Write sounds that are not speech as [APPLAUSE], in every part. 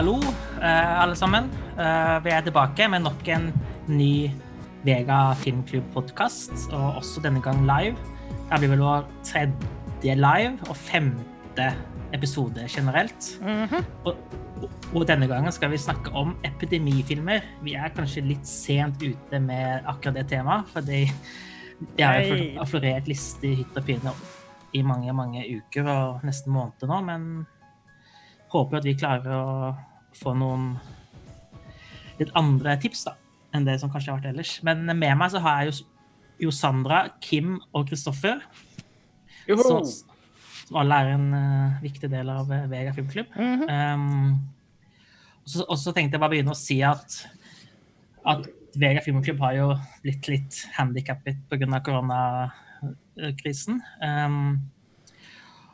hallo, eh, alle sammen. Eh, vi er tilbake med nok en ny Vega Filmklubb-podkast, og også denne gang live. Det blir vel vår tredje live og femte episode generelt. og, og denne gangen skal vi snakke om epidemifilmer. Vi er kanskje litt sent ute med akkurat det temaet, fordi det har jo florert lister i hytt og pine i mange, mange uker og nesten måneder nå, men håper at vi klarer å få noen litt andre tips da, enn det som kanskje har vært ellers. Men med meg så har jeg jo, jo Sandra, Kim og Kristoffer, Som, som alle er en uh, viktig del av uh, Vega filmklubb. Mhm. Um, og så tenkte jeg bare begynne å si at, at Vega filmklubb har jo blitt litt handikappet pga. koronakrisen. Um,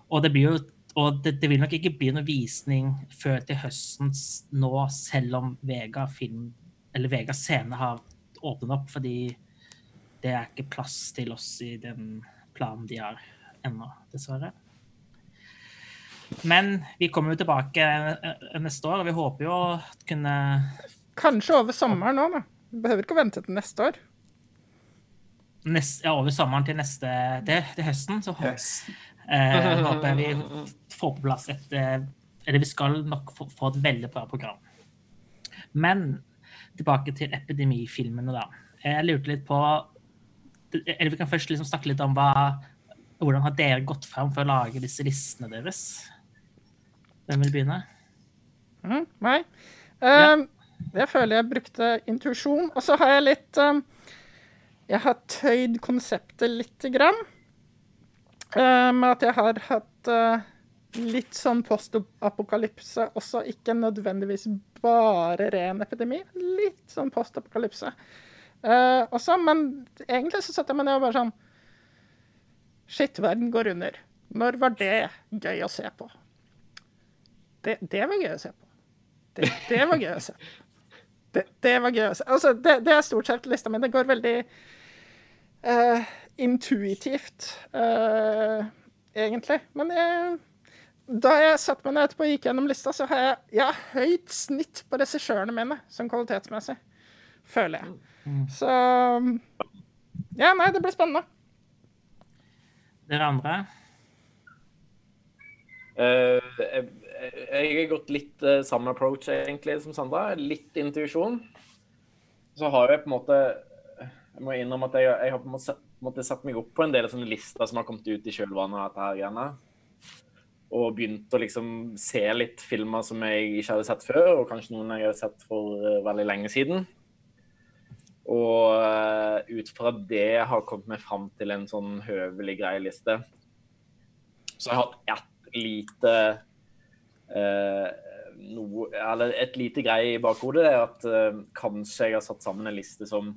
og det blir jo og det, det vil nok ikke bli noen visning før til høsten nå, selv om Vega film eller Vega scene har åpnet opp, fordi det er ikke plass til oss i den planen de har ennå, dessverre. Men vi kommer jo tilbake eh, neste år, og vi håper jo å kunne Kanskje over sommeren òg, da. Vi Behøver ikke å vente til neste år. nest, ja, over sommeren til neste til, til høsten, så høsten. Yes. Eh, [LAUGHS] håper vi får på plass et eh, Eller vi skal nok få, få et veldig bra program. Men tilbake til epidemifilmene, da. Jeg lurte litt på Eller vi kan først liksom snakke litt om hva hvordan har dere gått fram for å lage disse listene deres? Hvem vil begynne? Mm, Meg. Um, Jeg føler jeg brukte intuisjon. Og så har jeg litt um, Jeg har tøyd konseptet lite grann. Uh, med at jeg har hatt uh, litt sånn postapokalypse også. Ikke nødvendigvis bare ren epidemi. Litt sånn postapokalypse uh, også. Men egentlig så setter jeg meg ned og bare sånn Shit, verden går under. Når var det gøy å se på? Det, det var gøy å se på. Det, det var gøy å se. Det, det var gøy å se. Altså, det, er stort sett lista mi. Det går veldig eh, intuitivt, uh, egentlig. Men jeg, da jeg satte meg ned etterpå og gikk gjennom lista, så har jeg, jeg har høyt snitt på regissørene mine, sånn kvalitetsmessig. Føler jeg. Så Ja, nei, det blir spennende. Dere andre? Uh, jeg, jeg har gått litt uh, samme approach egentlig som Sandra. Litt intuisjon. Så har jeg på en måte Jeg må innrømme at jeg, jeg har på en måte, sett, på en måte satt meg opp på en del sånne lister som har kommet ut i kjølvannet av dette her greiene. Og begynt å liksom se litt filmer som jeg ikke hadde sett før, og kanskje noen jeg har sett for eh, veldig lenge siden. Og eh, ut fra det har kommet meg fram til en sånn høvelig grei liste. Så jeg har hatt ett lite eh, noe, Eller et lite grei i bakhodet. Det er at eh, kanskje jeg har satt sammen en liste som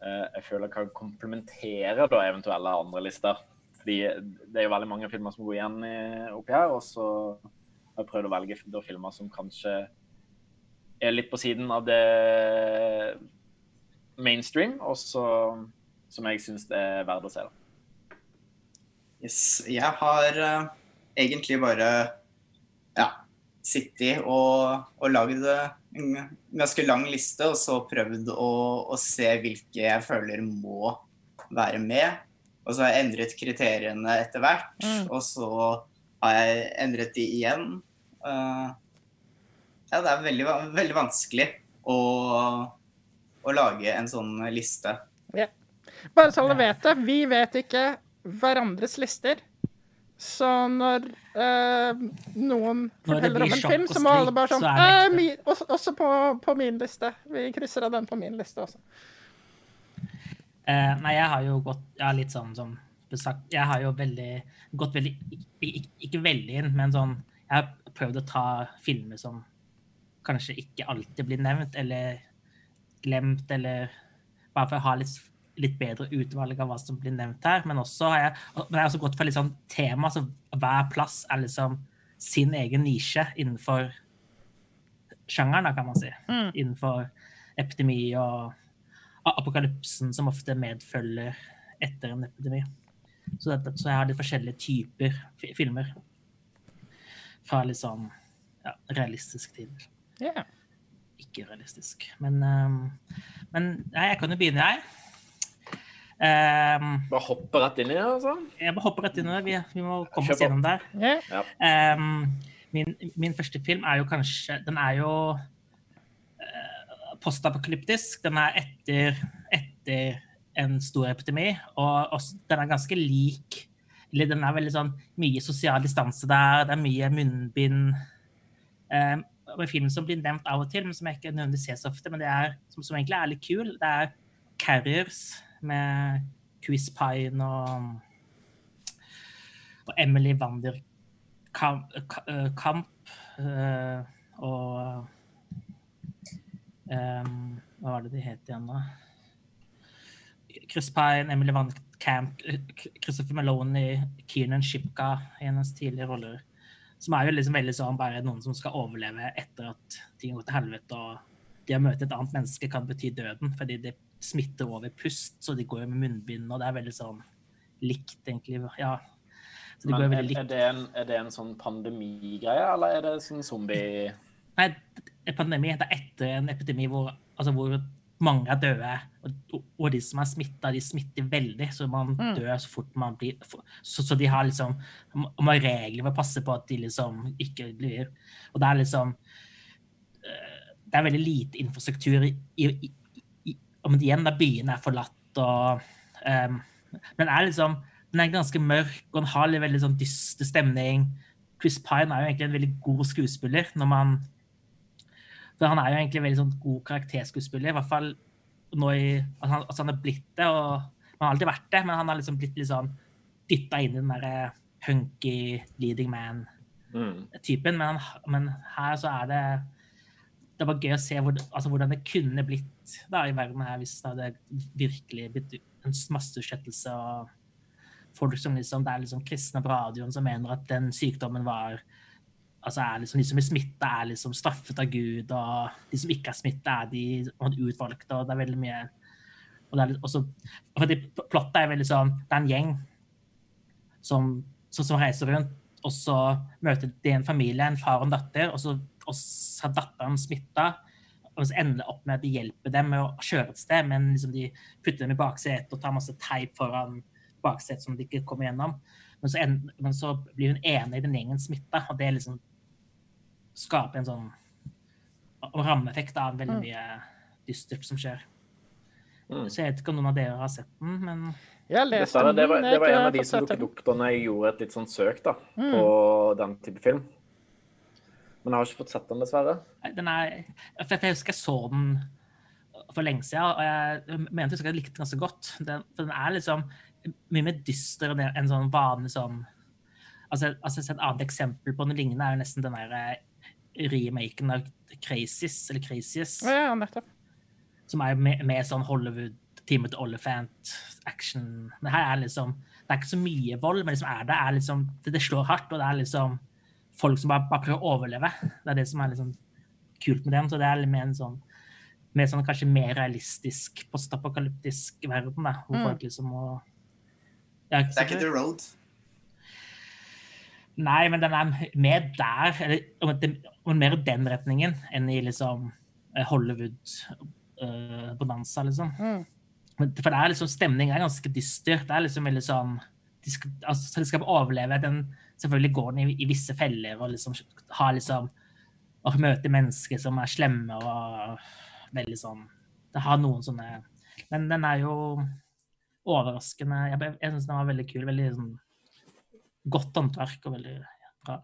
jeg føler kan komplementere da eventuelle andre lister. Fordi det er jo veldig mange filmer som går igjen i, oppi her. Og så har jeg prøvd å velge da, filmer som kanskje er litt på siden av det mainstream, og som jeg syns er verdt å se. da. Yes. Jeg har uh, egentlig bare ja, sittet og, og lagd en ganske lang liste, og så prøvd å, å se hvilke jeg føler må være med. Og så har jeg endret kriteriene etter hvert, Mm. og så har jeg endret de igjen. Uh, ja, det er veldig, veldig vanskelig å, å lage en sånn liste. Bare så alle vet det, vi vet ikke hverandres lister. Så når eh, noen Når forteller om en film, så må alle bare sånn så ekte. mi, også, også på, på min liste. Vi krysser av den på min liste også. Uh, nei, jeg har jo gått ja, litt sånn som besagt, Jeg har jo veldig gått veldig ikke, ikke veldig inn, men sånn Jeg har prøvd å ta filmer som kanskje ikke alltid blir nevnt, eller glemt, eller Bare for å ha litt, litt bedre utvalg av hva som blir nevnt her. Men også har jeg, men jeg har også gått for litt sånn tema, så hver plass er liksom sin egen nisje innenfor sjangeren, kan man si. Mm. Innenfor epidemi og apokalypsen som ofte medfølger etter en epidemi. Så, det, så jeg har litt forskjellige typer fi- filmer. Fra litt sånn ja, realistisk til Yeah. ikke realistisk. Men, um, men ja, jeg kan jo begynne, jeg. Ehm, Bare hoppe rett inn i det, altså. jeg bare hopper rett inn i det. Vi, vi må komme oss gjennom der. Ehm, min, min første film er jo kanskje Den er jo uh, postapokalyptisk. Den er etter, etter en stor epidemi, og også, den er ganske lik eller Den er veldig sånn mye sosial distanse der, det er mye munnbind. Um, og en film som blir nevnt av og til, men som jeg ikke nødvendigvis ser så ofte, men det er, som, som egentlig er litt kul, det er Carriers med Chris Pine og, og Emily Wander Kamp, Kamp eh, og um, Hva var det de het igjen, da? Chris Pine, Emily Van Camp, Christopher Maloney, Keenan Shipka i hennes tidligere roller. Som er jo liksom veldig sånn bare noen som skal overleve etter at ting går til helvete. Og det å møte et annet menneske kan bety døden, fordi det smitter over pust. Så de går jo med munnbind, og det er veldig sånn likt, egentlig. Ja. Så de Men er, veldig er, det en, er det en sånn pandemigreie, eller er det sånn zombie... Nei, en pandemi det er etter en epidemi hvor, altså hvor mange er døde, og, og de som er smitta, de smitter veldig, så man Mm. dør så fort man blir Så, så de har liksom Man har regler for å passe på at de liksom ikke blir Og det er liksom eh, Det er veldig lite infrastruktur i, i om igjen da byen er forlatt og um, Men er liksom den er ganske mørk, og den har litt veldig sånn dyster stemning. Chris Pine er jo egentlig en veldig god skuespiller når man for han er jo egentlig en veldig sånn god karakterskuespiller, i hvert fall nå i altså han, altså han er blitt det, og han har alltid vært det, men han har liksom blitt litt sånn dytta inn i den derre hunky leading man-typen. Mm. Men, men her så er det Det var gøy å se hvor, altså hvordan det kunne blitt da i verden her hvis det hadde virkelig blitt en masseutsettelse og folk som liksom Det er liksom kristne på radioen som mener at den sykdommen var altså er liksom, De som er smitta, er liksom straffet av Gud, og de som ikke er smitta, er de utvalgte. og Det er veldig mye og det er også, fordi Plottet er veldig sånn Det er en gjeng som, som, som reiser rundt, og så møter de en familie, en far og en datter, og så, og så har datteren smitta. Og så ender det opp med at de hjelper dem med å kjøre et sted, men liksom de putter dem i baksetet og tar masse teip foran baksetet som de ikke kommer gjennom. Men så, ender, men så blir hun ene i den gjengen smitta, og det liksom skaper en sånn og rammeeffekt av veldig Mm. mye dystert som skjer. Mm. Så jeg vet ikke om noen av dere har sett den, men Jeg leste lest det var, den, det var en av de som dukket opp da når jeg gjorde et litt sånn søk da, Mm. på den type film. Men jeg har ikke fått sett den, dessverre. Den er for Jeg husker jeg så den for lenge siden, og jeg mente jeg likte den ganske godt. Den, for den er liksom mye mer dyster enn en sånn vanlig sånn altså, altså Et annet eksempel på noe lignende er jo nesten den der eh, remaken av Crazies, eller Crazies, Ja, ja, nettopp. som er med, med sånn Hollywood Timothy Olyphant-action. Men her er liksom Det er ikke så mye vold, men liksom er det, er liksom, det, det slår hardt, og det er liksom folk som bare, bare prøver å overleve. Det er det som er liksom kult med den. Så det er litt mer en sånn mer sånn kanskje mer realistisk postapokalyptisk verden, da, hvor Mm. folk liksom må ja, Det er ikke The Road. Nei, men den er mer der, eller om mer i den retningen, enn i liksom eh, Hollywood-bonanza, liksom. Mm. For det er liksom, stemningen er ganske dyster. Det er liksom veldig sånn de skal, altså, selskapet de overleve. Den, selvfølgelig går den i, i visse feller og liksom har liksom Å møte mennesker som er slemme og veldig sånn Det har noen sånne Men den er jo overraskende Jeg, jeg syns den var veldig kul. Veldig sånn godt håndverk og veldig bra.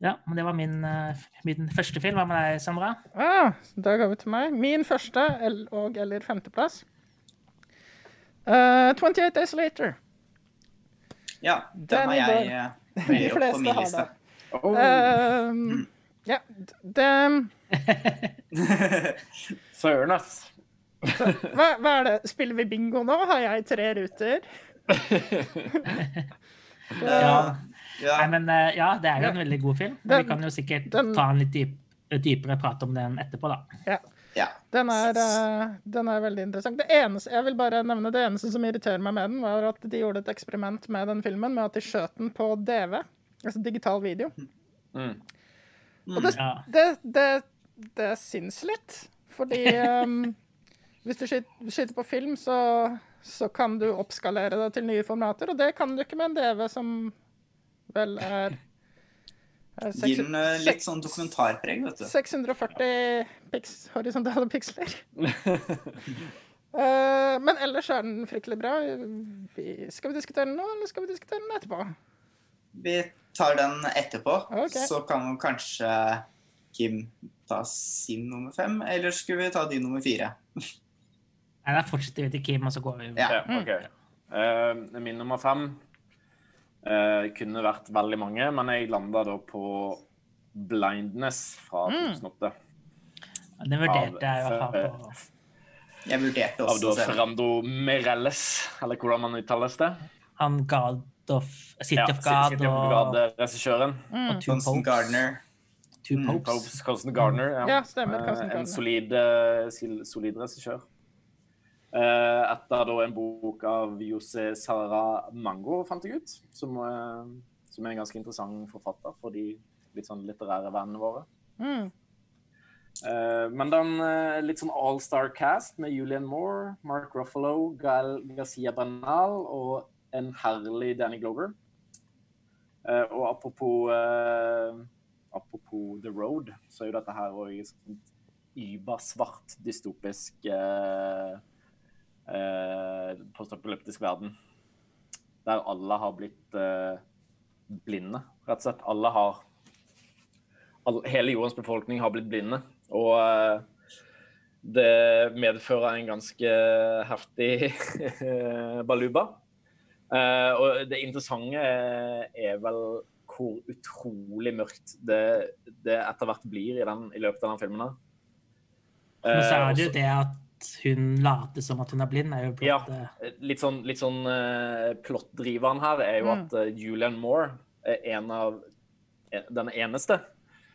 Ja, men det var min, eh, min første film. Hva med deg, Sandra? Ah, da går vi til meg. Min første og eller femteplass. Uh, 28 Days Later. Ja, den Den har jeg med eh, [LAUGHS] opp på min liste. Oh. Um, ja, den [LAUGHS] Søren, ass. [LAUGHS] hva, hva er det? Spiller vi bingo nå? Har jeg tre ruter? Ja. Ja, Nei, men eh, ja, det er jo en veldig god film. Den- vi kan jo sikkert den- ta en litt dyp, dypere prat om den etterpå, da. Ja. Ja. Den er, eh, den er veldig interessant. Det eneste, jeg vil bare nevne det eneste som irriterer meg med den, var at de gjorde et eksperiment med den filmen med at de skjøt den på DV, altså digital video. Mm. Og det, Ja. det, det, det syns litt. Fordi [LAUGHS] um, hvis du skyter, skyter på film, så, så kan du oppskalere det til nye formater, og det kan du ikke med en DV som vel er, Gir den eh, litt sånn dokumentarpreg, vet du. 640 piks, horisontale piksler. uh, [LAUGHS] men ellers er den fryktelig bra. Vi, skal vi diskutere den nå, eller skal vi diskutere den etterpå? Vi tar den etterpå, Okay. så kan kanskje Kim ta sin nummer fem, eller skulle vi ta din nummer fire? Nei, Da fortsetter vi til Kim, og så går vi Ja. Ja, ok. Uh, min nummer fem eh, kunne vært veldig mange, men jeg landa da på Blindness fra 2008. Den vurderte jeg å ha fall. på Jeg vurderte Av også da å. Ferrando Mirelles, eller hvordan man uttales det. han God City Ja, of God City of og, regissøren. Mm. og Two Constant Popes. Gardner. Two Mm, Popes. Popes, Constant Gardner. Ja, Ja, stemmer, Constant Gardner. En solid, eh, solid regissør. Eh, etter da en bok av Jose Mango, fant jeg ut. Som, eh, som er en ganske interessant forfatter for de litt sånn litterære vennene våre. Mm. Eh, men den litt sånn all-star cast med Julian Moore, Mark Ruffalo, Gael Garcia Bernal og en herlig Danny Glover. Eh, og apropos, apropos The Road, så er jo dette her òg et yba-svart dystopisk eh, eh, postapokalyptisk verden. Der alle har blitt eh, blinde, rett og slett. Alle har alle, Hele jordens befolkning har blitt blinde. Og eh, det medfører en ganske heftig baluba. Eh, og det interessante er vel hvor utrolig mørkt det, det etter hvert blir i, den, i løpet av den filmen. her. Men så Eh, er det jo det at hun later som at hun er blind, er jo Ja. litt sånn, litt sånn uh, plottdriveren her er jo Mm. at uh, Julian Moore er en av den eneste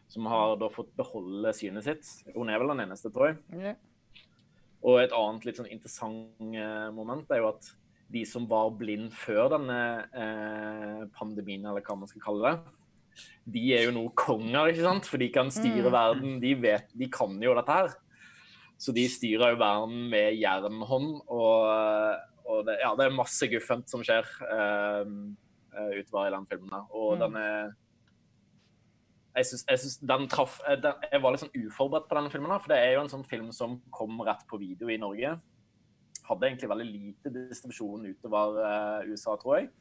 som har da fått beholde synet sitt. Hun er vel den eneste, tror jeg. Ja. Og et annet litt sånn interessant uh, moment er jo at de som var blind før denne eh, pandemien, eller hva man skal kalle det, de er jo nå konger, ikke sant? For de kan styre verden. De, vet, de kan jo dette her. Så de styrer jo verden med jernhånd, og, og det, ja, det er masse guffent som skjer uh, utover i den filmen. Og Mm. den er jeg synes, jeg, synes den traff, eh, den, jeg var litt sånn uforberedt på denne filmen, for det er jo en sånn film som kom rett på video i Norge. Hadde egentlig veldig lite distribusjon utover uh, USA, tror jeg.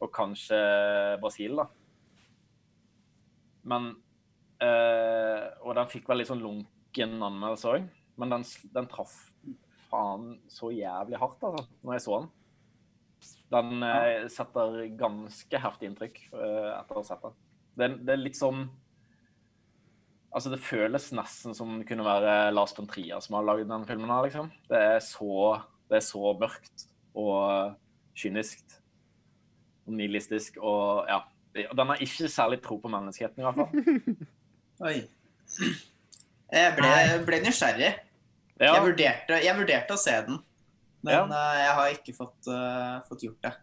Og kanskje Brasil, da. Men uh, Og den fikk vel litt sånn lunken anmeldelse òg. Men den, den traff faen så jævlig hardt, altså, når jeg så den. Den eh, setter ganske heftig inntrykk eh, etter å ha sett den. Det, det er litt sånn Altså, det føles nesten som det kunne være Lars von Trier som har lagd den filmen her, liksom. Det er så, det er så mørkt og kynisk og nihilistisk og ja. Den har ikke særlig tro på menneskeheten, i hvert fall. [LAUGHS] Oi. Jeg ble, ble nysgjerrig. Ja, Jeg, vurderte, jeg vurderte å se den, men Ja. eh, jeg har ikke fått, uh, fått gjort det.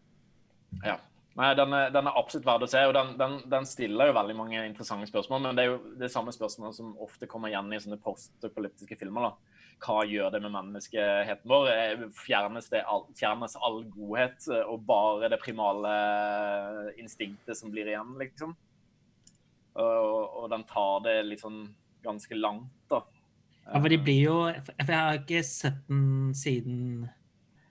ja. Nei, den er, den er absolutt verdt å se, og den, den, den stiller jo veldig mange interessante spørsmål. Men det er jo det samme spørsmålet som ofte kommer igjen i sånne postapokalyptiske filmer. da. Hva gjør det med menneskeheten vår? Eh, Fjernes, det all, fjernes all godhet og bare det primale instinktet som blir igjen, liksom? Og, og den tar det litt sånn ganske langt, da. Ja, for de blir jo For jeg har ikke sett den siden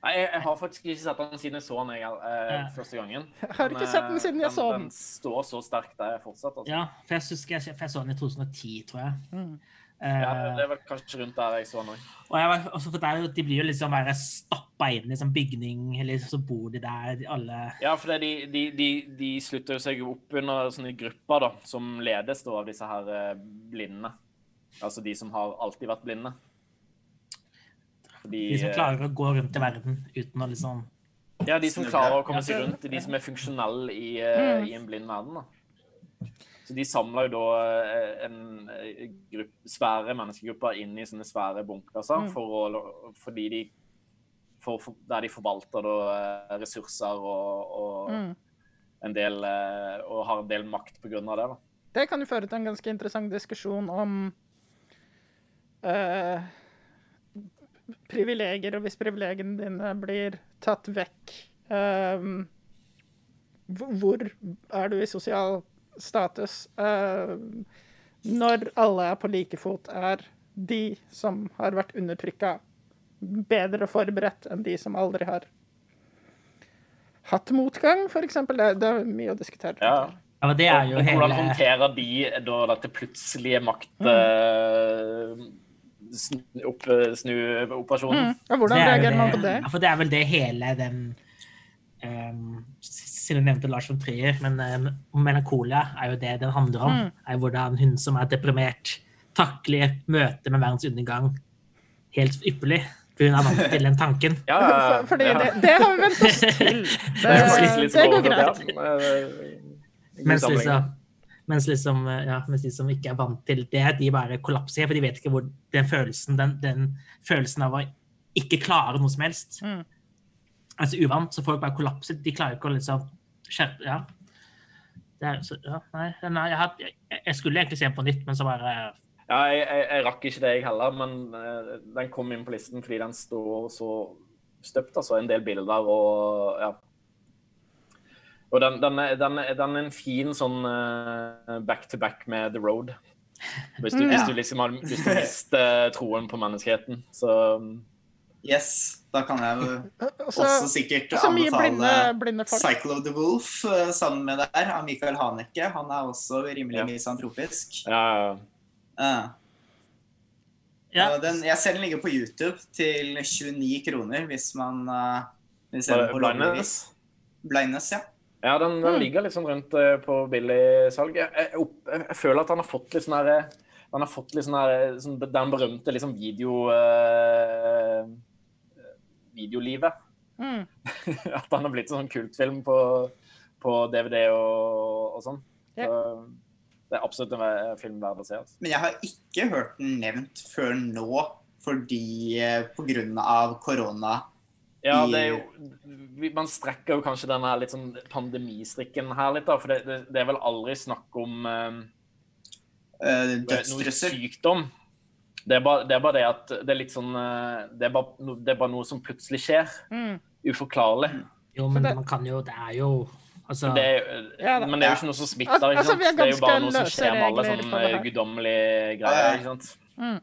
Nei, jeg, jeg har faktisk ikke sett den siden jeg så den jeg, eh, Ja. første gangen. Jeg har ikke sett den siden jeg så den. Den står så sterkt der fortsatt. Altså. Ja, for jeg, husker jeg, for jeg så den i 2010, tror jeg. Mm. Eh, Ja, det er vel kanskje rundt der jeg så den òg. og jeg var, også for det er jo, De blir jo liksom bare stappa inn i en sånn bygning, eller så bor de der, de alle Ja, for de, de, de, de slutter jo seg opp under sånne grupper da, som ledes da, av disse her blindene. blinde. Altså de som har alltid vært blinde. Fordi, De som eh, klarer å gå rundt i verden uten å liksom Ja, de som klarer å komme seg rundt. De som er funksjonelle i, eh, i en blind verden. da. Så de samler jo da eh, en gruppe, svære menneskegrupper inn i sånne svære bunkerser Mm. for å, fordi de for, for, der de forvalter da ressurser og, og Mm. en del og har en del makt på grunn av det. da. det kan jo føre til en ganske interessant diskusjon om eh, privilegier, og hvis privilegiene dine blir tatt vekk eh, hvor- er du i sosial status? Eh, når alle er på like fot, er de som har vært undertrykka, bedre forberedt enn de som aldri har hatt motgang, f.eks. Det, det er mye å diskutere. Ja. Ja, men det er jo Og hvordan hele håndterer de da dette plutselige makt... Mm. Eh, snu- operasjonen Mm. Ja, hvordan det er reagerer man på det? Ja, for det er vel det hele den um, Siden jeg nevnte Lars von Trier, men um, melankolia er jo det den handler om. Mm. er jo hvordan hun som er deprimert, takler møtet med verdens undergang helt ypperlig. For hun er vant til den tanken. [LAUGHS] Ja, ja, ja. For, fordi ja. det, det har vi vent oss til. [LAUGHS] Det, Det det går greit. Eh, Mens sammenligning. liksom, mens, liksom, ja, mens de som ikke er vant til det, de bare kollapser. For de vet ikke hvor den følelsen, den, den følelsen av å ikke klare noe som helst Mm. Altså uvant, så folk bare kollapser. De klarer ikke å liksom skjerpe Ja. Det er, så, ja nei, nei jeg, had- jeg, jeg skulle egentlig se den på nytt, men så bare Ja, jeg, jeg, jeg rakk ikke det, jeg heller, men uh, den kom inn på listen fordi den står så støpt. altså En del bilder og ja. Og den, den, er, den, er, den er en fin sånn back-to-back med The Road. Hvis du, ja. hvis du liksom har hvis du [LAUGHS] mister troen på menneskeheten. Så Yes, da kan jeg også, [LAUGHS] også sikkert så blinde, anbefale blinde. Cycle of the Wolf eh, sammen med der, av Michael Haneke. Han er også rimelig Ja. misantropisk. ja, ja. Eh, Ja. den, jeg ser den ligger på YouTube til 29 kroner hvis man uh, Blindness. Blindness, ja. Ja, den, den Mm. ligger litt sånn rundt eh, på billigsalg. Jeg, jeg, jeg føler at han har fått litt sånn herre Han har fått litt sånn her sånn, Den berømte liksom video uh, Videolivet. Mm. [LAUGHS] At han har blitt sånn kultfilm på, på DVD og, og sånn. Ja. Så det er absolutt en film verdt å se. Altså. Men jeg har ikke hørt den nevnt før nå fordi uh, pga. korona. Ja, det er jo Man strekker jo kanskje denne litt sånn pandemistrikken her litt, da. For det, det, det er vel aldri snakk om eh, Uh, noe sykdom. Det er, bare, det er bare det at det er litt sånn eh, Det er bare, det er bare noe som plutselig skjer. Mm. Uforklarlig. Jo, men det- man kan jo Det er jo Altså Det er, Ja da. men det er jo ikke noe som smitter. Ikke altså, sant? Altså, det er jo bare noe som skjer med alle sånne guddommelige greier. ikke sant? Mm.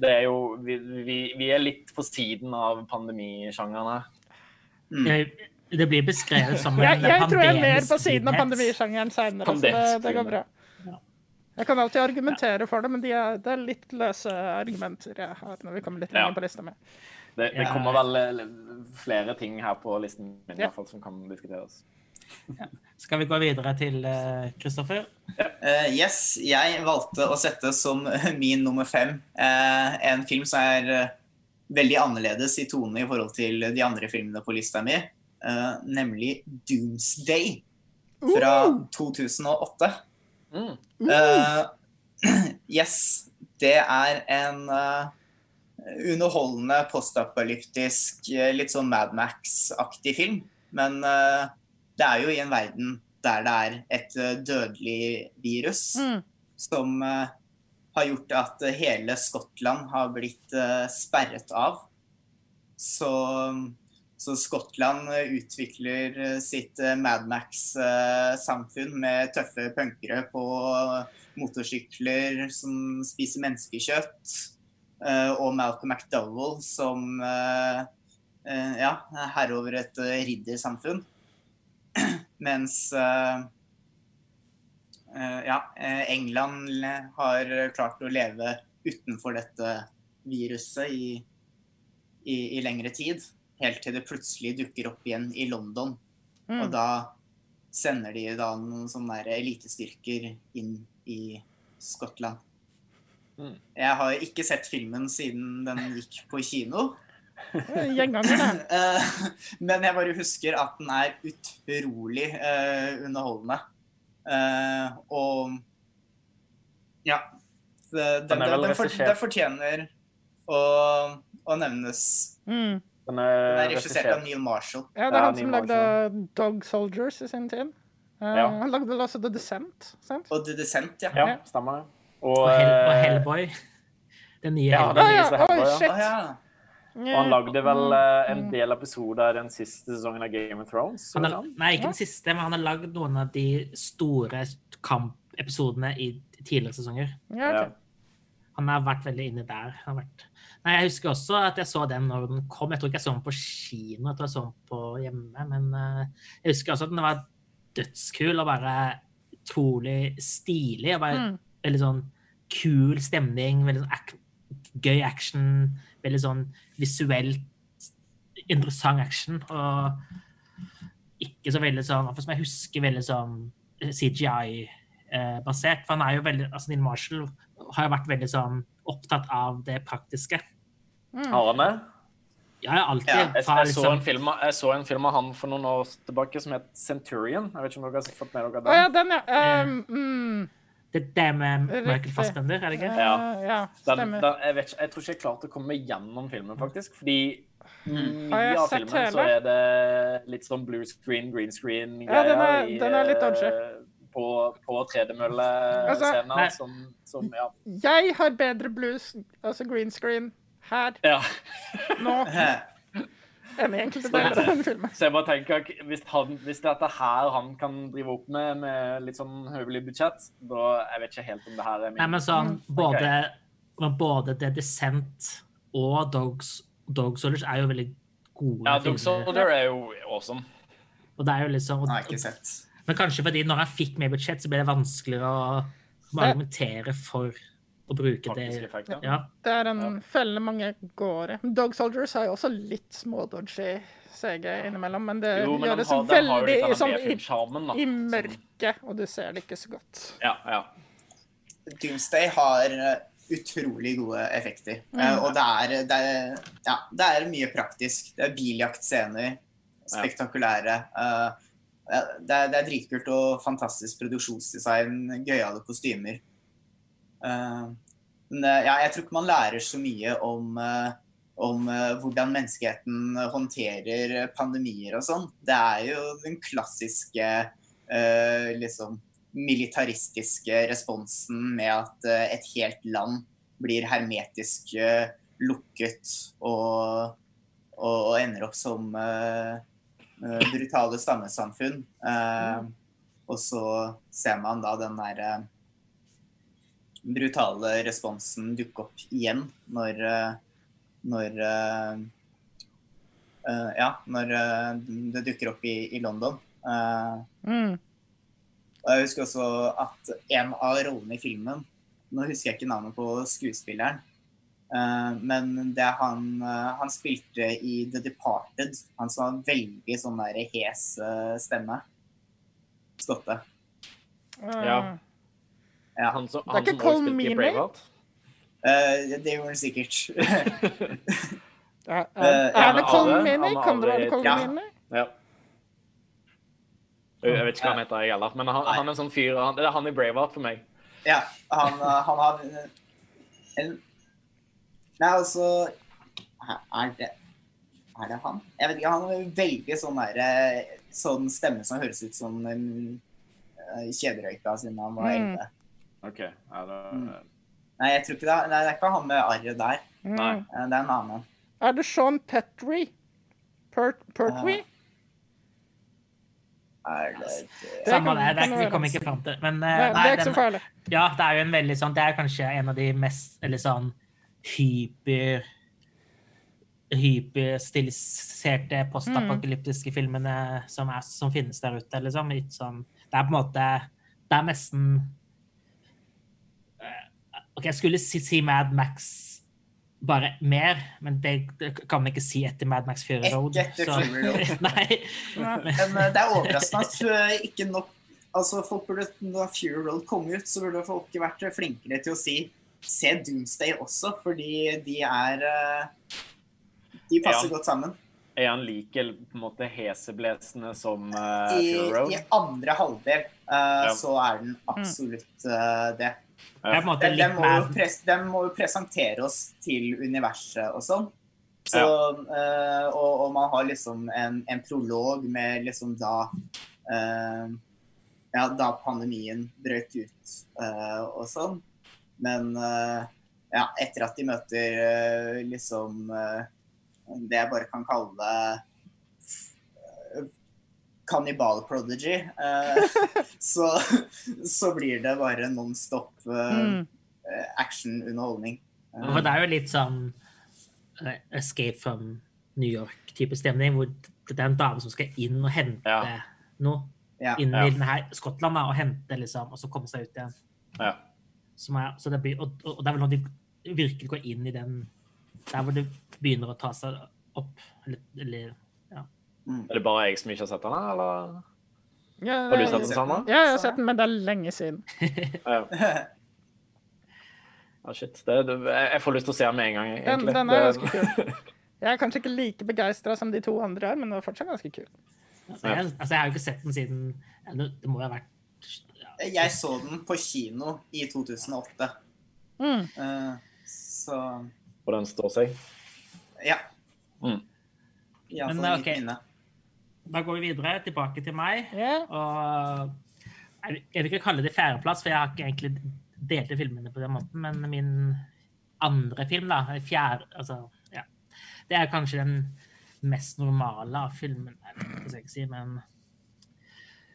Det er jo vi, vi, vi er litt på siden av pandemisjangeren her. Mm. Det blir beskrevet som en Jeg, jeg tror jeg er mer på siden av pandemisjangeren seinere, så det, det går bra. Jeg kan alltid argumentere for det, men de er, det er litt løse argumenter jeg har når vi kommer litt Ja. lenger på lista mi. Det, det kommer vel eh, flere ting her på listen min i hvert fall, som kan diskuteres. Skal vi gå videre til Kristoffer? Uh, yes, jeg valgte å sette som [LAUGHS] min nummer fem uh, en film som er uh, veldig annerledes i tone i forhold til de andre filmene på lista mi, eh, nemlig 'Doomsday' fra 2008. Mm. Eh, [CLEARS THROAT] yes, det er en eh, underholdende postapokalyptisk, eh, litt sånn Mad Max-aktig film. Men eh, det er jo i en verden der det er et eh, dødelig virus Mm. som eh, har gjort at eh, hele Skottland har blitt sperret av. Så, så Skottland utvikler sitt Mad Max-samfunn med tøffe punkere på motorsykler som spiser menneskekjøtt, og Malcolm McDowell som ja, herre over et riddersamfunn. Mens eh, eh, ja, eh, England har klart å leve utenfor dette viruset i, i, i lengre tid. Helt til det plutselig dukker opp igjen i London. Og Mm. da sender de da noen sånne elitestyrker inn i Skottland. Mm. Jeg har ikke sett filmen siden den gikk på kino. Gjenganger, det. [LAUGHS] Eh, Men jeg bare husker at den er utrolig uh, underholdende. Uh, og ja. Det- Den, Den den, den, for, regissert- fortjener å, å nevnes. Mm. Den Den er er regissert av Neil Marshall. Ja, det er Ja, han som Neil lagde Dog Soldiers i sin tid. Uh, Ja. Han lagde vel også The Descent, sant? Og The Descent, ja. Ja, stemmer det. Og, Og, Hell, og eh, Hellboy. Den nye Ja, Hellboy. den ja, nyeste oi, Hellboy, ja. Og han lagde vel Mm. eh, en del episoder i den siste sesongen av Game of Thrones. Han så har, sånn. nei, ikke den siste, men han har lagd noen av de store kampepisodene i tidligere sesonger. Ja, okay. ok. Han har vært veldig inne der. Han har vært... Nei, Jeg husker også at jeg så den når den kom. Jeg tror ikke jeg så den på kino, jeg tror jeg så den på hjemme. Men eh, jeg husker også at den var dødskul og bare utrolig stilig. og bare Mm. Veldig sånn kul stemning, veldig sånn ak gøy action. Veldig sånn visuelt interessant action. Og ikke så veldig sånn for Som jeg husker, veldig sånn CGI-basert. For han er jo veldig altså Neil Marshall har jo vært veldig sånn opptatt av det praktiske. Har han det? Ja, jeg alltid Ja, Jeg, jeg, så en liksom, film, av- jeg så en film av han for noen år tilbake som het Centurion. Jeg vet ikke om dere har fått med dere den? den? ja, den, ja. Um, mm. Det er det med Michael. Fassbender, er det ikke? Ja. Ja, Den, stemmer. den, jeg, vet ikke, jeg tror ikke jeg klarte å komme gjennom filmen, faktisk. Fordi mye jeg av filmen hele? så er det litt sånn blue screen, green screen Ja, den er- i, den er litt dodgy. eh, På, på tredemøllescener altså, som, som Ja. Jeg har bedre blues, altså green screen, her ja. nå enn i enkelte deler av den filmen. Så jeg bare tenker at hvis, han, hvis dette her han kan drive opp med, med litt sånn høvelig budsjett, da Jeg vet ikke helt om det her er min Nei, men sånn både, okay. både The Descent og Dogs, Dog Soldiers er jo veldig gode Ja, Dog filmer. Soldier er jo awesome. Og det er jo liksom, og, Nei, ikke sett. Men kanskje fordi når han fikk mer budsjett, så ble det vanskeligere å argumentere for å bruke Faktisk det. effekt, ja. Ja. Det er en felle mange går i. Dog Soldiers har jo også litt smådodgy CG innimellom, men det Jo, men gjør det så har, veldig sånn i, mørket, og du ser det ikke så godt. Ja, ja. Doomsday har eh, utrolig gode effekter. Mm. Uh, og det er, det, er, ja, det er mye praktisk. Det er biljaktscener. Spektakulære. Uh, det, er, det er dritkult og fantastisk produksjonsdesign. Gøyale kostymer. Eh, men eh, ja, jeg tror ikke man lærer så mye om, eh, om hvordan menneskeheten håndterer pandemier og sånn. Det er jo den klassiske liksom militaristiske responsen med at et helt land blir hermetisk lukket og, og, ender opp som brutale stammesamfunn. Eh, og så ser man da den der eh, brutale responsen dukke opp igjen når eh, når eh, eh, Ja, når det dukker opp i, i London. Eh, Mm. og jeg husker også at en av rollene i filmen Nå husker jeg ikke navnet på skuespilleren. eh, men det er han, han spilte i The Departed. Han som har veldig sånn der hes stemme. Skotte. Eh, Ja. Ja. Han som, Det er ikke Cole Meany? Eh, det gjorde han sikkert. Ja, [LAUGHS] Eh, er, er det Cole Meany? Kan det være Cole Ja. Meany? Ja. Jeg vet ikke hva han heter, jeg heller. Men han, han er en sånn fyr han, Det er han i Braveheart for meg. ja, han, eh, han har en Nei, altså Er det Er det han? Jeg vet ikke, han har veldig sånn derre Sånn stemme som høres ut som en eh, kjederøyka siden han var Mm. OK. Ja, det, Mm. Nei, jeg tror ikke det. er- Nei, det er ikke han med arret der. Nei. Mm. Eh, Det er en annen. Er det Sean Petry? Pert Pertwee? Er det Det Samme det, det, er- være vi kommer ikke fram til Men nei, Nei, det nei, er ikke så farlig. ja, det er jo en veldig sånn Det er kanskje en av de mest Eller sånn hyper hyperstiliserte postapokalyptiske filmene som, er, som finnes der ute. Liksom. Litt sånn, det er på en måte Det er nesten eh, OK, jeg skulle si, si Mad Max bare mer, men det, det kan vi ikke si etter Mad Max Fury Ikke Road. etter Fury Road. [LAUGHS] Nei. Men eh, det er overraskende at eh, ikke nok Altså, folk burde, Når Fury Road kom ut, så burde folk vært flinkere til å si Se Doomsday også, fordi de er eh, De passer Ja. godt sammen. er han like på en måte heseblesende som uh, Fury Road? I andre halvdel uh, Ja. så er den absolutt uh, det. Det måte Den, den, må jo pres, de, må jo presentere oss til universet og sånn. Så, eh, og, og man har liksom en, en prolog med liksom da eh, ja, da pandemien brøt ut eh, og sånn. Men ja, etter at de møter liksom det jeg bare kan kalle eh, Cannibal prodigy, eh, [LAUGHS] så, så blir det bare non stop eh, action-underholdning. Eh, det er jo litt sånn eh, Escape from New York-type stemning, hvor det er en dame som skal inn og hente Ja. noe ja. inn i ja. her Skottland da, og hente, liksom, og så komme seg ut igjen. Ja. Som er, så det blir, og, og det er vel når de virkelig går inn i den Der hvor det begynner å ta seg opp. Eller, eller Er det bare jeg som ikke har sett den, eller? Ja, Har du sett den sammen? Ja, jeg har sett den, men det er lenge siden. [LAUGHS] Ja. [LAUGHS] Ah, shit. Det, det, jeg får lyst til å se den med en gang, Den, egentlig. den er ganske kul. [LAUGHS] Jeg er kanskje ikke like begeistra som de to andre er, men det er fortsatt ganske kul. altså, jeg, altså, jeg har jo ikke sett den siden Det må jo ha vært ja, Jeg så den på kino i 2008. Mm. Uh, så Og den står seg. ja. Mm. Iallfall Men, i mitt minne. Da går vi videre, tilbake til meg. Yeah. Og jeg vil- ikke kalle det fjerdeplass, for jeg har ikke egentlig delte filmene på den måten, men min andre film, da, fjerde, altså, ja, det er kanskje den mest normale av filmene, jeg ikke hva jeg skal si, men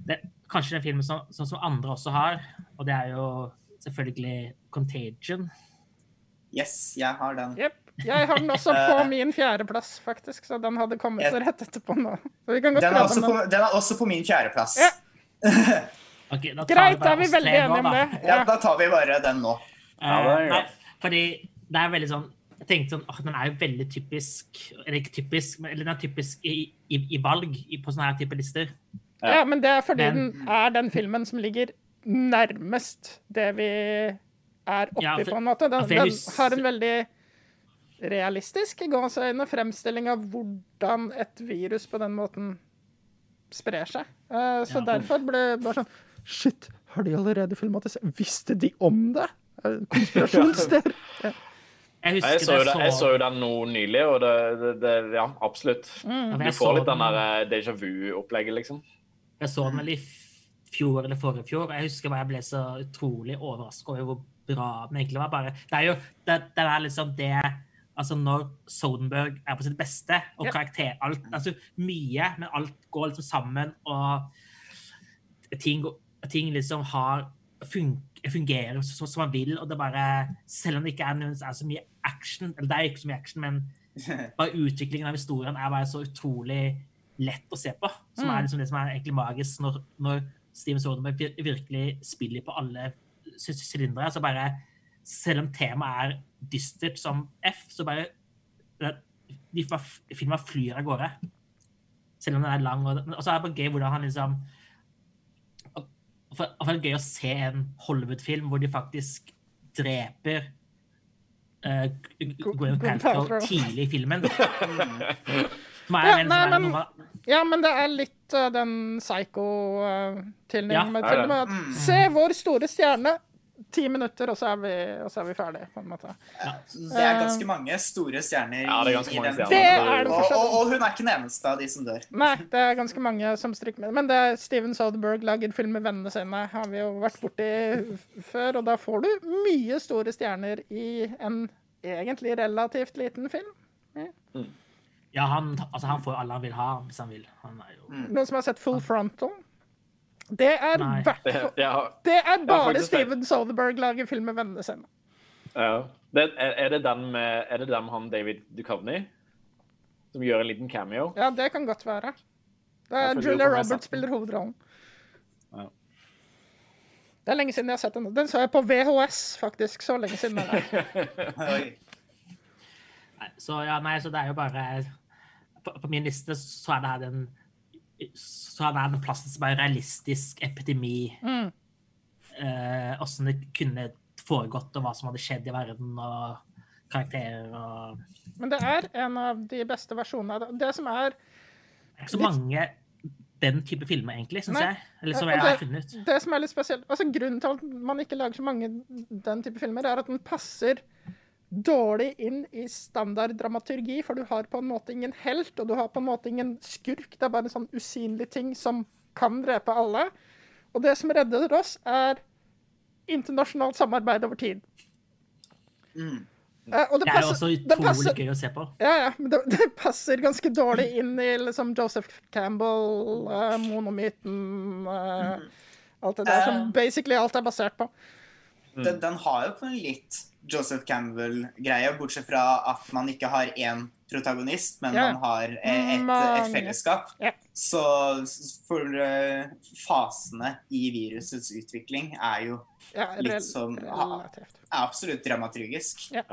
det er kanskje den filmen som, sånn som andre også har, og det er jo selvfølgelig Contagion. Yes, jeg har den. Jepp. Jeg har den også på min fjerdeplass, faktisk, så den hadde kommet så rett etterpå nå. Så vi kan godt Den er, på, den. er også på min fjerdeplass. Ja. [LAUGHS] okay, Greit, da er vi veldig enige om det. Ja, Ja. da tar vi bare den nå. Ja, Eh, nei, fordi det er veldig sånn Jeg tenkte sånn, åh, Den er jo veldig typisk Eller ikke typisk, men eller den er typisk i, i, i valg i, på sånne her type lister. ja, men det er fordi Men- den er den filmen som ligger nærmest det vi er oppi, Ja, for- på en måte. Den, den har en veldig realistisk i gåseøyne fremstilling av hvordan et virus på den måten sprer seg. Eh, så Ja. derfor ble det bare sånn Shit, har de allerede filmatisert? Visste de om det? Konspirasjonssted. Konspirasjonsteori. [LAUGHS] Jeg Jeg så, jo det det, jeg så jo den nå nylig, og det, det, det Ja, absolutt. Mm. Du får litt den der eh, déjà vu-opplegget, liksom. Jeg så den vel i fjor eller forrige fjor. og Jeg husker bare jeg ble så utrolig overrasket over hvor bra den egentlig var. Bare, det er jo det, det er liksom det Altså når Sodenberg er på sitt beste, og karakter alt, altså Mye, men alt går liksom sammen, og ting, ting liksom har fun fungerer som man vil, og det bare Selv om det ikke er, er så mye action, eller det er ikke så mye action, men [LAUGHS] bare utviklingen av historien er bare så utrolig lett å se på. Som Mm. er liksom det som er egentlig magisk når, når Steven Sodenberg virkelig spiller på alle sy- sy- sylindere. Så bare, selv om temaet er dystert som F, så bare de, filmer flyr av gårde. Selv om den er lang. Og, og så er det bare gøy hvordan han liksom og- og for, for det er gøy å se en Hollywood-film hvor de faktisk dreper uh, Gwyneth Paltrow tidlig i filmen. [LAUGHS] Som er Ja, en nei, er men- noe Ja, men det er litt uh, den Ja, det er til og med Mm. Se vår store stjerne! Ti minutter, og så er vi, og så er vi ferdige, på en måte. Det er ganske mange store stjerner Ja, er i, i den er det og, og, og hun er ikke den eneste av de som dør. Nei, det er ganske mange som stryker med. Men det er Steven Soderberg lager film med vennene sine, har vi jo vært borti før, og da får du mye store stjerner i en egentlig relativt liten film. Ja, han, altså, han får alle han vil ha, hvis han vil. Han er jo Noen som har sett Full Frontal? Det er hvert Det, ja, Det er bare. Steven Soderberg lager film med vennene sine. ja. Det, er, er, det den med, er det den med han David Duchovny? Som gjør en liten cameo? Ja, det kan godt være. Det er Julia Roberts spiller hovedrollen. Ja. Det er lenge siden jeg har sett den. Den så jeg på VHS, faktisk. Så lenge siden er det. [LAUGHS] Så ja, nei, så det er jo bare På, på min liste så er det her den så er det den plassen som er realistisk epidemi. Mm. Eh, Åssen det kunne foregått, og hva som hadde skjedd i verden, og karakterer og Men det er en av de beste versjonene av det. Det som er Det er ikke så mange den type filmer, egentlig, syns jeg. Eller som jeg jeg har funnet. Det som er litt spesielt altså Grunnen til at man ikke lager så mange den type filmer, er at den passer dårlig inn i standard dramaturgi, for du har på en måte ingen helt, og du har på en måte ingen skurk. Det er bare en sånn usynlig ting som kan drepe alle. Og det som redder oss, er internasjonalt samarbeid over tid. Mm. Eh, og det Det er jo passer, også det utrolig passer, gøy å se på. ja, ja, men det, det passer ganske dårlig inn i liksom Joseph Campbell, uh, monomyten eh, Alt det der som basically alt er basert på. Den, den har jo på en litt Joseph Campbell-greie, bortsett fra at man ikke har én protagonist, men Ja. man har eh, et, et fellesskap. Ja. Så for eh, fasene i virusets utvikling er jo Ja, Litt som- er absolutt dramaturgisk. Ja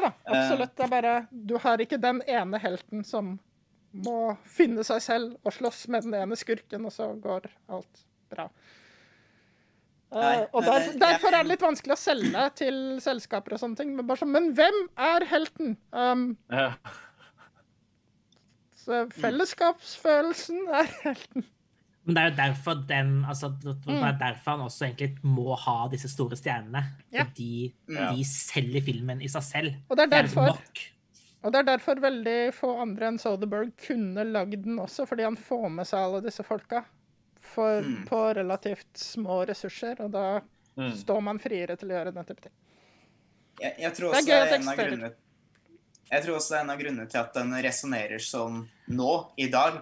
da, absolutt. Det er bare Du har ikke den ene helten som må finne seg selv og slåss med den ene skurken, og så går alt bra. Eh, Nei, og der, Derfor er det litt vanskelig å selge til selskaper og sånne ting. Men, bare sånn, men hvem er helten? Um, Ja. så fellesskapsfølelsen er helten. Men det er jo derfor den altså, det Mm. er derfor han også egentlig må ha disse store stjernene. Ja. Fordi Ja. de selger filmen i seg selv. Og det er Det er liksom derfor- nok. Og det er derfor veldig få andre enn Soderberg kunne lagd den også, fordi han får med seg alle disse folka for, Mm. på relativt små ressurser, og da Mm. står man friere til å gjøre den type ting. Jeg, jeg, tror Det er også gøy at det er en av grunnene jeg tror også det er en av grunnene til at den resonnerer sånn nå, i dag.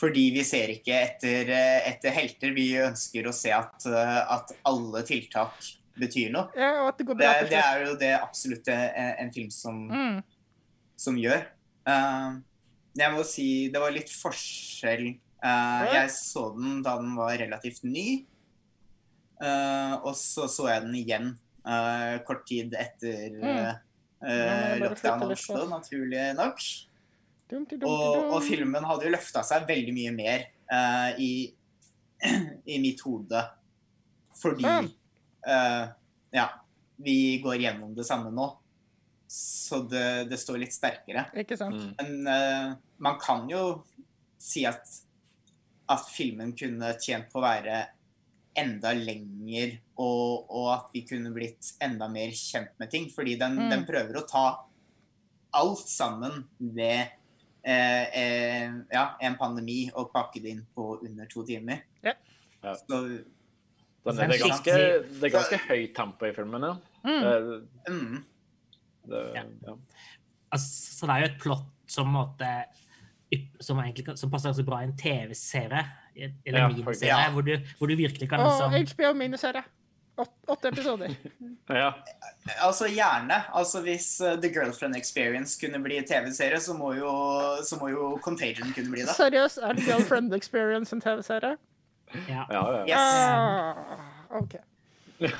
Fordi vi ser ikke etter, eh, etter helter. Vi ønsker å se at, eh, at alle tiltak betyr noe. Ja, og at det går bra Det, det er jo det absolutt en, en film som, Mm. som gjør. Uh, jeg må si det var litt forskjell. Eh, jeg så den da den var relativt ny. Uh, og så så jeg den igjen uh, kort tid etter Mm. eh, lockdown Oslo, naturlig nok. Dum, dum, dum, Og, og filmen hadde jo løfta seg veldig mye mer eh, i, [CLEARS THROAT] i mitt hode. Fordi Ja. eh, Ja, vi går gjennom det samme nå. Så det, det står litt sterkere. Ikke sant? Mm. Men eh, man kan jo si at, at filmen kunne tjent på å være enda lenger, og, og at vi kunne blitt enda mer kjent med ting. Fordi den, Mm. den prøver å ta alt sammen ved eh, eh, ja, en pandemi og pakke det inn på under to timer. Ja. Ja. Så, Den, Det er det, er ganske, det er ganske høyt tempo i filmen, ja. Mm. Eh, mm, Det, Ja. ja. Altså, så det er jo et plott som, ypp- som, egentlig, som passer ganske bra i en TV-serie, eller Ja, miniserie. Ja. hvor, du, hvor du virkelig kan Og liksom HBO-miniserie. Åtte episoder. [LAUGHS] ja. altså gjerne. Altså Hvis eh, The Girlfriend Experience kunne bli TV-serie, så, så må jo Contagion kunne bli det. Seriøst, er The Girlfriend Experience en TV-serie? ja. Ja, ja. Yes. Ah, OK. [LAUGHS]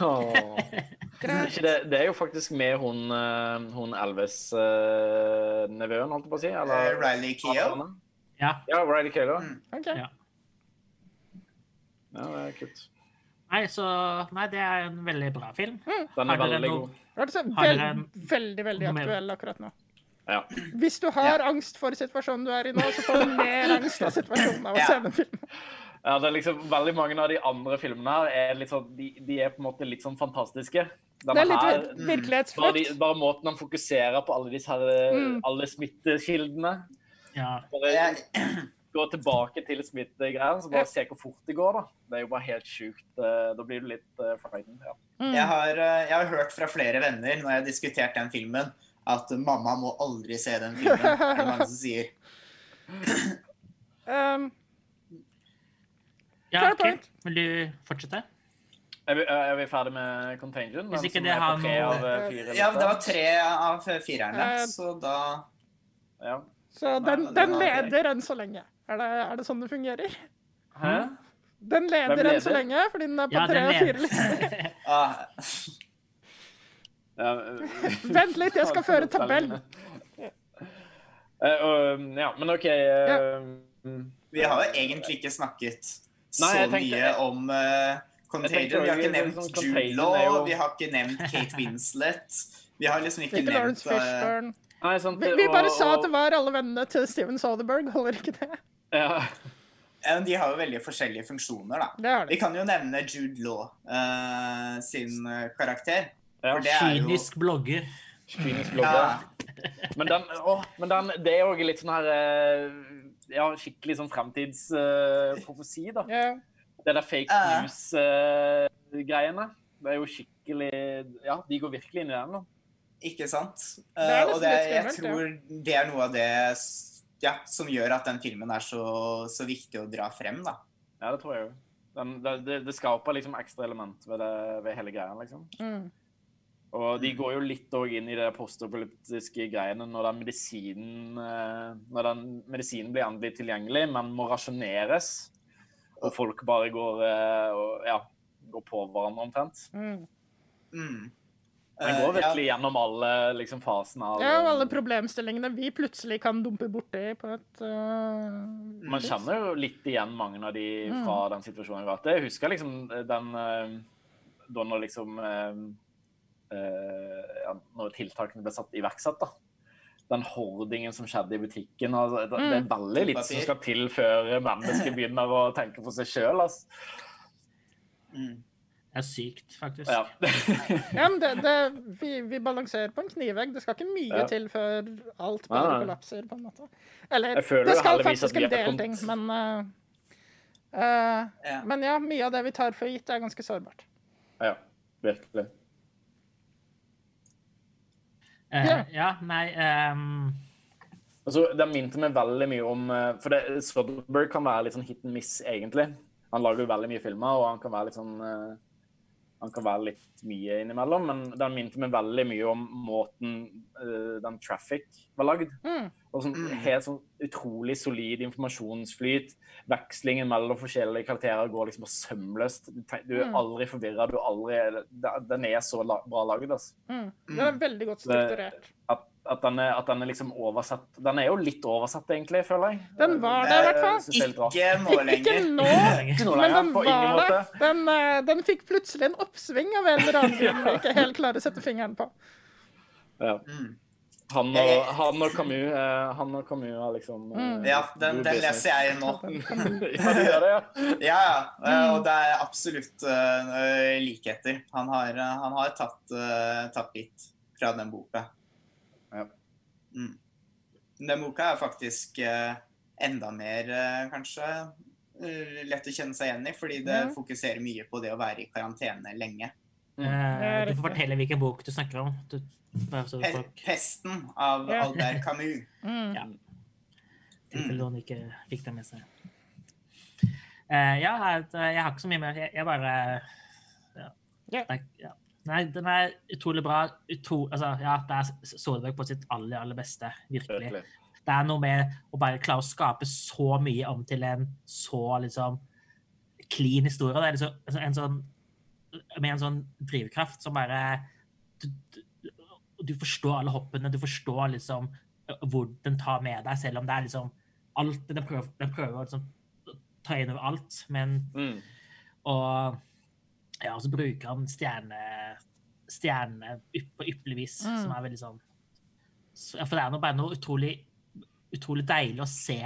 Ja. Det, det er jo faktisk med hun, eh, hun Elvis-nevøen, holdt jeg på å si. Eller, uh, Riley Keough. ja. Ja, Riley Keough. Mm. Okay. Ja. Ja, det er kult. Nei, så Nei, det er en veldig bra film. Den er veldig noe- god. Er det en... Vel, veldig, veldig aktuell akkurat nå. Ja. Hvis du har angst for situasjonen du er i nå, så får du [LAUGHS] mer angst av situasjonen av å Ja. se den filmen. Ja, det er liksom Veldig mange av de andre filmene her er litt sånn, de, de er på en måte litt sånn fantastiske. Denne Det er litt her, mm, bare, virkelighetsflukt. de, bare måten han fokuserer på alle disse her, eh, Mm. alle smittekildene. Ja. Bare Jeg, gå tilbake til smittegreiene, så Ja. bare se hvor fort det går. Da Det er jo bare helt sjukt. eh, Da blir du litt uh, frightened. Ja. Mm. jeg, har, jeg har hørt fra flere venner når jeg har diskutert den filmen, at mamma må aldri se den filmen. er det mange som sier. [LAUGHS] Um, ja Fair ok. point. Vil du fortsette? Er, vi, er vi ferdig med Contagion? Hvis ikke det har noe- eh, Ja, det var tre av firerne, Eh, så da Ja. så den, den den er- leder enn så lenge. Er det, er det sånn det fungerer? Hæ? Den leder enn så lenge, fordi den er på Ja, tre av fire lister. [LAUGHS] ah, Ja, eh, [LAUGHS] Vent litt, jeg skal føre tabell. Uh, um, ja, men OK mm, Vi har jo egentlig ikke snakket så Nei, jeg tenkte- mye om uh, Contagion. Vi har ikke nevnt sånn Jude Law, er vi har ikke nevnt Kate Winslet. Vi har liksom ikke Ikke nevnt eh, Nei, sant, Vi, vi bare og- sa at det var alle vennene til Steven Soderberg, holder ikke det? ja. ja De har jo veldig forskjellige funksjoner, da. Det det. Vi kan jo nevne Jude Law uh, sin karakter. Ja, For det er jo Kynisk blogger. Kynisk ja, blogger. Men den, å, men den, det er jo litt sånn her Ja, skikkelig sånn fremtidsprofesi, da. Ja. det der fake news-greiene. det er jo skikkelig Ja, de går virkelig inn i den. nå. Ikke sant? Det Eh, nesten og det, jeg tror det er noe av det ja, som gjør at den filmen er så, så viktig å dra frem. da. Ja, det tror jeg jo. Det, det, det skaper liksom ekstra element ved, det, ved hele greia, liksom. Mm. Og de går jo litt inn i det postopolitiske greiene når den medisinen eh, Når den medisinen blir endelig tilgjengelig, men må rasjoneres. Og folk bare går, eh, og, ja, går på hverandre omtrent. Mm. Mm. Den går Eh, ja. virkelig gjennom alle liksom, fasene av Ja, og alle problemstillingene vi plutselig kan dumpe borti på et uh, Man kjenner jo litt igjen mange av de fra den situasjonen jeg har vært i. Jeg husker liksom den Da når liksom eh, ja, Når tiltakene ble satt iverksatt, da. Den hordingen som skjedde i butikken. Altså, det, det er veldig litt som skal til før mennesket begynner å tenke på seg sjøl. Altså. Mm. Det er sykt, faktisk. Ja. [LAUGHS] [LAUGHS] Ja, men det, det, vi, vi balanserer på en knivegg. Det skal ikke mye Ja. til før alt bare ja, kollapser, på en måte. Eller det skal faktisk en del ting, men uh, uh, Ja. Men ja, mye av det vi tar for gitt, er ganske sårbart. ja, virkelig. Eh, Ja. ja, nei um... Altså, det minte meg veldig mye om eh, For det, Soderbergh kan være litt sånn hit and miss, egentlig. Han lager jo veldig mye filmer, og han kan være litt sånn eh, Han kan være litt mye innimellom, men den minte meg veldig mye om måten uh, den Traffic var lagd. Mm. Og sånn, helt sånn utrolig solid informasjonsflyt. Vekslingen mellom forskjellige karakterer går liksom bare sømløst. Du, du er Mm. aldri forvirra. Du er aldri Den er så la, bra lagd, altså. Mm. Den er veldig godt strukturert. At, at, den er, at den er liksom oversatt Den er jo litt oversatt, egentlig, føler jeg. Den var det, i hvert fall. Ikke nå er rart. Ikke nå Ikke lenger. nå, [LAUGHS] lenger, men den var der. Den, øh, den fikk plutselig en oppsving av en eller annen grunn [LAUGHS] vi ikke helt klarer å sette fingeren på. Ja. Mm. Han, og, han og Camus eh, Han og Camus er liksom eh, Mm. Ja, den, den leser jeg nå. [LAUGHS] Ja, du gjør det, ja. Ja, ja. eh, Mm. Og det er absolutt eh, likheter. Han har, eh, han har tatt, eh, tatt litt fra den boka. Mm. Den boka er faktisk eh, enda mer, eh, kanskje, eh, lett å kjenne seg igjen i, fordi det Mm. fokuserer mye på det å være i karantene lenge. eh, Du får fortelle hvilken bok du snakker om. Du, bare så Pe folk Pesten av Ja. Albert Camus. [LAUGHS] Mm. Ja. tilfelle noen ikke fikk det med seg. Eh, ja, jeg, jeg har ikke så mye mer. Jeg, jeg bare ja. Ja. Det er- ja. Nei, den er utrolig bra. Utro, altså, ja, det er Solveig på sitt aller, aller beste. Virkelig. Virkelig. Det er noe med å bare klare å skape så mye om til en så liksom clean historie. Det er liksom altså, en sånn med en sånn drivkraft som bare du, du, du forstår alle hoppene, du forstår liksom hvor den tar med deg, selv om det er liksom alt Den prøver, den prøver å liksom ta inn over alt, men Mm. og ja, og så bruker han stjerne, stjerne på ypperlig vis, Mm. som er veldig sånn så, For det er noe, bare noe utrolig, utrolig deilig å se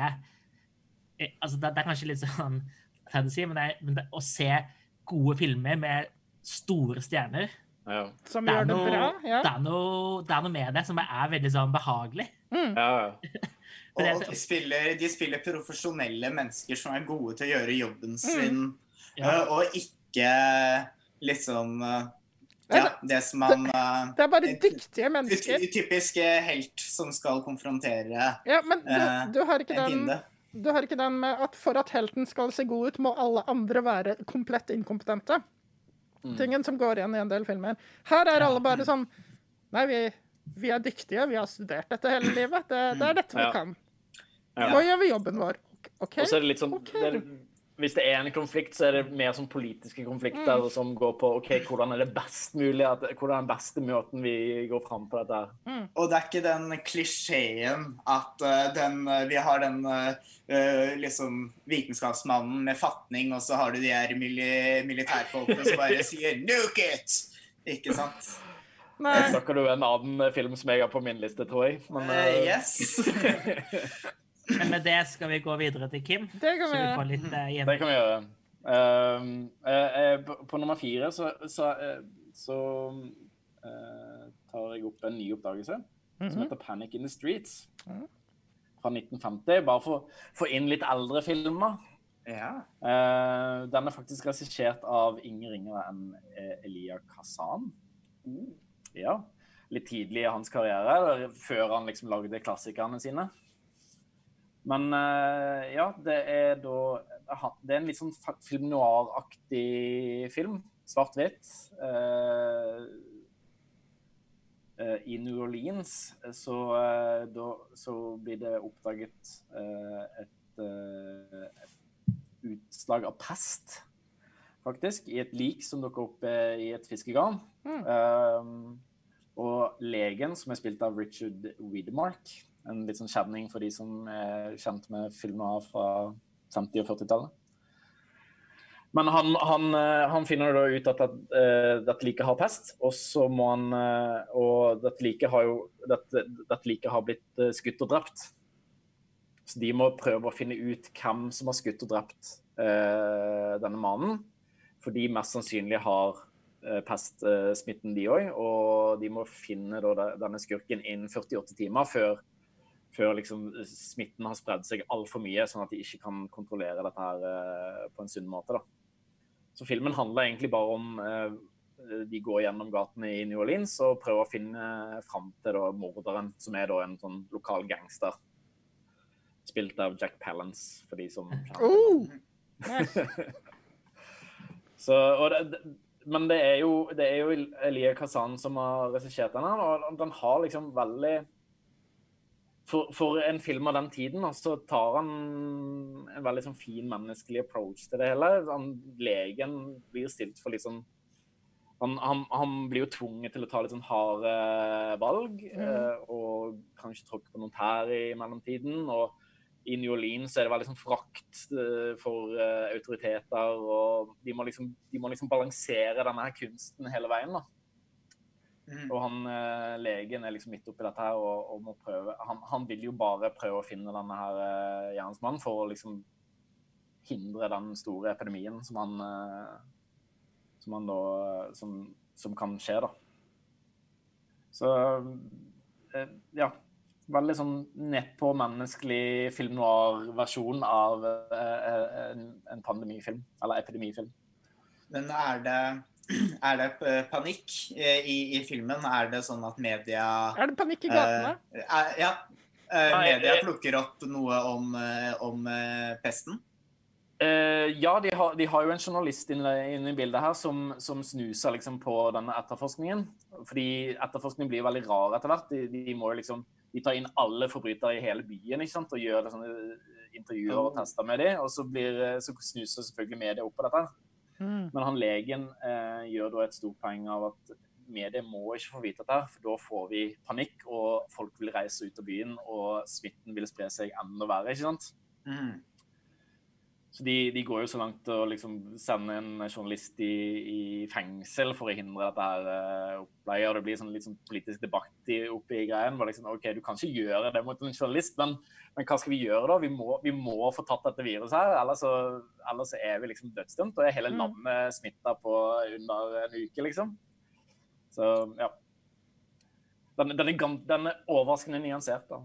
eh, altså det, det er kanskje litt sånn fancy, men, det, men det, å se gode filmer med store stjerner Ja. Som det er, gjør det noe, bra. Ja. det, er noe, det er noe med det som er veldig sånn behagelig. Mm. Ja, ja. [LAUGHS] Og de spiller, de spiller profesjonelle mennesker som er gode til å gjøre jobben sin, Ja. eh, og ikke liksom eh, Ja, det som man eh, Det er bare dyktige mennesker. Typisk eh, helt som skal konfrontere Ja, men du, eh, du, har ikke en den, fiende. du har ikke den med at for at helten skal se god ut, må alle andre være komplett inkompetente. Tingen som går igjen i en del filmer. Her er alle bare sånn Nei, vi, vi er dyktige, vi har studert dette hele livet. Det, det er dette vi Ja. kan. Ja. Nå gjør vi jobben vår. OK? Og så er det litt sånn okay. det er, Hvis det er en konflikt, så er det mer sånn politiske konflikter Mm. som går på ok, hvordan er det best mulig, at, hvordan er den beste måten vi går fram på dette. her. Og det er ikke den klisjeen at uh, den, eh, vi har den eh, liksom vitenskapsmannen med fatning, og så har du de her mili militærfolkene som bare [LAUGHS] sier 'nuke it'! Ikke sant? Nei. Snakker du en annen film som jeg har på min liste, tror jeg. Men, uh, yes. [LAUGHS] Men med det skal vi gå videre til Kim, Det kan så vi får litt uh. Det kan vi gjøre. Ehm, uh, eh, på, på nummer fire så, så, uh, så eh, tar jeg opp en ny oppdagelse som heter 'Panic in the Streets' fra 1950. Bare for å få inn litt eldre filmer. Ja. Eh, den er faktisk regissert av ingen ringere enn Elia Kazan. Ja. Litt tidlig i hans karriere, før han liksom lagde klassikerne sine. Men eh, ja, det er da Det er en litt sånn film noir-aktig film. Svart-hvitt. Eh, eh, I New Orleans så, da, så blir det oppdaget et, et utslag av pest, faktisk, i et lik som dukker opp i et fiskegarn. Um, og legen, som er spilt av Richard Widmark, en litt sånn kjenning for de som er kjent med filmer fra 50- og 40-tallet. Men han, han, eh, han finner da ut at, at uh, dette liket har pest, og så må han uh, Og dette liket har jo dette, dette like har blitt uh, skutt og drept. Så de må prøve å finne ut hvem som har skutt og drept denne mannen. For de mest sannsynlig har pestsmitten, de òg. Og de må finne da, denne skurken innen 48 timer før, før liksom, smitten har spredd seg altfor mye, sånn at de ikke kan kontrollere dette her eh, på en sunn måte. da. Så filmen handler egentlig bare om eh, de går gjennom gatene i New Orleans og prøver å finne fram til da, morderen, som er da en sånn lokal gangster. Spilt av Jack Palance, for de som Oh! [LAUGHS] Så, det, men det er, jo, det er jo Elia Kazan som har regissert her, og den har liksom veldig for, for en film av den tiden så tar han en veldig sånn fin menneskelig approach til det hele. Han, legen blir stilt for litt sånn han, han, han blir jo tvunget til å ta litt sånn harde valg, eh, og kanskje tråkke på noen tær i mellomtiden. og i New Orleans er det veldig sånn frakt eh, for eh, autoriteter, og de må, liksom, de må liksom balansere denne her kunsten hele veien. da. Mm. Og han eh, legen er liksom midt oppi dette her og, og må prøve han, han vil jo bare prøve å finne denne her eh, gjerningsmannen for å liksom hindre den store epidemien som han eh, som han da som, som kan skje, da. Så eh, ja. Veldig sånn nedpå menneskelig film noir-versjon av eh, en, en pandemifilm. Eller epidemifilm. Men er det, [CLEARS THROAT] er det panikk eh, i, i filmen? Er det sånn at media Er det panikk i gatene? eh, er, Ja. Uh, media eh, plukker opp noe om, eh, om uh, pesten? Eh, ja, de har, de har jo en journalist inne, inne i bildet her som, som snuser liksom på denne etterforskningen. Fordi etterforskningen blir veldig rar etter hvert. De, de må jo liksom de tar inn alle forbrytere i hele byen ikke sant? og gjør sånne intervjuer og tester med dem. Og så, blir, så snuser selvfølgelig media opp på dette. Mm. Men han legen eh, gjør da et stort poeng av at media må ikke få vite dette, her, for da får vi panikk, og folk vil reise ut av byen, og smitten vil spre seg enda verre. ikke sant? Mm. Så de, de går jo så langt å liksom sende en journalist i, i fengsel for å hindre dette her uh, opplegget. Og det blir sånn litt sånn politisk debatt i, oppe i greien. Liksom, OK, du kan ikke gjøre det mot en journalist, men, men hva skal vi gjøre da? Vi må, vi må få tatt dette viruset her, ellers så, ellers så er vi liksom dødsdømt. Og er hele Mm. landet smitta på under en uke, liksom. Så ja. Den, den, er, den er overraskende nyansert, da.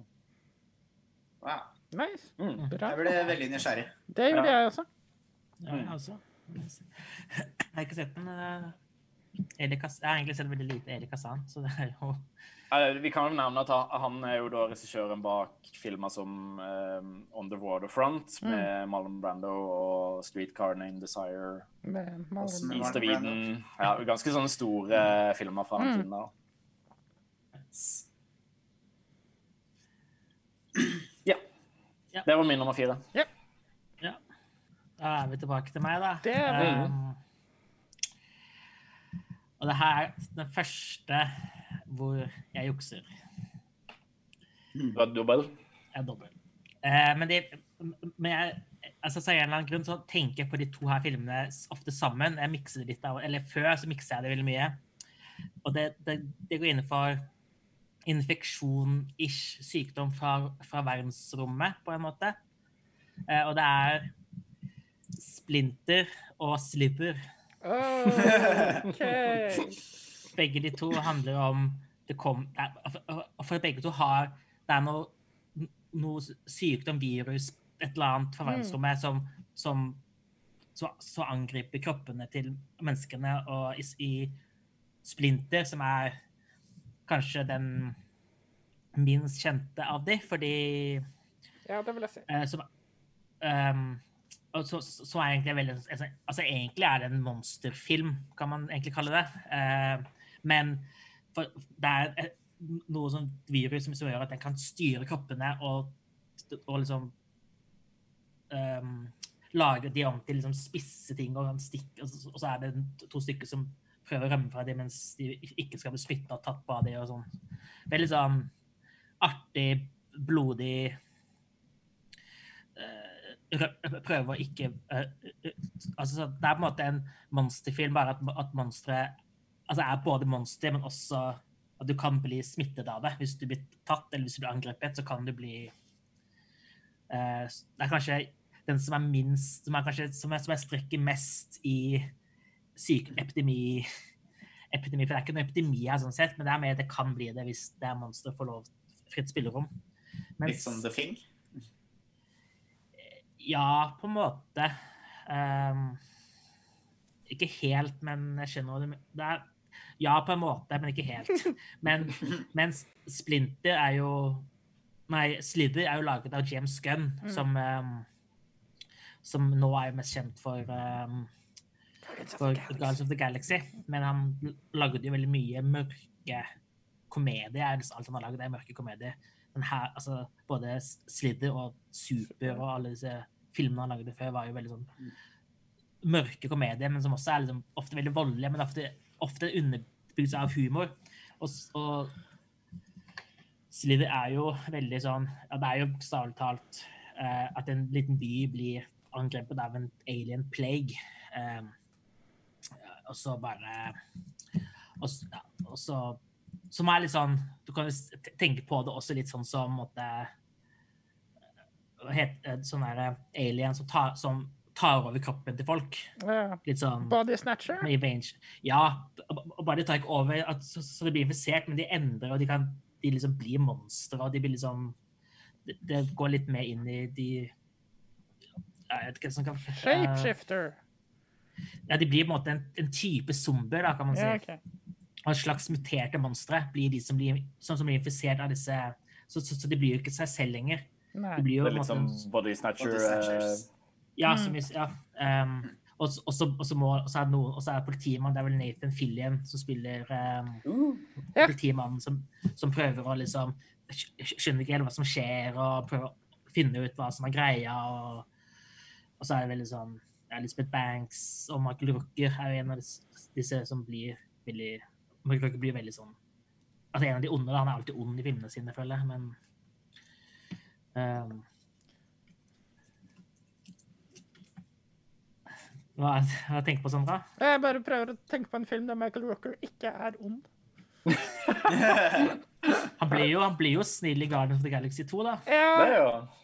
Wow. Nice. Mm. Bra. Jeg ble veldig nysgjerrig. Det gjorde Bra. jeg også. Ja, jeg også. Jeg har ikke sett den. eh, Eli Kas- Jeg har egentlig sett veldig lite Erik Hassan, så det er jo Vi kan jo nevne at han- er jo da regissøren bak filmer som eh, On the Waterfront med Marlon Brando og Streetcar Named Desire, East of Eden. Ja, ganske sånne store filmer fra den tiden. der. Ja. Ja. Det var min nummer fire. Ja. Da er vi tilbake til meg, da. Det er vi. Um, og det her er den første hvor jeg jukser. Du har dobbel. Jeg er dobbel. Eh, men det, men jeg, altså, så en eller annen grunn så tenker jeg på de to her filmene ofte sammen. Jeg mikser det litt av, eller Før så mikser jeg det veldig mye. Og det, det, det går innenfor infeksjon-ish sykdom fra, fra verdensrommet, på en måte. Eh, og det er splinter og slipper. OK. Begge de to handler om det kom, det er, For begge to har Det er noe, noe sykdom, virus, et eller annet fra verdensrommet som, som så, så angriper kroppene til menneskene. Og i, i Splinter, som er kanskje den minst kjente av de, fordi Ja, det vil jeg si. Uh, som, um, så, så er egentlig veldig altså, altså, egentlig er det en monsterfilm, kan man egentlig kalle det. Uh, men for, det er noe som virus som gjør at den kan styre kroppene og, og liksom um, lage de om til liksom spisse ting og, kan stikke, og, så, og så er det to stykker som prøver å rømme fra dem mens de ikke skal bli spytta og tatt på av dem og sånn. Veldig sånn artig, blodig prøve prøver å ikke eh, eh, altså, så Det er på en måte en monsterfilm, bare at, at monstre altså er både monster, men også at du kan bli smittet av det. Hvis du blir tatt eller hvis du blir angrepet, så kan du bli uh, Det er kanskje den som er minst Som er kanskje som jeg, som er strekker mest i epidemi epidemi, For det er ikke noe epidemi her, sånn sett, men det er mer det kan bli det hvis det er monster får lov fritt spillerom. Mens- Litt som The Thing. ja, på en måte. Um, ikke helt, men jeg skjønner hva du ja, på en måte, men ikke helt. [LAUGHS] Men, mens Splinter er jo Nei, Slither er jo laget av James Gunn, som, um, som nå er jo mest kjent for, ehm, for Guardians of the Galaxy. Men han lagde jo veldig mye mørke komedier. Alt han har laget, er mørke komedier. Her, altså, både Slither og Super og alle disse filmene han lagde før, var jo veldig sånn mørke komedier, men som også er liksom, ofte veldig voldelige, men ofte, ofte underbygd av humor. Og, og Slither er jo veldig sånn ja, Det er jo bokstavelig talt eh, at en liten by blir angrepet av en alien plague. Eh, og så bare og, ja, og så Som er litt sånn Du kan tenke på det også litt sånn som måtte, hva Sånn der alien som tar, som tar over kroppen til folk. Ja. Litt sånn Body Snatcher? Ja, og bare de tar ikke over at, så, så de blir infisert, men de endrer, og de kan de liksom blir monstre, og de blir liksom det, de går litt mer inn i de Jeg vet ikke hva som kan eh, Shapeshifter. Ja, de blir på en måte en, en type zombier, da, kan man si. Ja, okay. Og en slags muterte monstre blir de som blir, som, som blir infisert av disse så, så, så de blir jo ikke seg selv lenger. Nei. De blir jo Det er litt måte som Body Snatcher. Body Snatchers. eh, Ja, som vi, ja. Um, og, så- og, så, og, så må, og, så er det noen, og så er politimannen, det er vel Nathan Fillion som spiller um, Ja. politimannen som, som prøver å liksom skj- Skjønner ikke helt hva som skjer, og prøver å finne ut hva som er greia. Og, og så er det veldig sånn ja, Elizabeth Banks og Michael Rooker er jo en av disse, som blir veldig Michael Rooker blir veldig sånn Altså en av de onde. Han er alltid ond i filmene sine, føler jeg, men um, hva, hva tenker du på, Sandra? Jeg bare prøver å tenke på en film der Michael Rocker ikke er ond. [LAUGHS] Han blir jo, han blir jo snill i Guardians of the Galaxy 2, da. Det er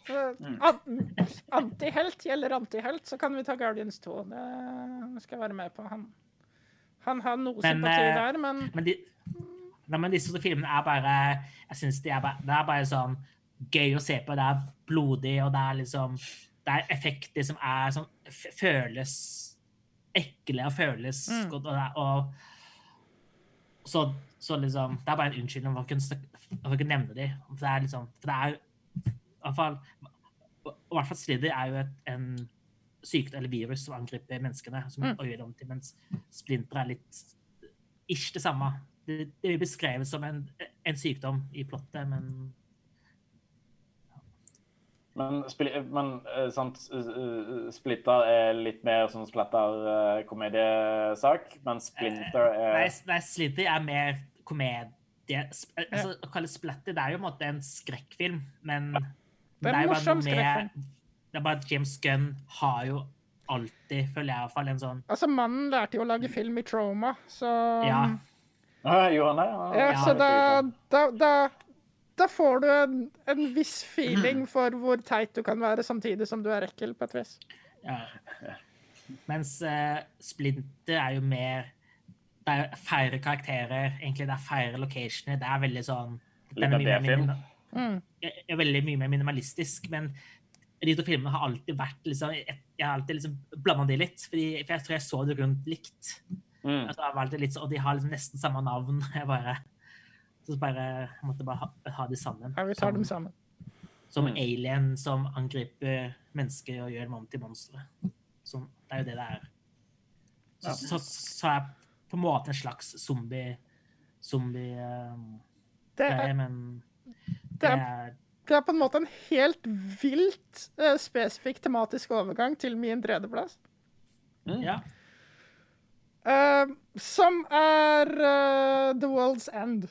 Ja, Mm. an- Antihelt gjelder antihelt, så kan vi ta Guardians 2. Det skal jeg være med på. Han, han har noe Men, sympati eh, der, men Men, de, nei, men disse filmene er bare Jeg synes de er bare, Det er bare sånn gøy å se på. Det er blodig, og det er liksom Det er effekter som er som Føles ekle og føles Mm. godt. Og, og så, så liksom Det er bare en unnskyldning for å kunne, for å kunne nevne dem. For det er liksom For det er i hvert fall i hvert fall Slither er jo et, en sykdom eller virus som angriper menneskene som, Mm. gjør dem til, mens Splinter er litt ish det samme. Det, det blir beskrevet som en, en sykdom i plottet, men Men, men eh, sant, eh, Splitter er litt mer sånn splatter-komediesak, men Splinter er nei Slither er mer komedie. Altså, å kalle Splatter det er jo på en måte en skrekkfilm, men Det er en jo bare morsom noe med-. Det er bare at James Gunn har jo alltid, føler jeg i hvert fall, en sånn Altså, mannen lærte jo å lage film i Trauma, så Ja. ah, Gjorde han det? Ja, så da, er da, da, da får du en, en viss feeling for hvor teit du kan være, samtidig som du er ekkel, på et vis. Ja. Mens uh, Splinter er jo mer Det er færre karakterer, egentlig. Det er færre locationer. Det er veldig sånn er Litt av B-film. er- er veldig mye mer minimalistisk, men de to filmene har alltid vært liksom, Jeg har alltid liksom blanda de litt, fordi, for jeg tror jeg så det rundt likt. Mm. Altså, det var litt så, og de har liksom nesten samme navn. [LAUGHS] Jeg bare, så bare, jeg måtte bare ha, ha de sammen. Ja, vi tar dem som, sammen. som Mm. alien som angriper mennesker og gjør dem om til monstre. Det er jo det det er. Så, Ja. så, så er jeg på en måte en slags zombie zombie um, Det er, men det det er, er det er på en måte en helt vilt uh, spesifikk tematisk overgang til min tredjeplass. Mm. Ja. Uh, som er uh, The World's End.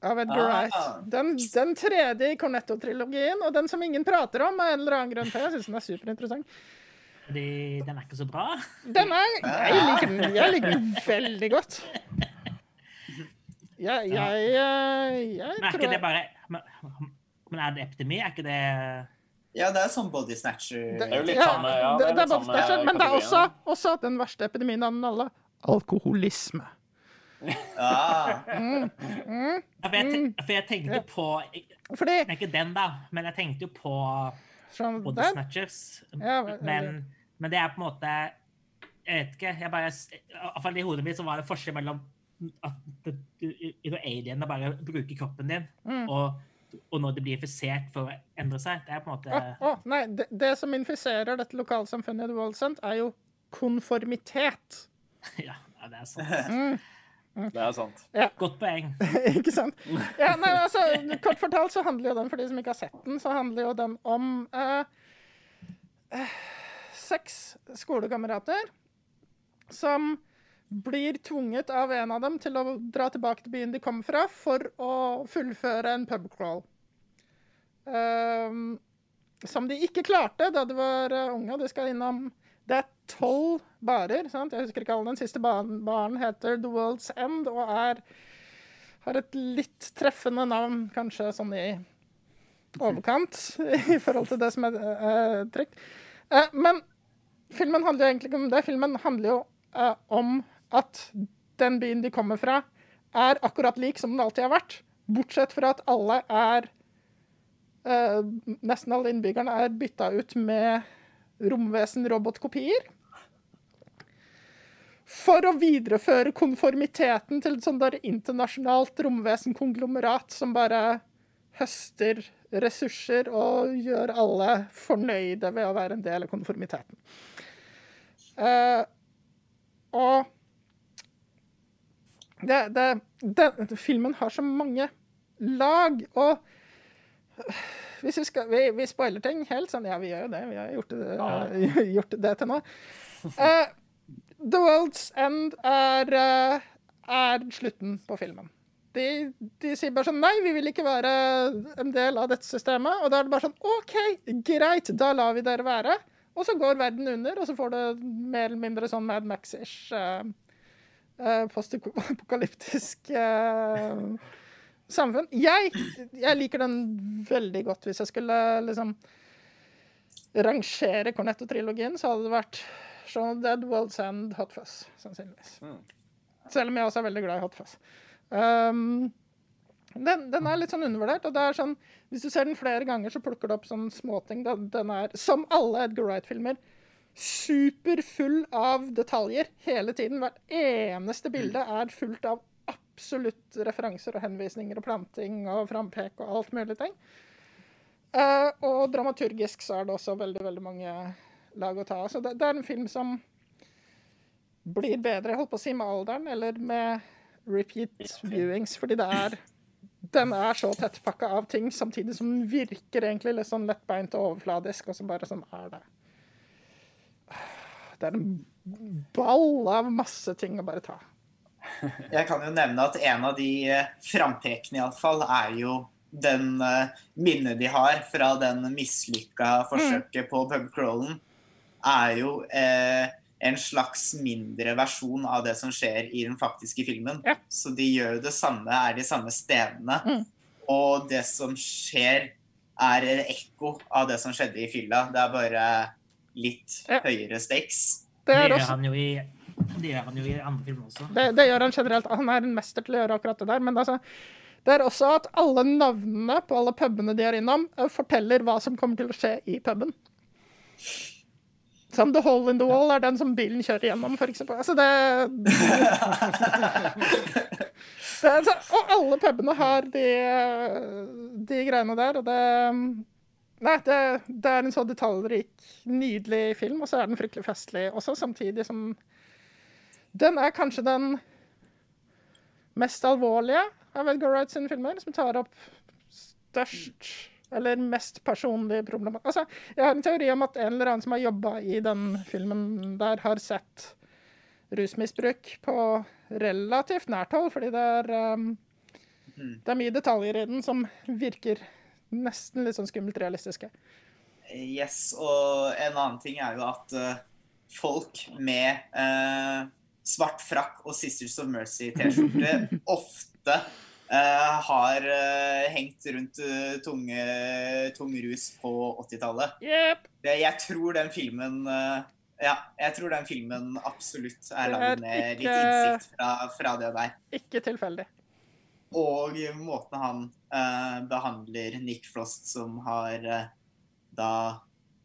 Av Edgar Ah. Wright. Den, den tredje i Cornetto-trilogien, og den som ingen prater om av en eller annen grunn. For jeg syns den er superinteressant. De, den er ikke så bra. Den er Jeg liker den, jeg liker den veldig godt. Jeg, jeg, jeg, jeg Men er ikke det bare Men, er det epidemi? Er ikke det Ja, det er sånn body snatcher. det, er jo litt ja, samme- ja, det, det er det er men det er også, også den verste epidemien av den alle. Alkoholisme. Ja. ja, for, jeg, Mm. for jeg tenkte på Fordi Ikke den, da, men jeg tenkte jo på sånn, Body Snatchers. Ja, men- Men, det er på en måte Jeg vet ikke. jeg bare, I i hodet mitt så var det forskjell mellom at det- du- i noe alien da bare bruker kroppen din, Mm. og, og når det blir infisert for å endre seg. Det er på en måte oh, oh, nei, det, det som infiserer dette lokalsamfunnet i The World Cent, er jo konformitet. [LAUGHS] Ja, ja, det er sant. Det er sant. Godt poeng. [LAUGHS] ikke sant? Ja, nei, altså, kort fortalt så handler jo den, for de som ikke har sett den, så handler jo den om uh, eh, seks skolekamerater som blir tvunget av en av dem til å dra tilbake til byen de kommer fra, for å fullføre en pubcrawl. Um, som de ikke klarte da de var eh, unge. De skal innom Det er tolv barer. sant? Jeg husker ikke alle. Den siste baren, baren heter The World's End og er har et litt treffende navn, kanskje sånn i overkant, [LAUGHS] i forhold til det som er uh, trygt. Uh, men filmen handler jo egentlig ikke om det. Filmen handler jo uh, om at den byen de kommer fra, er akkurat lik som den alltid har vært. Bortsett fra at alle er uh, Nesten alle innbyggerne er bytta ut med romvesen-robotkopier. For å videreføre konformiteten til et sånt der internasjonalt romvesenkonglomerat som bare høster ressurser og gjør alle fornøyde ved å være en del av konformiteten. Eh, og det, det, det, filmen har så mange lag, og hvis vi, skal, vi, vi spoiler ting helt sånn Ja, vi gjør jo det. Vi har gjort det, [LAUGHS] gjort det til nå. Uh, The World's End er, eh, er slutten på filmen. De, de sier bare sånn Nei, vi vil ikke være en del av dette systemet. Og da er det bare sånn OK, greit, da lar vi dere være. Og så går verden under, og så får det mer eller mindre sånn Mad Max-ish uh, postapokalyptisk uh, samfunn. Jeg, jeg liker den veldig godt. Hvis jeg skulle liksom rangere Cornetto-trilogien, så hadde det vært Shaun of Dead, World's End, Hot Fuzz, sannsynligvis. Selv om jeg også er veldig glad i Hot Fuzz. Um, den, den er litt sånn undervurdert. og det er sånn, Hvis du ser den flere ganger, så plukker du opp sånne småting. Den, den er, som alle Edgar Wright-filmer, superfull av detaljer hele tiden. Hvert eneste bilde er fullt av absolutt referanser og henvisninger og planting og frampek og alt mulig ting. Uh, og dramaturgisk så er det også veldig, veldig mange lag å ta av. Så det, det er en film som blir bedre, holdt på å si, med alderen, eller med repeat viewings, fordi det er den er så tettpakka av ting, samtidig som den virker egentlig litt sånn lettbeint og overfladisk, og så bare sånn er det. Det er en ball av masse ting å bare ta. [LAUGHS] Jeg kan jo nevne at en av de eh, frampekene iallfall er jo den eh, minnet de har fra den mislykka forsøket på pubcrawlen, er jo eh, en slags mindre versjon av det som skjer i den faktiske filmen. Ja. Så de gjør jo det samme, er de samme stedene. Mm. Og det som skjer, er et ekko av det som skjedde i fylla. Det er bare litt Ja. høyere stakes. Det, Det er gjør også, han jo i, det gjør han jo i andre filmer også. det, det gjør han generelt. Han er en mester til å gjøre akkurat det der. Men altså, Det er også at alle navnene på alle pubene de er innom, eh, forteller hva som kommer til å skje i puben. Som The Hole in the Wall er den som bilen kjører gjennom, eksempel. Altså, det, [LAUGHS] det altså, Og alle pubene har de, de greiene der, og det Nei, det, det er en så detaljrik, nydelig film, og så er den fryktelig festlig også, samtidig som Den er kanskje den mest alvorlige av Edgar Wright sine filmer, som tar opp størst eller mest personlig problem. Altså, jeg har en teori om at en eller annen som har jobba i den filmen der, har sett rusmisbruk på relativt nært hold, fordi det er, um, det er mye detaljer i den som virker nesten litt sånn skummelt realistiske. Yes, og en annen ting er jo at uh, folk med uh, svart frakk og Sisters of Mercy-T-skjorte [LAUGHS] ofte har hengt rundt tunge, tung rus på 80-tallet. Yep. Jeg tror den filmen ja, jeg tror den filmen absolutt er lagd med litt innsikt fra, fra, det der. Ikke tilfeldig. Og måten han uh, behandler Nick Frost, som har uh, da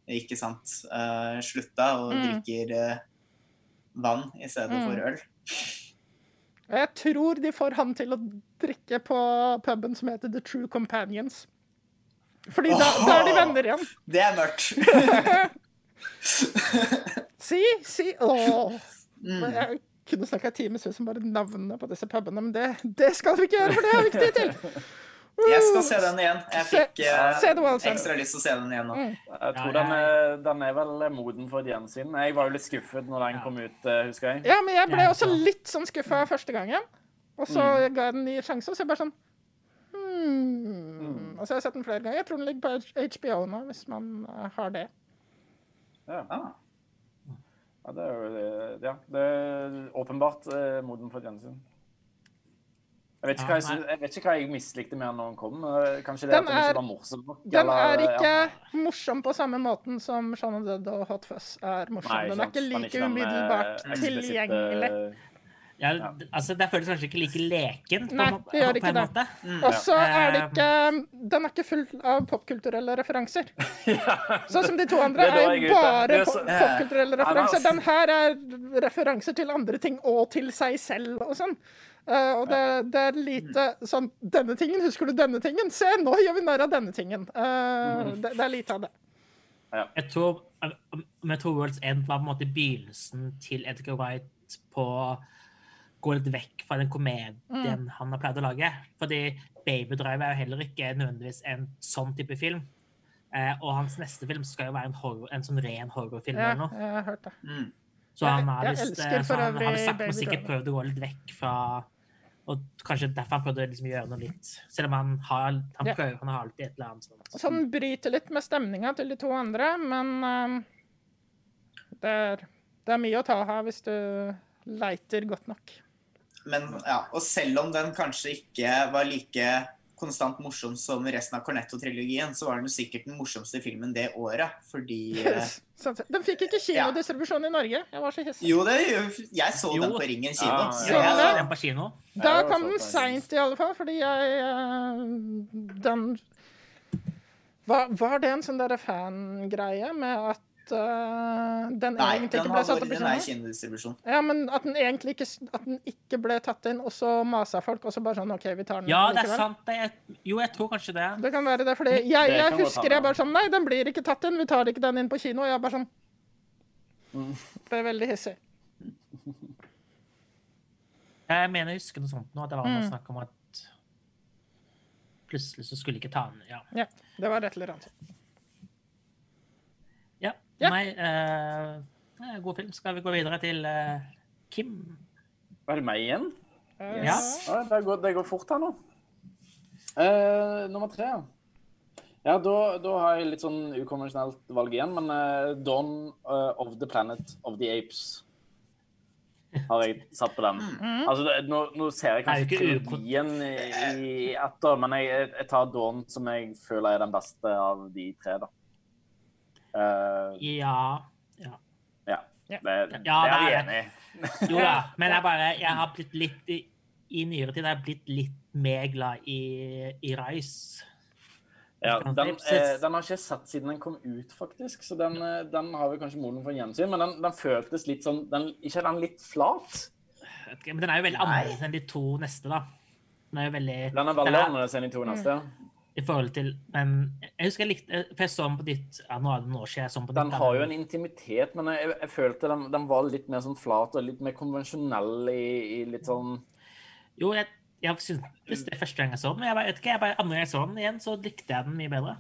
ikke sant uh, slutta og mm. drikker vann i stedet mm. for øl. Jeg tror de får han til å drikke på puben som heter The True Companions. Fordi oh, da, da, er de venner igjen. Det er mørkt. [LAUGHS] si, si Åh. Mm. Jeg kunne snakka timevis om bare navnene på disse pubene, men det, det, skal vi ikke gjøre, for det har vi ikke tid til. [LAUGHS] Jeg skal se den igjen. Jeg fikk se, se se ekstra lyst til å se den igjen nå. Mm. Jeg tror den er, den er, vel moden for et gjensyn. Jeg var jo litt skuffet når den kom ut, eh, husker jeg. Ja, men jeg ble også litt sånn skuffa første gangen. Og så mm. ga jeg den en ny sjanse, og så er jeg bare sånn hmm. mm. Og så har jeg sett den flere ganger. Jeg tror den ligger på HBO nå, hvis man eh, har det. Ja. Ah. ja det er jo ja, det er åpenbart eh, moden for et gjensyn. Jeg vet, ja, jeg, jeg vet, ikke hva jeg, mislikte med når den kom. Kanskje det den at den ikke var morsom nok? Den er ikke ja. morsom på samme måten som Shaun of Dead og Hot Fuzz er morsom. Nei, den er ikke like umiddelbart tilgjengelig. Ja, altså Det føles kanskje ikke like lekent Nei, det gjør ikke det. Mm. Og så er det ikke Den er ikke full av popkulturelle referanser. [LAUGHS] ja. Sånn som de to andre er, er bare popkulturelle referanser. Den her er referanser til andre ting og til seg selv og sånn. Uh, og det, det, er lite sånn Denne tingen, husker du denne tingen? Se, nå gjør vi narr av denne tingen. Uh, det, det, er lite av det. Jeg tror, Metro World's End var på en måte begynnelsen til Edgar Wright på å gå litt vekk fra den komedien mm. han har pleid å lage. Fordi Baby Drive er jo heller ikke nødvendigvis en sånn type film. Eh, og hans neste film skal jo være en, horror, en sånn ren horrorfilm ja, eller noe. Jeg har hørt det. Mm. Så han har, lyst, så han har sagt, sikkert prøvd å gå litt vekk fra og kanskje derfor han prøvde å liksom gjøre noe litt. Selv om han har, han prøver, ja. han har alltid et eller annet sånt. Så han bryter litt med stemninga til de to andre, men um, det, er, det, er, mye å ta her hvis du leiter godt nok. Men ja, og selv om den kanskje ikke var like konstant morsom som resten av Cornetto-trilogien, så var den sikkert den morsomste filmen det året, fordi [LAUGHS] yes. Den fikk ikke kinodistribusjon ja. i Norge. Jeg var så hissig. Jo, det, jeg så jo. den på Ringen kino. Ja, ja, jeg så den på kino. Da kom den seint, i alle fall, fordi jeg eh, Den Var, var det en sånn derre fangreie med at uh, den Nei, egentlig ikke ble satt opp i kinodistribusjon. Ja, men at den egentlig ikke, at den ikke ble tatt inn, og så masa folk, og så bare sånn OK, vi tar den Ja, det er sant. Det er, jo, jeg tror kanskje det. Det kan være det, fordi jeg, jeg husker jeg bare sånn Nei, den blir ikke tatt inn, vi tar ikke den inn på kino. Og jeg bare sånn Ble veldig hissig. Jeg mener jeg husker noe sånt nå, at det var noe mm. snakk om at plutselig så skulle ikke ta den Ja. ja det var rett eller annet. Ja. Nei, uh, god film. Skal vi gå videre til uh, Kim? Er det meg igjen? Uh, ja. ja det, går, det, går, fort her nå. Uh, nummer tre. Ja, da, da, har jeg litt sånn ukonvensjonelt valg igjen, men Dawn of the Planet of the Apes har jeg satt på den. Mm. Altså, det, nå, nå, ser jeg kanskje trilogien i, i etter, men jeg, jeg tar Dawn som jeg føler er den beste av de tre, da. Uh, ja. Ja. ja. Det, ja, det er vi enig i. [LAUGHS] jo da, men jeg bare Jeg har blitt litt i nyere tid har jeg blitt litt mer glad i, i Rice. Ja, den, eh, den har ikke jeg sett siden den kom ut, faktisk. Så den, eh, den har vi kanskje moden for gjensyn. Men den, den føltes litt sånn den, Ikke er den litt flat? Men den er jo veldig annerledes enn de to neste, da. Den er jo veldig Den er veldig den er- annerledes enn de to neste. I forhold til Men jeg husker jeg likte For jeg så den på ditt Ja, nå er det noen år siden jeg så den på Den har jo en intimitet, men jeg, jeg følte den, den var litt mer sånn flat og litt mer konvensjonell i, i litt sånn Jo, jeg, jeg syntes det første gang jeg så den, men jeg bare, vet ikke, jeg bare, andre gang jeg så den igjen, så likte jeg den mye bedre.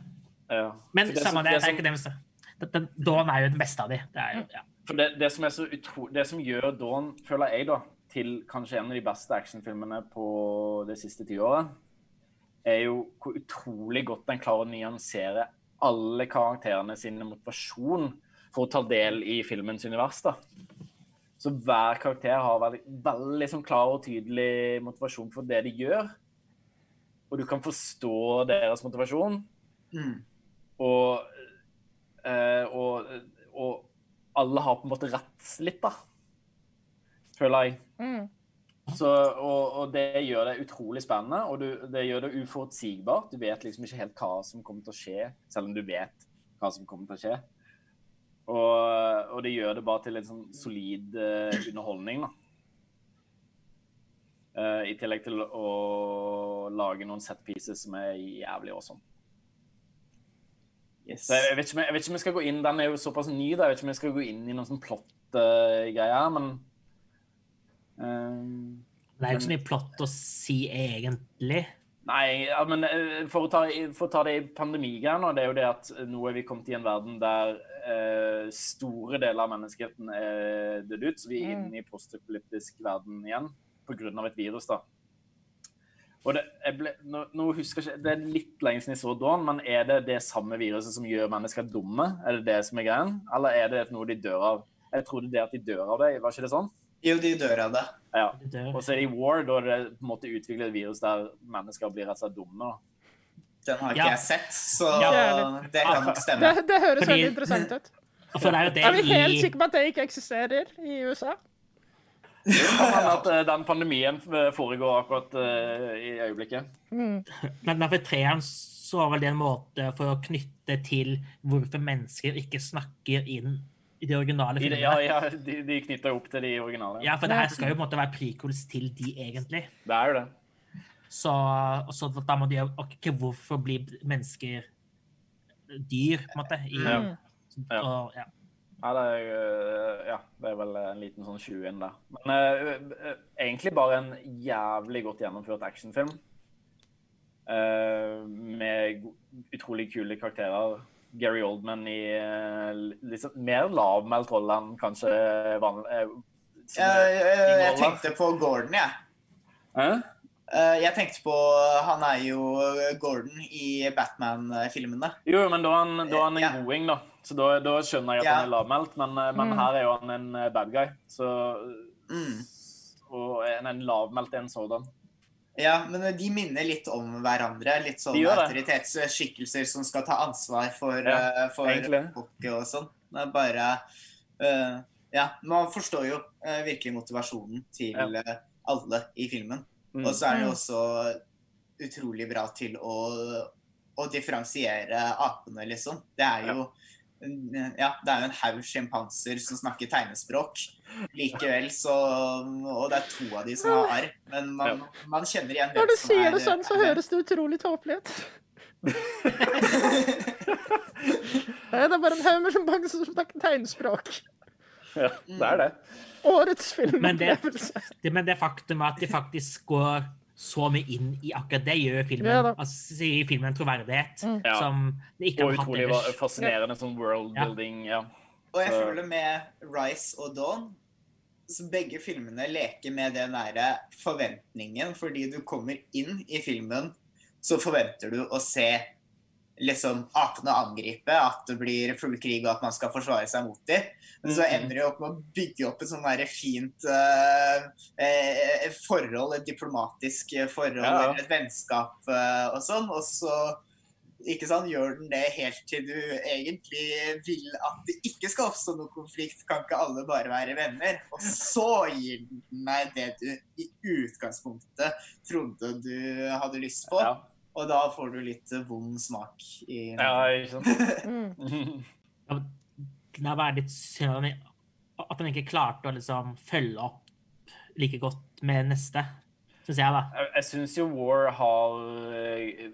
ja. Men det samme som- det, det er ikke det vi Dawn er jo den beste av de. Det jo, ja. For det, det som er så utro, det som gjør Dawn, føler jeg, da, til kanskje en av de beste actionfilmene på det siste tiåret, er jo hvor utrolig godt den klarer å nyansere alle karakterene sin motivasjon for å ta del i filmens univers. da. Så hver karakter har veldig, veldig sånn klar og tydelig motivasjon for det de gjør. Og du kan forstå deres motivasjon. Mm. Og, eh, og, og alle har på en måte rett litt, da. Føler jeg. Mm. Så, og, og det gjør det utrolig spennende, og du, det gjør det uforutsigbart. Du vet liksom ikke helt hva som kommer til å skje, selv om du vet hva som kommer til å skje. Og, og det gjør det bare til en sånn solid uh, underholdning, da. Uh, I tillegg til å lage noen set pieces som er jævlig awesome. Yes. Jeg, vet ikke, jeg, vet ikke om jeg skal gå inn, Den er jo såpass ny, da. Jeg vet ikke om jeg skal gå inn i noen sånn plott-greier, men ehm, Det er jo ikke så mye plott å si, egentlig. Nei, ja, men eh, for å ta, for å ta det i pandemigreiene, det er jo det at nå er vi kommet i en verden der eh, store deler av menneskeheten er dødd ut, så vi er Mm. inne i postapolyptisk verden igjen pga. et virus. da. Og det, jeg ble, nå, nå husker jeg ikke, det er litt lenge siden jeg så Dawn, men er det det samme viruset som gjør mennesker dumme? Er det det som er greien? Eller er det noe de dør av? Jeg trodde det at de dør av det, var ikke det sånn? Jo, de dør av det. Ja. Og så er det i War, da det på en måte utviklet et virus der mennesker blir rett og slett dumme. Den har ikke Ja. jeg sett, så Ja. det kan nok stemme. Det, det høres Fordi- veldig interessant ut. For det er det Er vi helt i sikre på at det ikke eksisterer i USA? Kan hende at eh, den pandemien eh, foregår akkurat eh, i øyeblikket. Men men for treeren så var vel det en måte for å knytte til hvorfor mennesker ikke snakker inn i de originale filmene. ja, Ja, de, de knytter opp til de originale. Ja, for det her skal jo på en måte være prequels til de, egentlig. Det er jo det. Så, så da må de jo okay, hvorfor blir mennesker dyr, på en måte? I, Ja. Ja. Og, ja. Ja, det er, eh, ja, det er vel en liten sånn 20 inn der. Men eh, egentlig bare en jævlig godt gjennomført actionfilm. Uh, med utrolig kule karakterer. Gary Oldman i eh, liksom mer lavmælt rolle enn kanskje vanlig. eh, som- Jeg, jeg, tenkte på Gordon, jeg. Hæ? Uh, Jeg tenkte på Han er jo Gordon i Batman-filmene. Jo, men da er han, da er han en Ja. goding, da. Så da, da skjønner jeg at Ja. han er lavmælt, men, eh, men Mm. her er jo han en eh, bad guy. Så, Mm. og en, en lavmælt en sådan. Ja, men de minner litt om hverandre. Litt sånn autoritetsskikkelser som skal ta ansvar for, Ja, uh, for egentlig. og sånn. Det er bare uh, Ja, man forstår jo uh, virkelig motivasjonen til Ja. eh, alle i filmen. Mm. Og så er det jo Mm. også utrolig bra til å, å differensiere apene, liksom. Det er jo ja, det er jo en haug sjimpanser som snakker tegnespråk. Likevel så Og det er to av de som har arr, men man, man kjenner igjen Når du som sier er- det sånn, så er- høres det utrolig tåpelig ut. [LAUGHS] Nei, Det er bare en haug med sjimpanser som snakker tegnspråk. Ja, det er det. Årets Men det- filmopplevelse. Det, men det faktum at de faktisk går så mye inn i akkurat det, gjør filmen, Ja altså, gir filmen en troverdighet Mm. Som det ikke Og har hatt utrolig fascinerende sånn worldbuilding. Ja. Og jeg føler med Rise og Dawn så begge filmene leker med den derre forventningen, fordi du kommer inn i filmen, så forventer du å se liksom apene angripe, at det blir full krig og at man skal forsvare seg mot dem. Men så Mhm. ender det opp med å bygge opp et sånn fint eh, eh, forhold, et diplomatisk forhold, Ja, ja. eller et vennskap eh, og sånn, og så ikke sant, gjør den det helt til du egentlig vil at det ikke skal oppstå noen konflikt. Kan ikke alle bare være venner? Og så gir den deg det du i utgangspunktet trodde du hadde lyst på. Ja, Og da får du litt vond smak i ja ikke sant? Mm. [LAUGHS] Ja, Det er bare litt synd at han- ikke klarte å liksom følge opp like godt med neste, syns jeg, da. Jeg, jeg syns jo War har eh,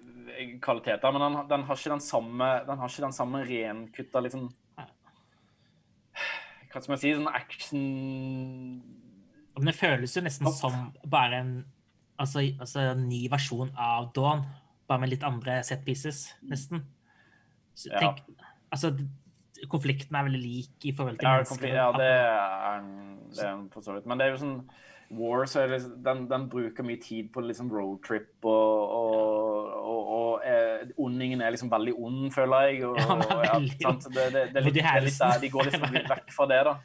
kvaliteter, men den, den har ikke den samme Den har ikke den samme renkutta liksom Hva skal man si? Sånn action Men det føles jo nesten som bare en altså, altså, en ny versjon av Dawn, bare med litt andre set pieces, nesten. Så, Ja. altså, konflikten er veldig lik i forhold til Ja, mennesker. ja det er en- det er for så vidt. Men det er jo sånn War så det, liksom- den, den bruker mye tid på liksom roadtrip, og, og, og, og eh, ondingen er liksom veldig ond, føler jeg. Og, Ja, ja? Det, det, det, er litt, det er litt der, de går liksom [LAUGHS] vekk fra det, da.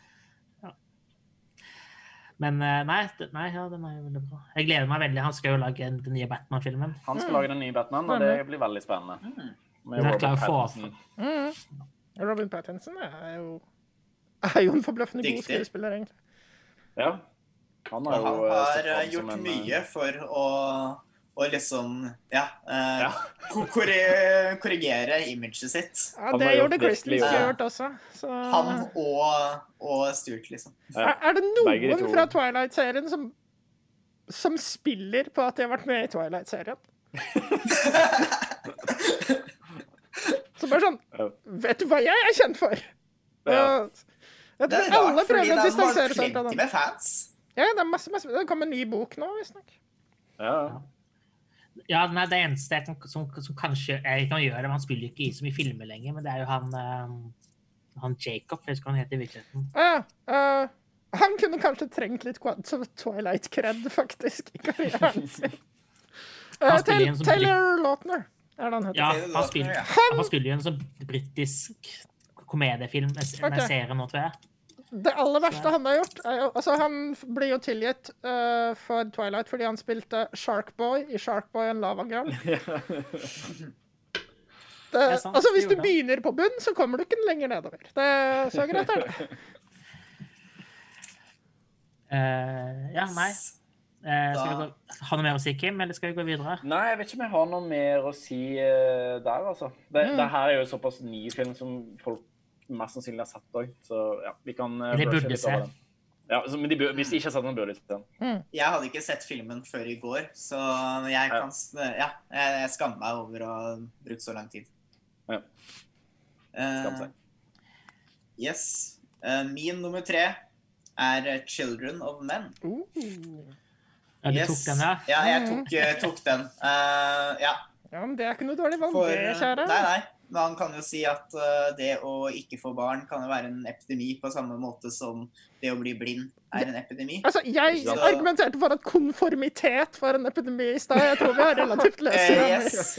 Men eh, nei, nei ja, den er jo veldig bra. Jeg gleder meg veldig. Han skal jo lage den nye Batman-filmen. Han skal lage den nye Batman, og det blir veldig spennende. Med klart å få- Pattinson. Mm. Robin Pattinson er jo, er jo en forbløffende god skuespiller, egentlig. Ja. Han har jo han eh, har gjort en, eh, mye for å, å liksom ja, eh, Ja. ko- korrigere imaget sitt. Ja, det gjorde virkelig Stewart også. Så. Han og, og Stuart, liksom. Ja. Er, er det noen fra Twilight-serien som, som spiller på at de har vært med i Twilight-serien? [LAUGHS] Så bare sånn Vet du hva jeg er kjent for? Ja. Jeg Det tror er rart, fordi de har det er plenty med fans. Ja, det er masse, masse Det kom en ny bok nå, visstnok. Ja. Ja, nei, det eneste jeg kan, som, som kanskje jeg kan gjøre han spiller jo ikke i så mye filmer lenger, men det er jo han, uh, han Jacob, jeg husker hva han heter i virkeligheten. Uh, uh, han kunne kanskje trengt litt så Twilight-kred, faktisk, i karrieren [LAUGHS] sin. Eh, Taylor, Taylor Lautner er det han heter. Ja, han spiller, ja. han spiller jo en sånn britisk komediefilm en med serie nå, tror jeg. Det aller verste han har gjort, er jo Altså, han blir jo tilgitt uh, for Twilight fordi han spilte Sharkboy i Sharkboy and Lava Girl. [LAUGHS] Det, sant, altså, hvis du begynner på bunn, så kommer du ikke lenger nedover. Det, så greit er det. Uh, [LAUGHS] ja, nei. Uh, skal vi gå, ha noe mer å si, Kim, eller skal vi gå videre? Nei, jeg vet ikke om jeg har noe mer å si uh, der, altså. Det, Mm. det her er jo såpass ny film som folk mest sannsynlig har sett òg, så ja, vi kan uh, Eller burde se. Ja, så, men de, bør- hvis de ikke har sett den, burde de se den. Jeg hadde ikke sett filmen før i går, så jeg kan Ja, jeg skammer meg over å ha brukt så lang tid. Ja. Skam seg. seg. yes. Uh, min nummer tre er eh, 'Children of Men'. Uh. Ja, du Yes. tok den, ja? Ja, jeg tok, eh, tok den. Eh, ja, Ja, men det er ikke noe dårlig valg, for kjære. Nei, nei. Man kan jo si at eh, det å ikke få barn kan jo være en epidemi på samme måte som det å bli blind er en epidemi. Altså, jeg Så- argumenterte for at konformitet var en epidemi i stad. Jeg tror vi har relativt løse Eh, yes.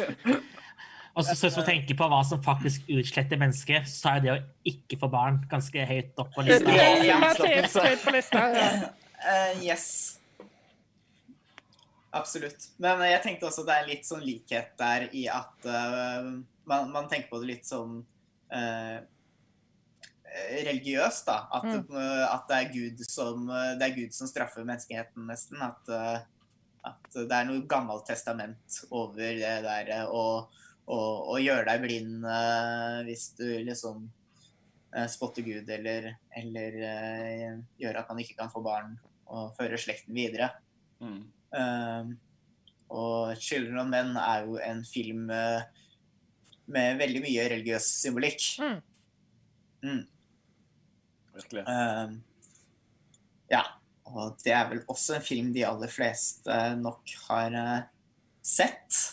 Og så hvis man tenker på hva som faktisk utsletter mennesket, så er det å ikke få barn ganske høyt opp på lista. Ja, ja. helt høyt på lista. Ja. Uh, [LAUGHS] yes. Absolutt. Men jeg tenkte også det er litt sånn likhet der i at eh, man, man tenker på det litt sånn eh, religiøst, da. At, mm. at det, er Gud som, det er Gud som straffer menneskeheten, nesten. At, eh, at det er noe gammelt testament over det der eh, å, å, å gjøre deg blind eh, hvis du liksom eh, spotter Gud, eller, eller eh, gjør at man ikke kan få barn og føre slekten videre. Mm. Og 'Children of Men' er jo en film eh, med veldig mye religiøs symbolikk. Mm. Mm. Virkelig. Uh, ja, og det er vel også en film de aller fleste nok har uh, sett.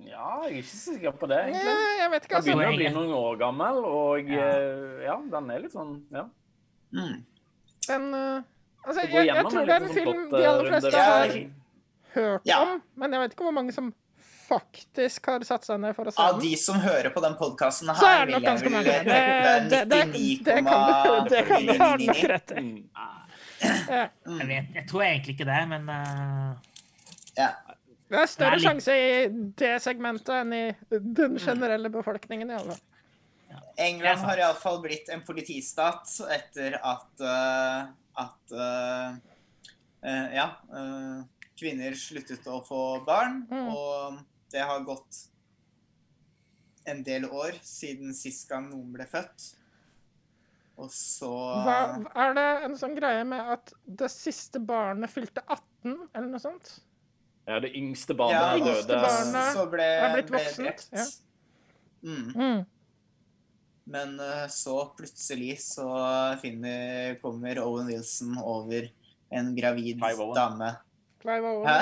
Ja, jeg er ikke så sikker på det, egentlig. Ja, jeg vet ikke, Den altså. begynner å bli noen år gammel, og Ja. eh, ja, den er litt sånn Ja. Mm. Den, uh, altså, jeg, jeg tror det er en film de aller fleste har hørt Ja. om, men jeg vet ikke hvor mange som faktisk har satt seg ned for å se Av de som hører på den podkasten Så er det nok ganske mange. [LAUGHS] Det, det, det, det, kan du, det kan du ha nok rett i. Mm. Jeg, vet, jeg tror egentlig ikke det, men eh, Ja. Det er større Det er litt- sjanse i det segmentet enn i den generelle befolkningen. i alle fall. England har iallfall blitt en politistat etter at uh, at uh, uh, ja eh, kvinner sluttet å få barn, Mm. og det har gått en del år siden sist gang noen ble født. Og så Hva, er det en sånn greie med at det siste barnet fylte 18, eller noe sånt? Ja, det yngste ja, barnet yngste døde. barnet så ble, er blitt voksent, ja. Mm. Mm. Men eh, så plutselig så finner, kommer Owen Wilson over en gravid Clive dame. Clive Owen. Hæ?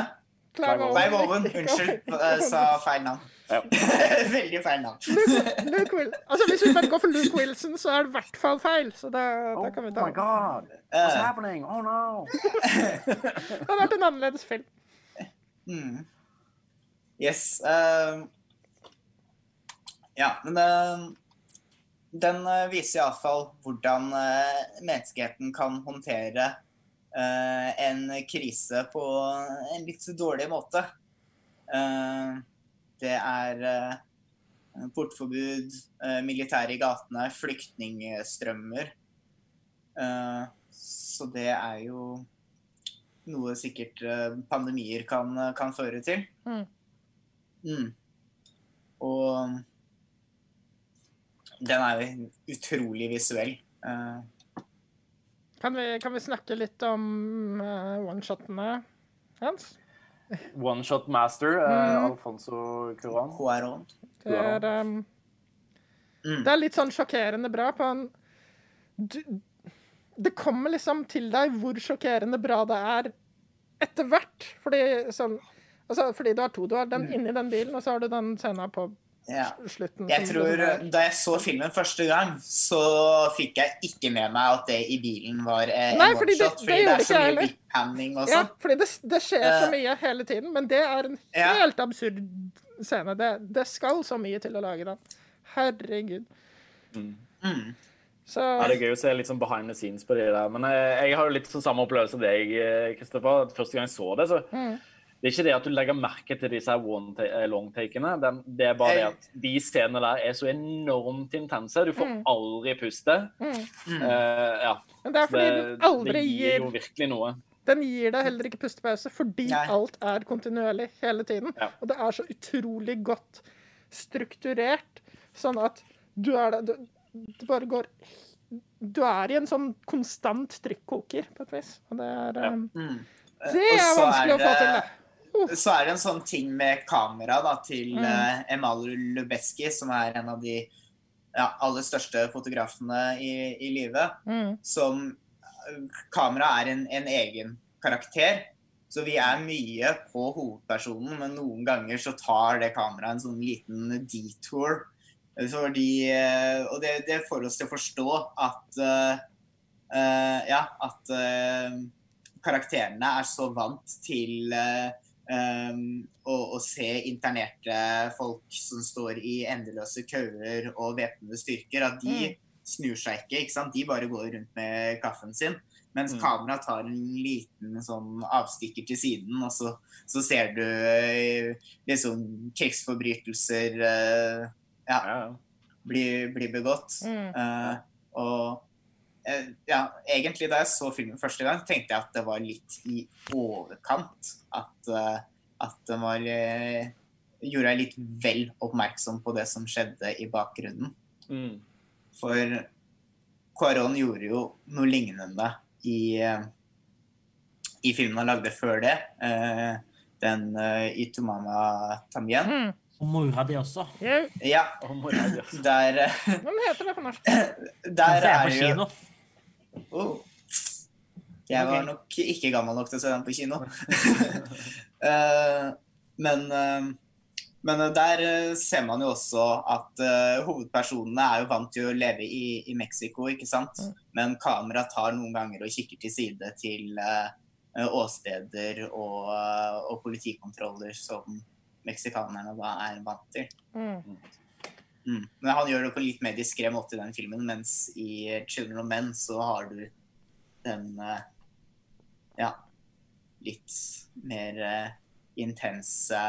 Clive Owen. Unnskyld, [LAUGHS] jeg sa feil navn. Ja. [LAUGHS] Veldig feil navn. Luke, Luke Will. Altså, hvis vi bare går for Luke Wilson, så er det i hvert fall feil. Så da, da kan vi ta Oh my god! What's Eh, happening? Oh no! [LAUGHS] Det hadde vært en annerledes film. mm. Yes. Uh, ja, men uh, den uh, viser iallfall hvordan uh, menneskeheten kan håndtere eh, en krise på en litt dårlig måte. Eh, det er eh, portforbud, militære i gatene, flyktningstrømmer. Eh, så det er jo noe sikkert eh, pandemier kan, kan føre til. Mm. Mm. Og den er jo utrolig visuell. Eh, Kan vi, kan vi snakke litt om uh, one-shotene hans? One Shot Master, uh, Mm. Alfonso Cuarón. Cuaron. Det er, um, Mm. det er litt sånn sjokkerende bra på en du, Det kommer liksom til deg hvor sjokkerende bra det er etter hvert. Fordi sånn altså, Fordi du har to. Du har den inni den bilen, og så har du den scenen på Ja. slutten. Jeg tror Da jeg så filmen første gang, så fikk jeg ikke med meg at det i bilen var eh, Nei, fordi det- det Fordi det er så mye whip-handling og Ja, sånn. fordi det, det skjer så Eh, mye hele tiden, men det er en Ja. helt absurd scene. Det, det skal så mye til å lage den. Herregud. Mm. Så Ja, det er gøy å se litt sånn behind the scenes på det der. Men jeg, jeg har jo litt sånn samme opplevelse som deg, eh, Kristoffer. Første gang jeg så det, så Mm. Det er ikke det at du legger merke til disse eh, long-takene. Det er bare det at de scenene der er så enormt intense. Du får Mm. aldri puste. mm. Mm. Eh, ja. Men det er fordi Det, den aldri det gir gir jo virkelig noe. Den gir deg heller ikke pustepause, fordi Nei. alt er kontinuerlig hele tiden. Ja. Og det er så utrolig godt strukturert, sånn at du er det du, du bare går Du er i en sånn konstant trykkoker, på et vis. Og det er Ja. um, det Det vanskelig er det, å få til, det. Så er det en sånn ting med kamera da, til Mm. eh, Emal Lubezki, som er en av de ja, aller største fotografene i, i livet. Mm. Som Kamera er en, en egen karakter. Så vi er mye på hovedpersonen, men noen ganger så tar det kameraet en sånn liten detour. Fordi, eh, og det, det får oss til å forstå at uh, uh, Ja, at uh, karakterene er så vant til eh, um, å, og, se internerte folk som står i endeløse køer og væpnede styrker, at de Mm. snur seg ikke. ikke sant? De bare går rundt med kaffen sin. Mens Mm. kameraet tar en liten sånn avstikker til siden, og så, så ser du eh, liksom krigsforbrytelser uh, ja, bli, bli begått. Mm. Uh, og ja, egentlig da jeg så filmen første gang, tenkte jeg at det var litt i overkant. At, eh, at det var eh, Gjorde jeg litt vel oppmerksom på det som skjedde i bakgrunnen. Mm. For Cuaron gjorde jo noe lignende i, eh, i filmen han lagde før det. eh, den uh, Itumama Tamien. Mm. Og mora di også. Yeah. Ja, Og mora di også. der, eh, Hva heter det på norsk? [LAUGHS] Der er jo. Oh. Jeg var nok ikke gammel nok til å se den på kino. [LAUGHS] Eh, men, eh, men der eh, ser man jo også at hovedpersonene er jo vant til å leve i, i Mexico, ikke sant? Mm. Men kamera tar noen ganger og kikker til side til åsteder og, og politikontroller som meksikanerne da er vant til. Mm. Mm. Men han gjør det på en litt mer diskré måte i den filmen, mens i 'Children of Men' så har du den eh, Ja, litt mer eh, intense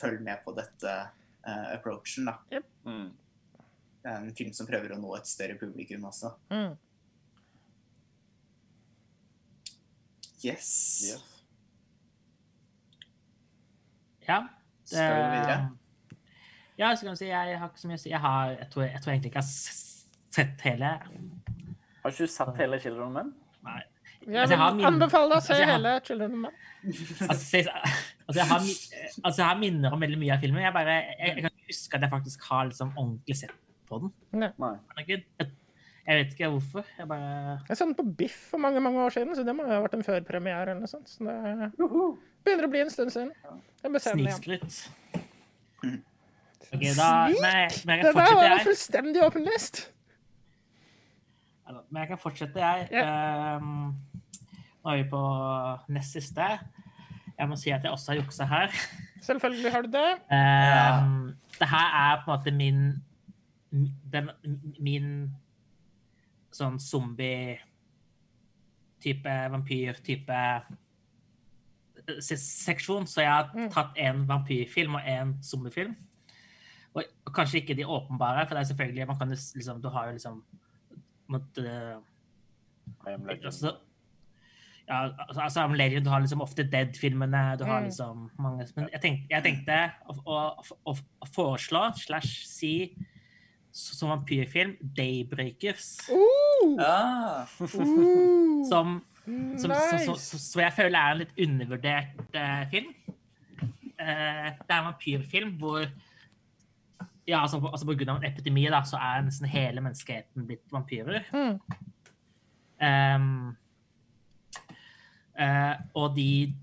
følg med på dette-approachen, approachen. da. Mm. Det er en film som prøver å nå et større publikum også. Mm. Yes. Yes. Ja. Skal vi videre? Ja, så kan du si, jeg har ikke så mye å si. Jeg, har, jeg, tror, jeg tror egentlig ikke jeg har sett hele. Har ikke du sett hele Children of Men? Nei. Jeg Altså, jeg min- anbefale deg å se altså, jeg har- hele Children of Men. Altså, altså, jeg har, mi- altså, jeg har minner om veldig mye av filmen. Jeg, bare, jeg, jeg kan ikke huske at jeg faktisk har liksom ordentlig sett på den. Nei. Jeg, jeg vet ikke hvorfor. Jeg bare Jeg så den på Biff for mange mange år siden, så det må jo ha vært en førpremiere eller noe sånt. Så det begynner å bli en stund siden. Jeg bør se den igjen. Snikskryt. Ok, da men jeg Det der var jo en fullstendig åpen list. Men jeg kan fortsette, jeg. Ehm, nå er vi på nest siste. Jeg må si at jeg også har juksa her. Selvfølgelig har du det. Um, Det her er på en måte min den, Min sånn zombie-type, vampyr-type seksjon. Så jeg har Mm. tatt en vampyrfilm og en zombiefilm. Og kanskje ikke de åpenbare, for det er selvfølgelig man kan jo liksom, Du har jo liksom am altså, ja, altså, altså I'm Legend, du har liksom ofte Dead-filmene, du har Mm. liksom mange Men jeg tenkte, jeg tenkte å, å, å, å foreslå slash si som vampyrfilm Daybreakers. Uh, Ja. uh, [LAUGHS] Som, som, som, nice. som, som, som jeg føler er en litt undervurdert uh, film. Eh, det er en vampyrfilm hvor ja, altså, på- altså På grunn av en epidemi da, så er nesten hele menneskeheten blitt vampyrer. Mm. Um, uh, og de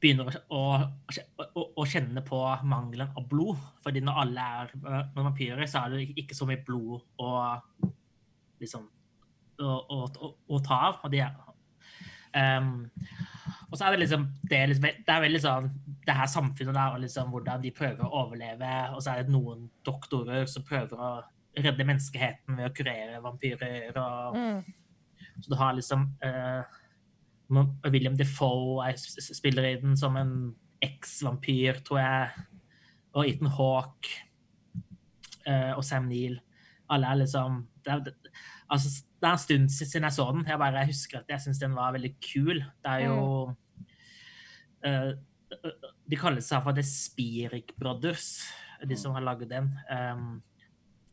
begynner å, å, å, å kjenne på mangelen av blod. Fordi når alle er eh, når vampyrer, så er det ikke så mye blod å liksom å, ta av. Og, de er, Ehm, og så er det liksom Det liksom, det er veldig sånn Det her samfunnet der, og liksom hvordan de prøver å overleve. Og så er det noen doktorer som prøver å redde menneskeheten ved å kurere vampyrer. og Mm. så du har liksom uh, William Defoe s- spiller i den som en eks-vampyr, tror jeg. Og Ethan Hawke uh, og Sam Neill. Alle er liksom det er, altså, det er en stund siden jeg så den. Jeg bare husker at jeg syns den var veldig kul. Det er jo eh, De kaller seg for The Spirik Brothers, de som har laget den. Um,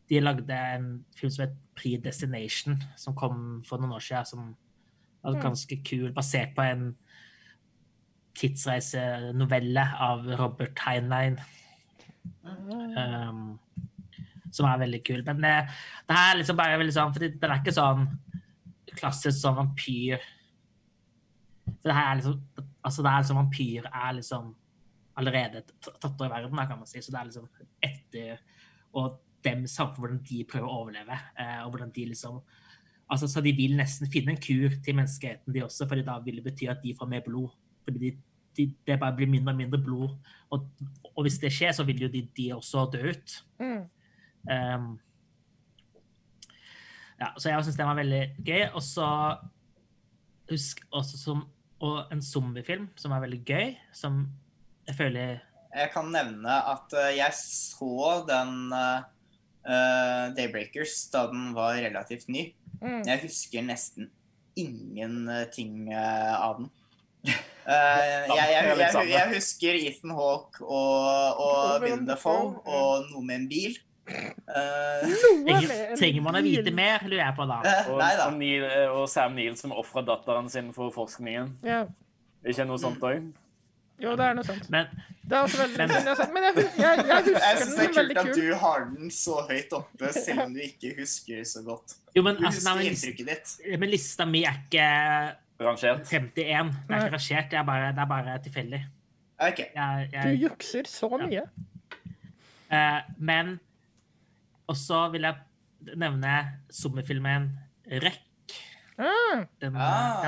de lagde en film som het Predestination, som kom for noen år siden. Som var Mm. ganske kul, basert på en tidsreisenovelle av Robert Heinlein. Um, som er veldig kul. Men det, det her er liksom bare veldig sånn fordi den er ikke sånn klassisk sånn vampyr. For det her er liksom Altså, det er liksom vampyr er liksom allerede tatt over verden, kan man si. Så det er liksom etter og dem samt hvordan de prøver å overleve. Eh, og hvordan de liksom altså Så de vil nesten finne en kur til menneskeheten, de også, fordi da vil det bety at de får mer blod. Fordi de, det bare blir mindre og mindre blod. Og, og hvis det skjer, så vil jo de, de også dø ut. Mm. Um, ja, så jeg syns den var veldig gøy. Og så husk også som og en zombiefilm som er veldig gøy, som jeg føler jeg kan nevne at eh, jeg så den eh, eh, Daybreakers da den var relativt ny. Mm. Jeg husker nesten ingenting uh, av den. Uh, [LAUGHS] jeg, jeg, jeg, jeg husker Ethan Hawke og, og Dafoe og noe med en bil. Eh, Noe trenger, man å vite mer, lurer jeg på da. eh, Og, nei da. og, Neil, eh, og Sam Neill som ofra datteren sin for forskningen. Ja. Ikke noe sånt òg? Jo, det er noe sånt. Men Det er også veldig Men- synd jeg har. Men jeg, jeg, jeg Jeg husker syns det den er veldig kult at du har den så høyt oppe, selv om du ikke husker så godt. jo, men, Du altså, husker men, inntrykket ditt. men lista mi er ikke Rangert? 51. Det er ikke rangert, det er bare, det er bare tilfeldig. Okay. Jeg, Du jukser så mye. eh, men også vil jeg nevne sommerfilmen REC. Mm. Den, Ah.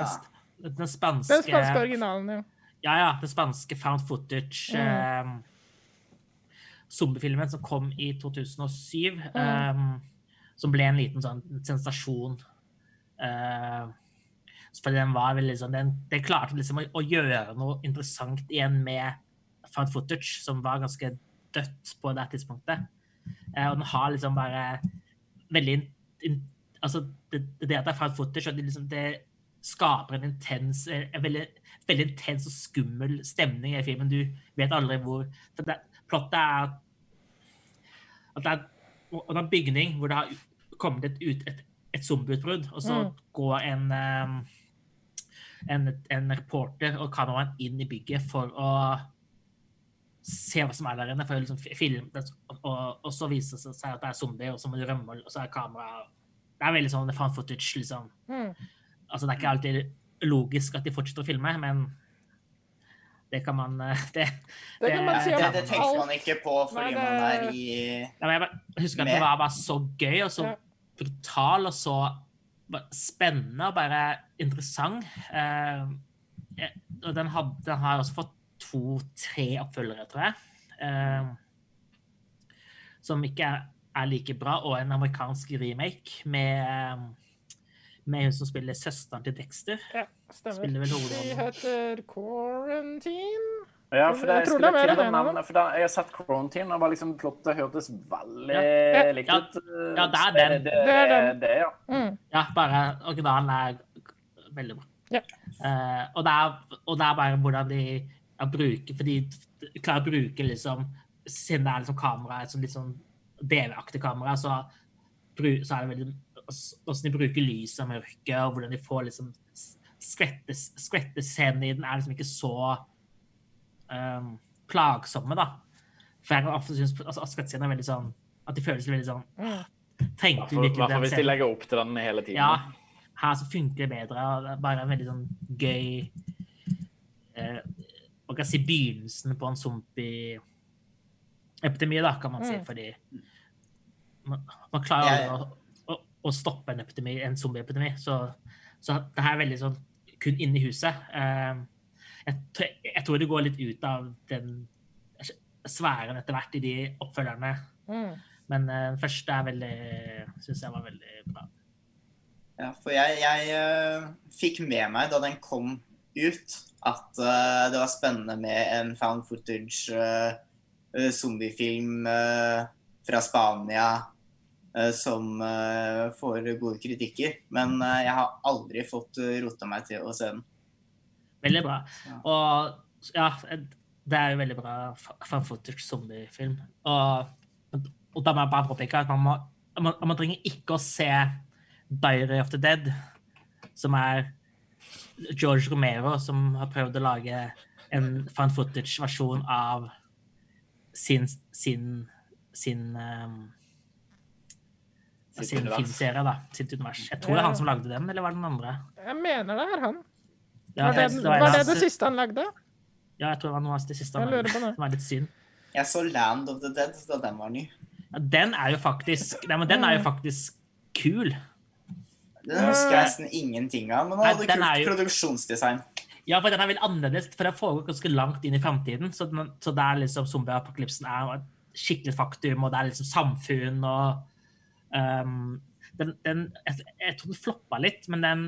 den, den spanske den spanske originalen, ja. Ja, ja. Den spanske found footage Mm. eh, zombiefilmen som kom i 2007. Mm. eh, som ble en liten sånn sensasjon. Eh, fordi den var veldig sånn Den, den klarte liksom å, å gjøre noe interessant igjen med found footage som var ganske dødt på det tidspunktet. Eh, og den har liksom bare veldig Altså, det, det at det er found footage, og det, liksom, det skaper en intens en veldig, veldig intens og skummel stemning i filmen. Du vet aldri hvor for det, Plottet er at det er det er en bygning hvor det har kommet et, ut, et, et zombieutbrudd, og så Mm. går en, um, en, en reporter og kameramann inn i bygget for å se hva som er der inne, for å liksom film filme det, og, og så viser det seg at det er zombier, og så må du rømme, og så er kamera Det er veldig sånn fan footage, liksom. Mm. Altså, det er ikke alltid logisk at de fortsetter å filme, men det kan man eh, [LAUGHS] Det, Det kan man si Det, det tenker man ikke på fordi Nei, det- man er i Ja, men jeg bare husker at det var bare så gøy og så Ja. brutal og så spennende og bare interessant. Eh, og den, had, den har også fått to-tre oppfølgere, tror jeg. Eh, som ikke er, er like bra, og en amerikansk remake med, eh, med hun som spiller søsteren til Dexter. Ja, stemmer. Vel De heter Quarantine. Ja, for det, Jeg jeg, skulle det er til å nevne, for da, jeg har sett Quarantine, og var liksom plottet hørtes veldig Ja. likt Ja. ut. eh, Ja, det er den. Det, Det er den. det, ja. Mm. Ja, bare originalen er veldig bra. Ja. Uh, og, det er, og det er bare hvordan de bruker For de klarer å bruke liksom Siden det er liksom kamera, et litt sånn DV-aktig kamera, så, så er det veldig Hvordan de bruker lys og mørket, og hvordan de får liksom skvettescenen i den er liksom ikke så um, plagsomme, da. For jeg ofte synes altså, skvettescenen er veldig sånn At de føles veldig sånn. Trengte du vi virkelig den hvis de legger opp til den hele tiden. Ja, her så funker det bedre. bare en veldig sånn gøy eh, Man kan si begynnelsen på en zombie-epidemi, da, kan man si. Mm. Fordi man, man klarer aldri å, å, å stoppe en epidemi, en zombieepidemi. Så, så det her er veldig sånn kun inne i huset. Eh, jeg, tror- jeg tror det går litt ut av den sfæren etter hvert i de oppfølgerne. Mm. Men eh, den første er veldig Syns jeg var veldig bra. Ja, for jeg, jeg eh, fikk med meg da den kom ut, at uh, det var spennende med en found footage eh, zombiefilm fra Spania som får gode kritikker. Men jeg har aldri fått uh, rota meg til å se den. Veldig bra. Ja. Og ja, det er jo veldig bra found footage zombiefilm. Og, og da må jeg bare påpeke at man, må, man, man trenger ikke å se Diary of the Dead, som er George Romero som har prøvd å lage en fan footage-versjon av sin sin sin, um, sin filmserie, da. Sitt univers. Jeg tror det er han som lagde den, eller var det den andre? Jeg mener det er han. Ja, Var det, det var var det det siste han lagde? Ja, jeg tror det var noe av det siste. Jeg han lurer lagde, som er litt synd. Jeg så Land of the Dead da den var ny. Ja, den er jo faktisk Nei, men den er jo faktisk kul. Den husker jeg nesten ingenting av, men den Nei, hadde den er kult jo- produksjonsdesign. Ja, for den er veldig annerledes, for den foregår ganske langt inn i framtiden. Så, den- så det er liksom zombieapokalypsen er et skikkelig faktum, og det er liksom samfunn og um, den, den, jeg, jeg tror den floppa litt, men den,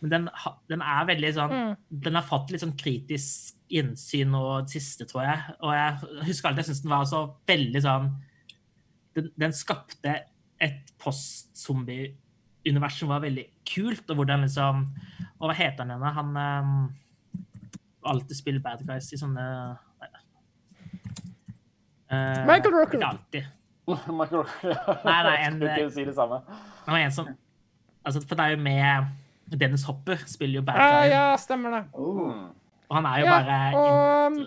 men den, ha- den er veldig sånn Mm. Den har fått litt sånn kritisk innsyn og det siste, tror jeg. Og jeg husker alltid jeg syntes den var så veldig sånn Den, den skapte et som var veldig kult, og hvordan liksom Og hva heter han igjen? Han um, alltid spiller bad guys i sånne uh, Michael Rocker! Ikke alltid. [LAUGHS] Michael, Nei, nei, en- Jeg skulle ikke si det samme. Det var en som altså, For det er jo med Dennis Hopper spiller jo bad Ja, guy, ja, stemmer det. Oh. og han er jo Ja, bare og um,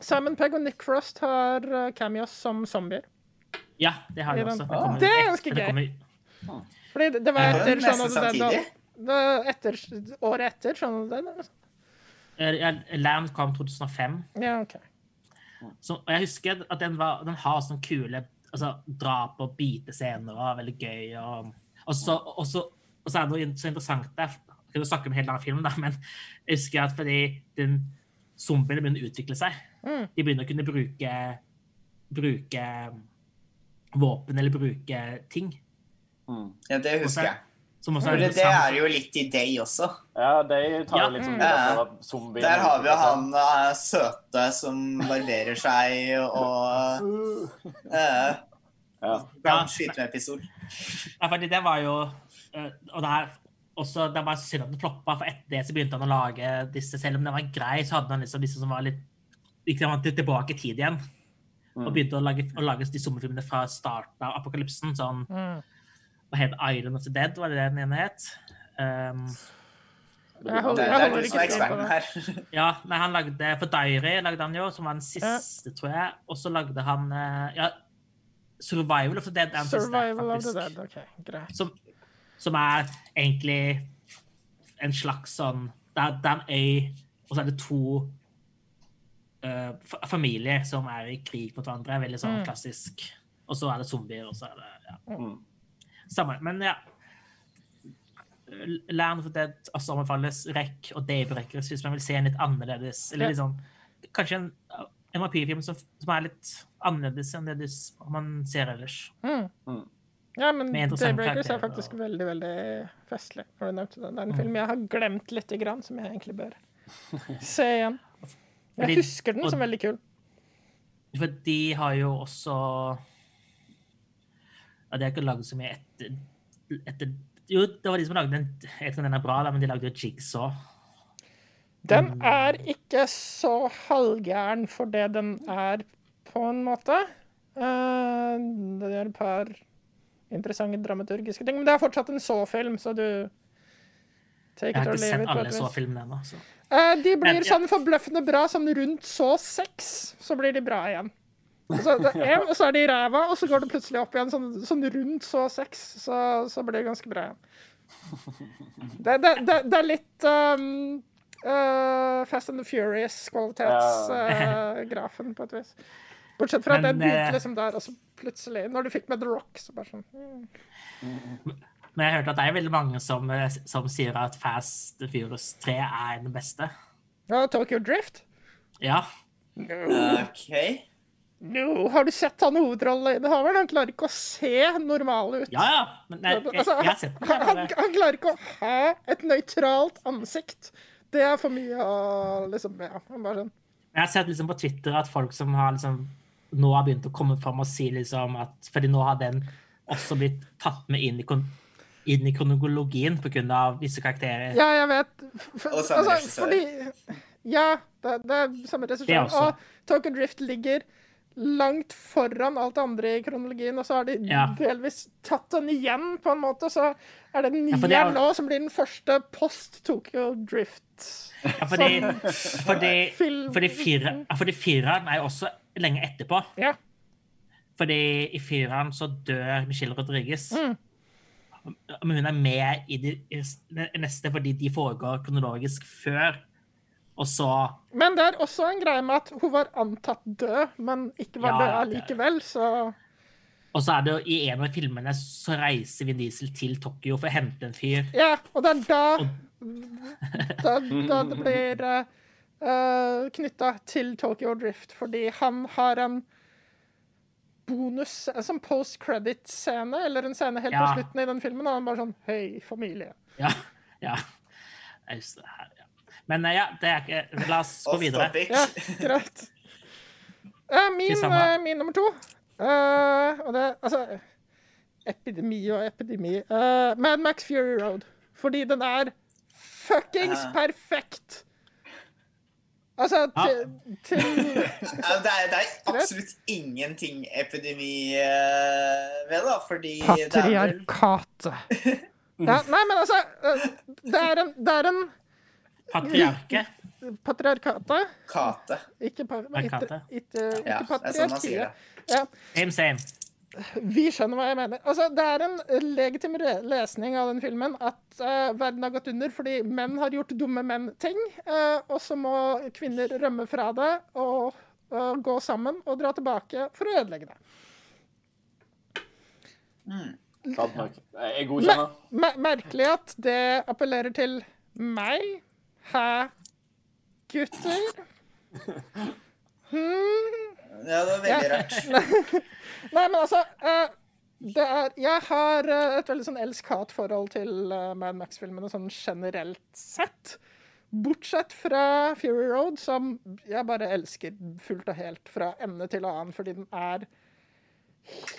Simon Pegg og Nick Frost har uh, cameos som zombier. Ja, det har de også. Det, Det er ganske det gøy. Fordi det, det var etter ja, Shaun of the Dead. da- Etter, året etter Shaun of the Dead. ja, Land kom 2005. Ja, OK. Så, og jeg husker at den, var, den har sånne kule altså, drap- og bitescener og er veldig gøy. Og, og, så, og, så, og så er det noe så interessant der. Jeg kan snakke om en helt annen film, da, men jeg husker at fordi den zombiene begynner å utvikle seg, Mm. de begynner å kunne bruke, bruke våpen eller bruke ting. Mm. Ja, det husker jeg. Som også er det, det er jo litt i Day også. Ja, Day tar Ja. liksom Mm. Der har vi jo han uh, søte som barberer seg og uh, [LAUGHS] Ja. kan skyte med pistol. Ja, fordi det var jo eh, Og det er også Det var synd at den floppa, for etter det så begynte han å lage disse Selv om den var grei, så hadde han liksom disse som var litt Gikk han tilbake i tid igjen. Og Mm. begynte å lage, å lage de sommerfilmene fra starten av apokalypsen. Sånn Mm. Hva het Island of the Dead, var det det den ene het? Um, Jeg Det, holder, det jeg er holder du som ikke er på eksperten her. ja, nei, han lagde For Diary lagde han jo, som var den siste, tror jeg. Og så lagde han eh, ja, Survival of the Dead. den siste, Survival of the dead. OK, greit. som, som er egentlig en slags sånn Det er, det er en øy, og så er det to uh, familier som er i krig mot hverandre. Veldig sånn Mm. klassisk. Og så er det zombier, og så er det ja. Mm. Samme. Men ja. Land for Dead også anbefales. Rekk og Daybreakers hvis man vil se en litt annerledes Eller sånn Kanskje en, en vampyrfilm som, som er litt annerledes enn det du man ser ellers. Mm. Mm. Ja, men Daybreakers er faktisk og- veldig, veldig festlig. når du nevnte det. Det er en Mm. film jeg har glemt lite grann, som jeg egentlig bør [LAUGHS] se igjen. Jeg Fordi- husker den og- som veldig kul. For de har jo også ja, De har ikke laget så mye etter, etter Jo, det var de som lagde den. Jeg tror den er bra, da, men de lagde jo Jigsaw. Den Mm. er ikke så halvgæren for det den er, på en måte. Eh, det er et par interessante dramaturgiske ting, men det er fortsatt en så-film, så du Jeg har ikke sett alle et vis. så-filmene ennå. så. Eh, de blir sånn forbløffende bra sånn rundt så seks, så blir de bra igjen. Så, det er en, og så er de i ræva, og så går det plutselig opp igjen sånn, sånn rundt så seks, så, så blir det ganske bra igjen. Det, det, det, det er litt um, uh, Fast and the Furious-kvalitetsgrafen, på et vis. Bortsett fra at det Men, eh, begynte liksom der, og så plutselig, når du fikk med The Rock, så bare sånn mm. Men jeg hørte at det er veldig mange som, eh, som sier at Fast and Furious 3 er den beste. Ja, Tokyo Drift? Ja. OK. No. Har du sett han hovedrolleinnehaveren? Han klarer ikke å se normal ut. Ja, ja. Men nei, jeg, Altså, jeg har sett den. han, han, han klarer ikke å ha et nøytralt ansikt. Det er for mye å liksom Ja, han bare sånn Jeg har sett liksom på Twitter at folk som har liksom nå har begynt å komme fram og si liksom at Fordi nå har den også blitt tatt med inn i, kon- inn i kronologien pga. visse karakterer. Ja, jeg vet. For, Og samme altså, regissør. fordi Ja, det, det er samme regissør. Og Tokyo Drift ligger langt foran alt det andre i kronologien, og så har de Ja. delvis tatt den igjen, på en måte. Så er det Ja, nieren er- nå som blir den første post-Tokyo Drift. Ja, fordi, fordi, film- fordi, fire, fordi fireren er jo også lenge etterpå. Ja. Fordi i fireren så dør Michelle Rodriguez. Mm. Men hun er med i de neste fordi de foregår kronologisk før. Og så Men det er også en greie med at hun var antatt død, men ikke var Ja, død likevel. allikevel, så Og så er det jo i en av filmene så reiser Vin Diesel til Tokyo for å hente en fyr. Ja, og det er da [LAUGHS] Da, da det blir uh, knytta til Tokyo Drift, fordi han har en bonus, en sånn post-credit-scene, eller en scene helt Ja. på slutten i den filmen, og han bare sånn Hei, familie. Ja. [LAUGHS] ja. Jeg Men eh, ja, det er ikke La oss gå videre. Ja, [LAUGHS] greit. Eh, min, eh, min nummer to uh, Og det Altså Epidemi og epidemi. Uh, Mad Max Fury Road. Fordi den er fuckings perfekt! Altså, Ja. til, til [LAUGHS] Ja, det, er, det er absolutt ingenting epidemi ved, da, fordi det er vel Ja, nei, men altså Det er en, det er en Patriarke. Patriarkatet. kate. Ikke, par, ikke, Patriarkatet. ikke, ikke Ja, det er sånn man sier det. Ja. Same, same. Vi skjønner hva jeg mener. Altså, det er en legitim lesning av den filmen at uh, verden har gått under fordi menn har gjort dumme menn-ting, uh, og så må kvinner rømme fra det og, uh, gå sammen og dra tilbake for å ødelegge det. Mm. Jeg godkjenner. mer merkelig at det appellerer til meg. Hæ, gutter? Hmm. Ja, det var veldig rart. [LAUGHS] Nei, men altså eh, det er Jeg har eh, et veldig sånn elsk-hat-forhold til uh, Mad Max-filmene sånn generelt sett. Bortsett fra Fury Road, som jeg bare elsker fullt og helt fra ende til annen, fordi den er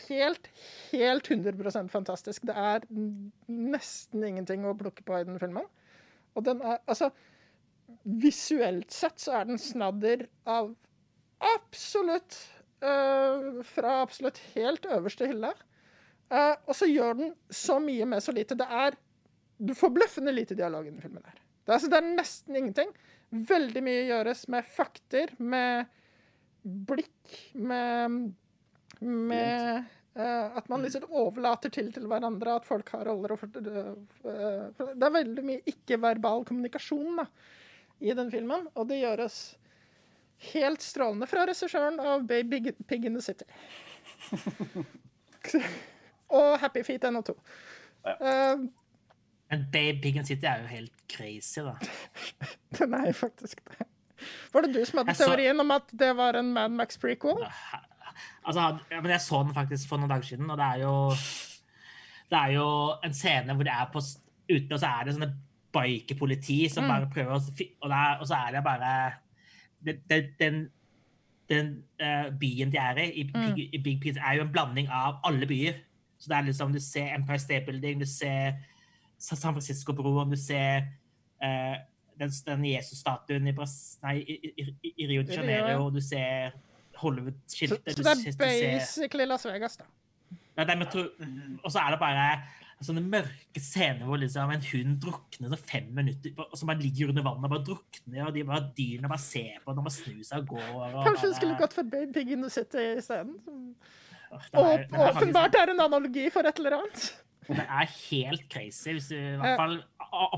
helt, helt 100% fantastisk. Det er nesten ingenting å plukke på i den filmen. Og den er Altså, visuelt sett så er den snadder av absolutt uh, Fra absolutt helt øverste hylle. Uh, og så gjør den så mye med så lite. Det er Du får bløffende lite dialog i den filmen her. Det er, altså, det er nesten ingenting. Veldig mye gjøres med fakter, med blikk, med med uh, at man liksom overlater til til hverandre at folk har roller. Og for, det er veldig mye ikke-verbal kommunikasjon da, i den filmen, og det gjøres helt strålende fra regissøren av Baby Pig in the City. [LAUGHS] og Happy Feet 1 og 2. Eh, Men Baby Pig in the City er jo helt crazy, da. [LAUGHS] den er jo faktisk det. Var det du som hadde så- teorien om at det var en Mad Max prequel? Altså, men jeg så den faktisk for noen dager siden, og det er jo Det er jo en scene hvor det er på ute, og så er det sånne bikerpoliti som bare prøver å Og, det er, og så er det bare det, det, Den, den uh, byen de er i, i, Big- i Big Pete, er jo en blanding av alle byer. Så det er liksom, Du ser Empire State Building, du ser San Francisco-broen, du ser uh, den, den Jesus-statuen i, i, i, Rio de Janeiro, ja. du ser Hollywood-skiltet så så, det er basically Las Vegas, da. ja, det er metro- Og så er det bare sånne mørke scener hvor liksom en hund drukner etter fem minutter, og så bare ligger under vannet og bare drukner, og de bare dyrene bare ser på når man snur seg og går. Og Kanskje du skulle gått for in i scenen? isteden? som den den Åpenbart er en analogi for et eller annet. Det er helt crazy. Hvis du, i hvert fall,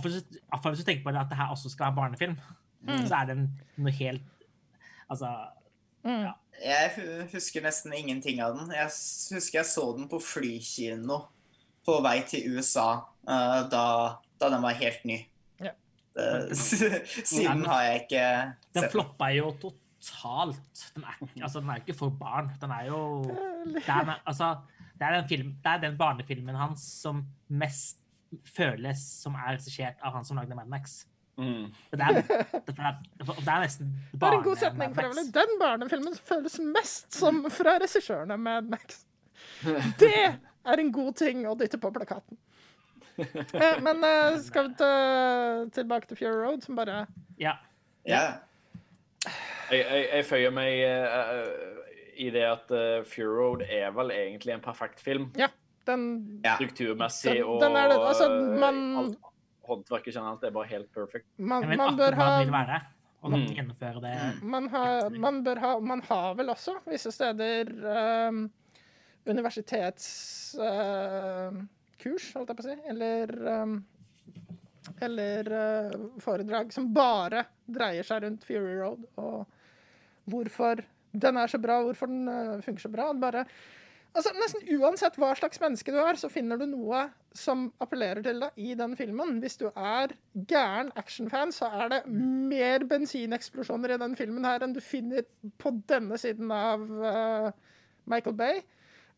hvis- du tenker på det at det her også skal være barnefilm, så er det noe helt Altså Jeg husker nesten ingenting av den. Jeg husker jeg så den på flykino på vei til USA uh, da, da den var helt ny. Ja. Det, [LAUGHS] siden har jeg ikke Den sett den. floppa jo totalt. Den er, altså, den er jo ikke for barn. Den er jo det er, den- altså, det, er den film, det er den barnefilmen hans som mest føles som er regissert av han som lagde Mad Max. Mm. Det er, det er, det er nesten Det er en god barne- setning for øvrig. Den barnefilmen føles mest som fra regissøren av Mad Max. Det er en god ting å dytte på plakaten. Eh, Men eh, skal vi ta, tilbake til Fury Road, som bare Ja. Ja. Jeg, jeg, jeg føyer meg uh, i det at uh, Fury Road er vel egentlig en perfekt film. Ja, den ja. Strukturmessig Den- og den det. Altså, man- alt håndverket generelt er bare helt perfekt. Man, vet man bør ha og da Mm. gjennomføre det. man har, man bør ha Man har vel også visse steder um, universitetskurs, holdt jeg på å si, eller um, eller eh, foredrag som bare dreier seg rundt Fury Road, og hvorfor den er så bra, hvorfor den eh, funker så bra. Bare, altså, nesten uansett hva slags menneske du er, så finner du noe som appellerer til deg i den filmen. Hvis du er gæren actionfan, så er det mer bensineksplosjoner i den filmen her enn du finner på denne siden av uh, Michael Bay.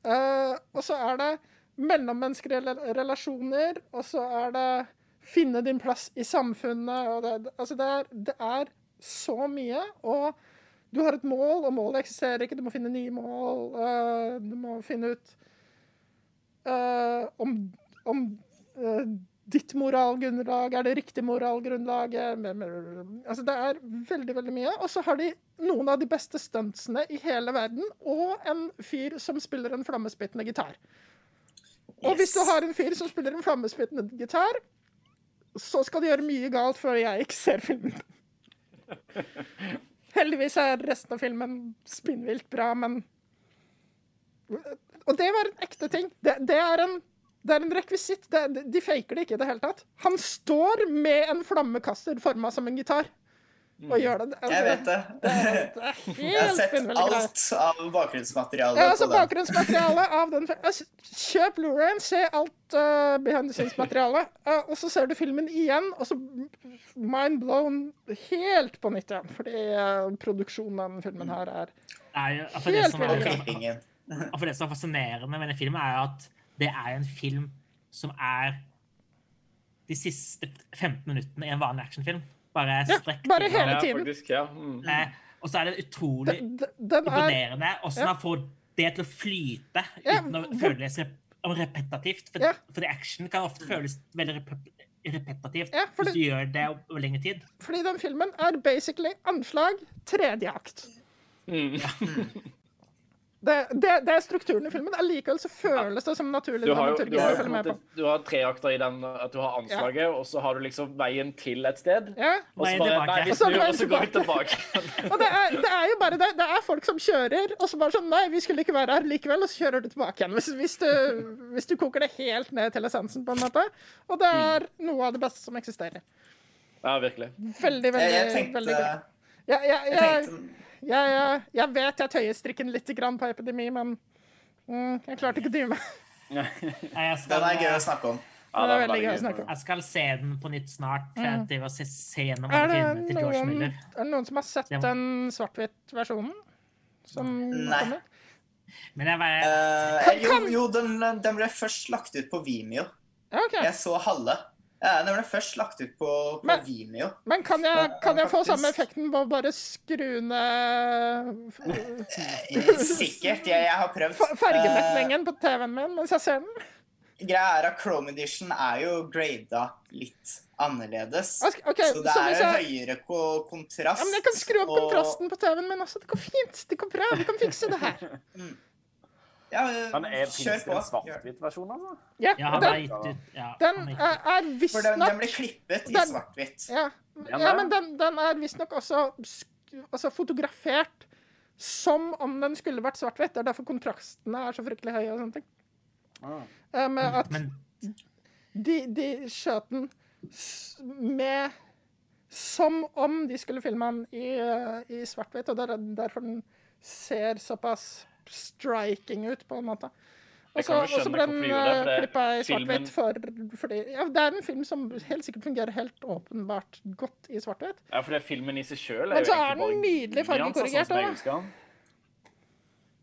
Eh, og så er det mellommenneskelige relasjoner, og så er det finne din plass i samfunnet. Og det, altså det, er, det er så mye. Og du har et mål, og målet eksisterer ikke. Du må finne nye mål. Uh, du må finne ut uh, om, om ditt moralgrunnlag er det riktig med, altså det er veldig, veldig mye. Og så har de noen av de beste stuntsene i hele verden, og en fyr som spiller en flammespyttende gitar. Og hvis du har en fyr som spiller en flammespyttende gitar, så skal du gjøre mye galt før jeg ikke ser filmen. Heldigvis er resten av filmen spinnvilt bra, men Og det var en ekte ting. Det, det er en det er en rekvisitt. Det, de faker det ikke i det hele tatt. Han står med en flammekaster forma som en gitar og gjør det. Jeg vet det. Det er, det er [LAUGHS] Jeg har sett alt av bakgrunnsmaterialet. Ja, altså bakgrunnsmaterialet bakgrunnsmateriale [LAUGHS] av den altså, Kjøp Blu-rayen, se alt uh, behind the scenes-materialet, uh, og så ser du filmen igjen, og så mind blown helt på nytt igjen. Fordi uh, produksjonen av den filmen her er er altså det, Helt som er, Klippingen. [LAUGHS] og for det som er fascinerende med denne filmen, er at det er en film som er de siste 15 minuttene i en vanlig actionfilm. Bare Ja, bare hele hele Ja, tiden. faktisk, ja. Mm. Og så er det utrolig Den, den- er imponerende ja. han får det til å flyte Ja, uten å føles rep repetativt. For, Ja. fordi action kan ofte føles veldig rep repetativt Ja, for hvis du gjør det over lengre tid. Fordi den filmen er basically anslag tredje akt. Mm. [LAUGHS] Det, det, det er strukturen i filmen. Allikevel så føles det som naturlig Du har jo, du har, måte, på. du har tre akter i den at du har anslaget, og så har du liksom veien til et sted. Ja. Og så bare. Nei, vi Og så snur, og så går vi tilbake. [LAUGHS] Og det er, det er jo bare det. Det er folk som kjører, og så bare sånn Nei, vi skulle ikke være her likevel, og så kjører du tilbake igjen. Hvis, hvis, du, hvis du koker det helt ned til essensen, på en måte. Og det er noe av det beste som eksisterer. Ja, virkelig. Veldig, Jeg, veldig, jeg tenkte, veldig bra. Ja, jeg, jeg jeg, tenkte jeg, jeg, jeg vet jeg tøyer strikken litt grann på epidemi, men mm, jeg klarte ikke å dy meg. Den er gøy å snakke om. Ja, det er veldig gøy å snakke om. jeg skal se den på nytt snart. Mm. jeg se, Mm. Er det, noen, er det noen som har sett den svart-hvitt-versjonen? Som Nei. kommer? Men jeg var, Eh, jo, jo den, den ble først lagt ut på Vimeo. Okay. Jeg så halve. Ja, det ble først lagt ut på, på Men- Vimeo. Men kan jeg, kan jeg få samme effekten på å bare skru ned Eh, Sikkert. Jeg, jeg har prøvd. fa- fargemetningen på TV-en min mens jeg ser den? Eh, greia er at Chrome Edition er jo grada litt annerledes. Ok, ok, så det så er jeg- høyere ko- kontrast. Ja, men jeg kan skru opp og- kontrasten på TV-en min også. Det går fint. Det går bra. Vi kan fikse det her. Ja, Men er kjør finnes det på. en svart-hvitt-versjon, altså? Ja, den, den er er, er For den, den ble klippet i svart-hvitt. ja, ja, men den, den er visstnok også altså fotografert som om den skulle vært svart-hvitt. Det er derfor kontrastene er så fryktelig høye og sånne ting. Ah. Eh, Med at de, de skjøt den med Som om de skulle filme den i, eh, i svart-hvitt, og det er derfor den ser såpass striking ut, på en måte. Og så ble den det- klippa i svart-hvitt for, fordi ja, Det er en film som helt sikkert fungerer helt åpenbart godt i svart-hvitt. Ja, for det er filmen i seg sjøl Men er så er den nydelig fargekorrigert nyanser, sånn.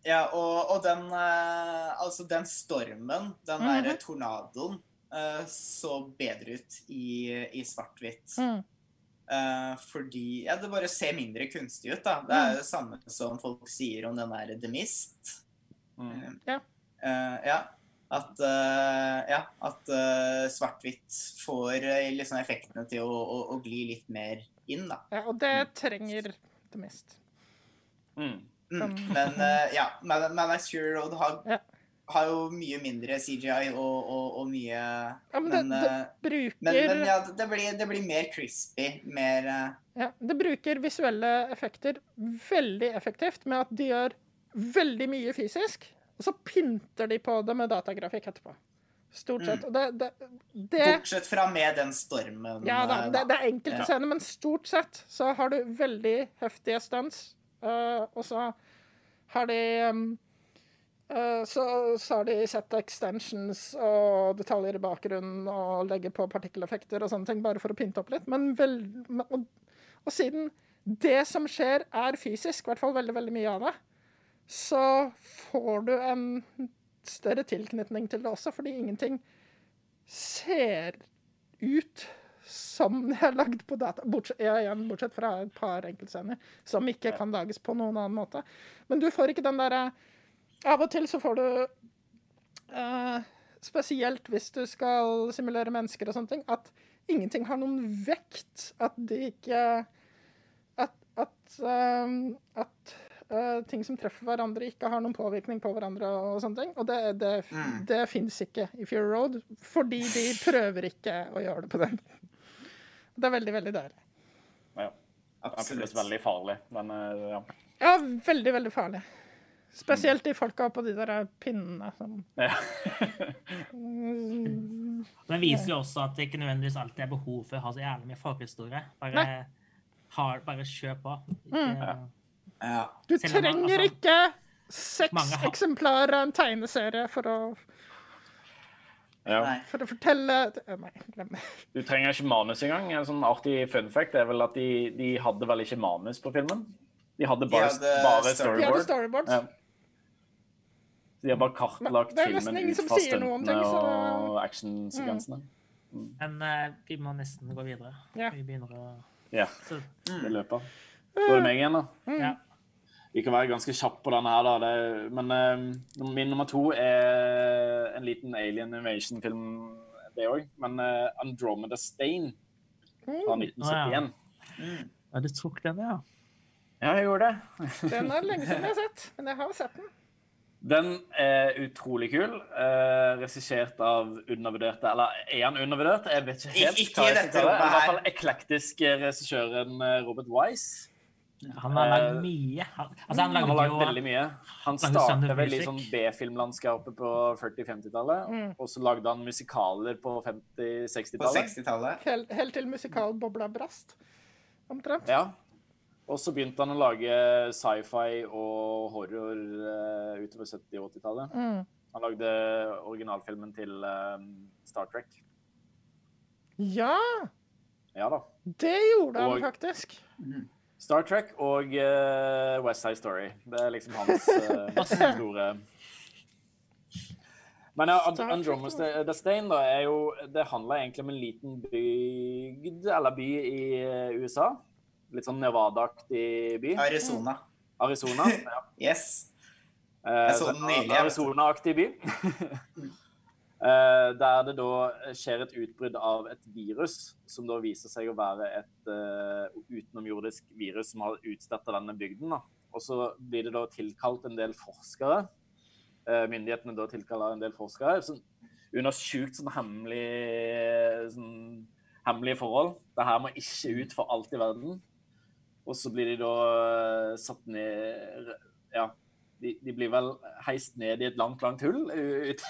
Ja, og, og den eh, Altså, den stormen, den Mhm. derre tornadoen, eh, så bedre ut i, i svart-hvitt. Mm. Eh, fordi Ja, det bare ser mindre kunstig ut, da. Det er det samme som folk sier om den der The Mist. Mm. Uh, Ja. eh, ja. At, uh, ja, at svart-hvitt får liksom effektene til å, å, å gli litt mer inn, da. Ja, og det trenger The Mist. Mm. Mm. Men ja, Man, Man Sure Road har, Ja. Har jo mye mindre CGI og, og, og mye Ja, men Men, det det bruker Men, men ja, det blir, det blir mer crispy. Mer eh, Ja, det bruker visuelle effekter veldig effektivt med at de gjør veldig mye fysisk, og så pynter de på det med datagrafikk etterpå. Stort sett. Og det, Bortsett fra med den stormen. Ja da, eh, det, det er enkelte Ja. scener, men stort sett så har du veldig heftige stunts, uh, og så har de um, eh, så, så har de sett extensions og detaljer i bakgrunnen og legger på partikkeleffekter og sånne ting, bare for å pynte opp litt. Men vel, og, og siden det som skjer, er fysisk, i hvert fall veldig, veldig mye av det, så får du en større tilknytning til det også, fordi ingenting ser ut som det er lagd på data. Bortsett, ja, igjen, bortsett fra et par enkeltscener som ikke kan lages på noen annen måte. Men du får ikke den derre Av og til så får du uh, Spesielt hvis du skal simulere mennesker og sånne ting, at ingenting har noen vekt. At de ikke At, at, eh, at uh, ting som treffer hverandre, ikke har noen påvirkning på hverandre. Og sånne ting. Og det, det, Mm. det fins ikke i Fury Road, fordi de prøver ikke å gjøre det på den. Det er veldig, veldig deilig. Ja. Det føles Absolutt. veldig farlig, men ja. Ja, veldig, veldig farlig. Spesielt de folka på de der pinnene som ja. Den viser jo også at det ikke nødvendigvis alltid er behov for å ha så jævlig mye forhistorie. Bare, har, bare kjør på. Ikke, Ja. Du trenger altså, ikke seks har- eksemplarer av en tegneserie for å, ja. For å fortelle Nei, glem det. Du trenger ikke manus engang. En sånn artig fun fact er vel at de, de hadde vel ikke manus på filmen? De hadde bare, hadde bare storyboard. De hadde storyboard. storyboards. Ja. De har bare kartlagt Men det nesten filmen ut fra stuntene så- og actionsekvensene. Men uh, vi må nesten gå videre. Ja. Vi begynner å Ja, så, det løper. Da er det meg igjen, da. ja. Vi kan være ganske kjappe på denne her, da. Det, men uh, min nummer to er en liten alien invasion-film, det òg. Men uh, Andromeda Stain fra 1971. ja, du tok den, ja. Ja, jeg gjorde det. Den er lenge siden jeg har [LAUGHS] sett, men jeg har sett den. Den er utrolig kul. Eh, Regissert av undervurderte Eller er han undervurdert? Jeg vet ikke helt. Ikke hva i jeg dette skal kalle det. I hvert fall eklektisk regissøren eh, Robert Wise. Han har lagd Eh, mye. Han, altså, han Han har lagde lagd jo veldig mye. Han startet vel i sånn B-filmlandskapet på 40-50-tallet. Og så lagde han musikaler på På 50-60-tallet. 60-tallet. Helt, helt til musikalbobla brast. Omtrent. Ja. Og så begynte han å lage sci-fi og horror uh, utover 70- og 80-tallet. Mm. Han lagde originalfilmen til eh, Star Trek. Ja, Ja da. det gjorde han Og- faktisk. Star Trek og uh, West Side Story. Det er liksom hans [LAUGHS] uh, store Men ja, Star Trek Andromeda The Stain da, er jo Det handler egentlig om en liten bygd, eller by i USA. Litt sånn Nevada-aktig by. Arizona. Arizona. [LAUGHS] Ja. Yes. Eh, Jeg så den nylig. Arizona-aktig by. [LAUGHS] Eh, der det da skjer et utbrudd av et virus, som da viser seg å være et uh, utenomjordisk virus som har utstøtt denne bygden. Da. Og så blir det da tilkalt en del forskere. Myndighetene da tilkaller en del forskere som, under sjukt sånn hemmelig, sånn, hemmelige forhold. Det her må ikke ut for alt i verden. Og så blir de da eh, satt ned Ja, de, de blir vel heist ned i et langt, langt hull ut,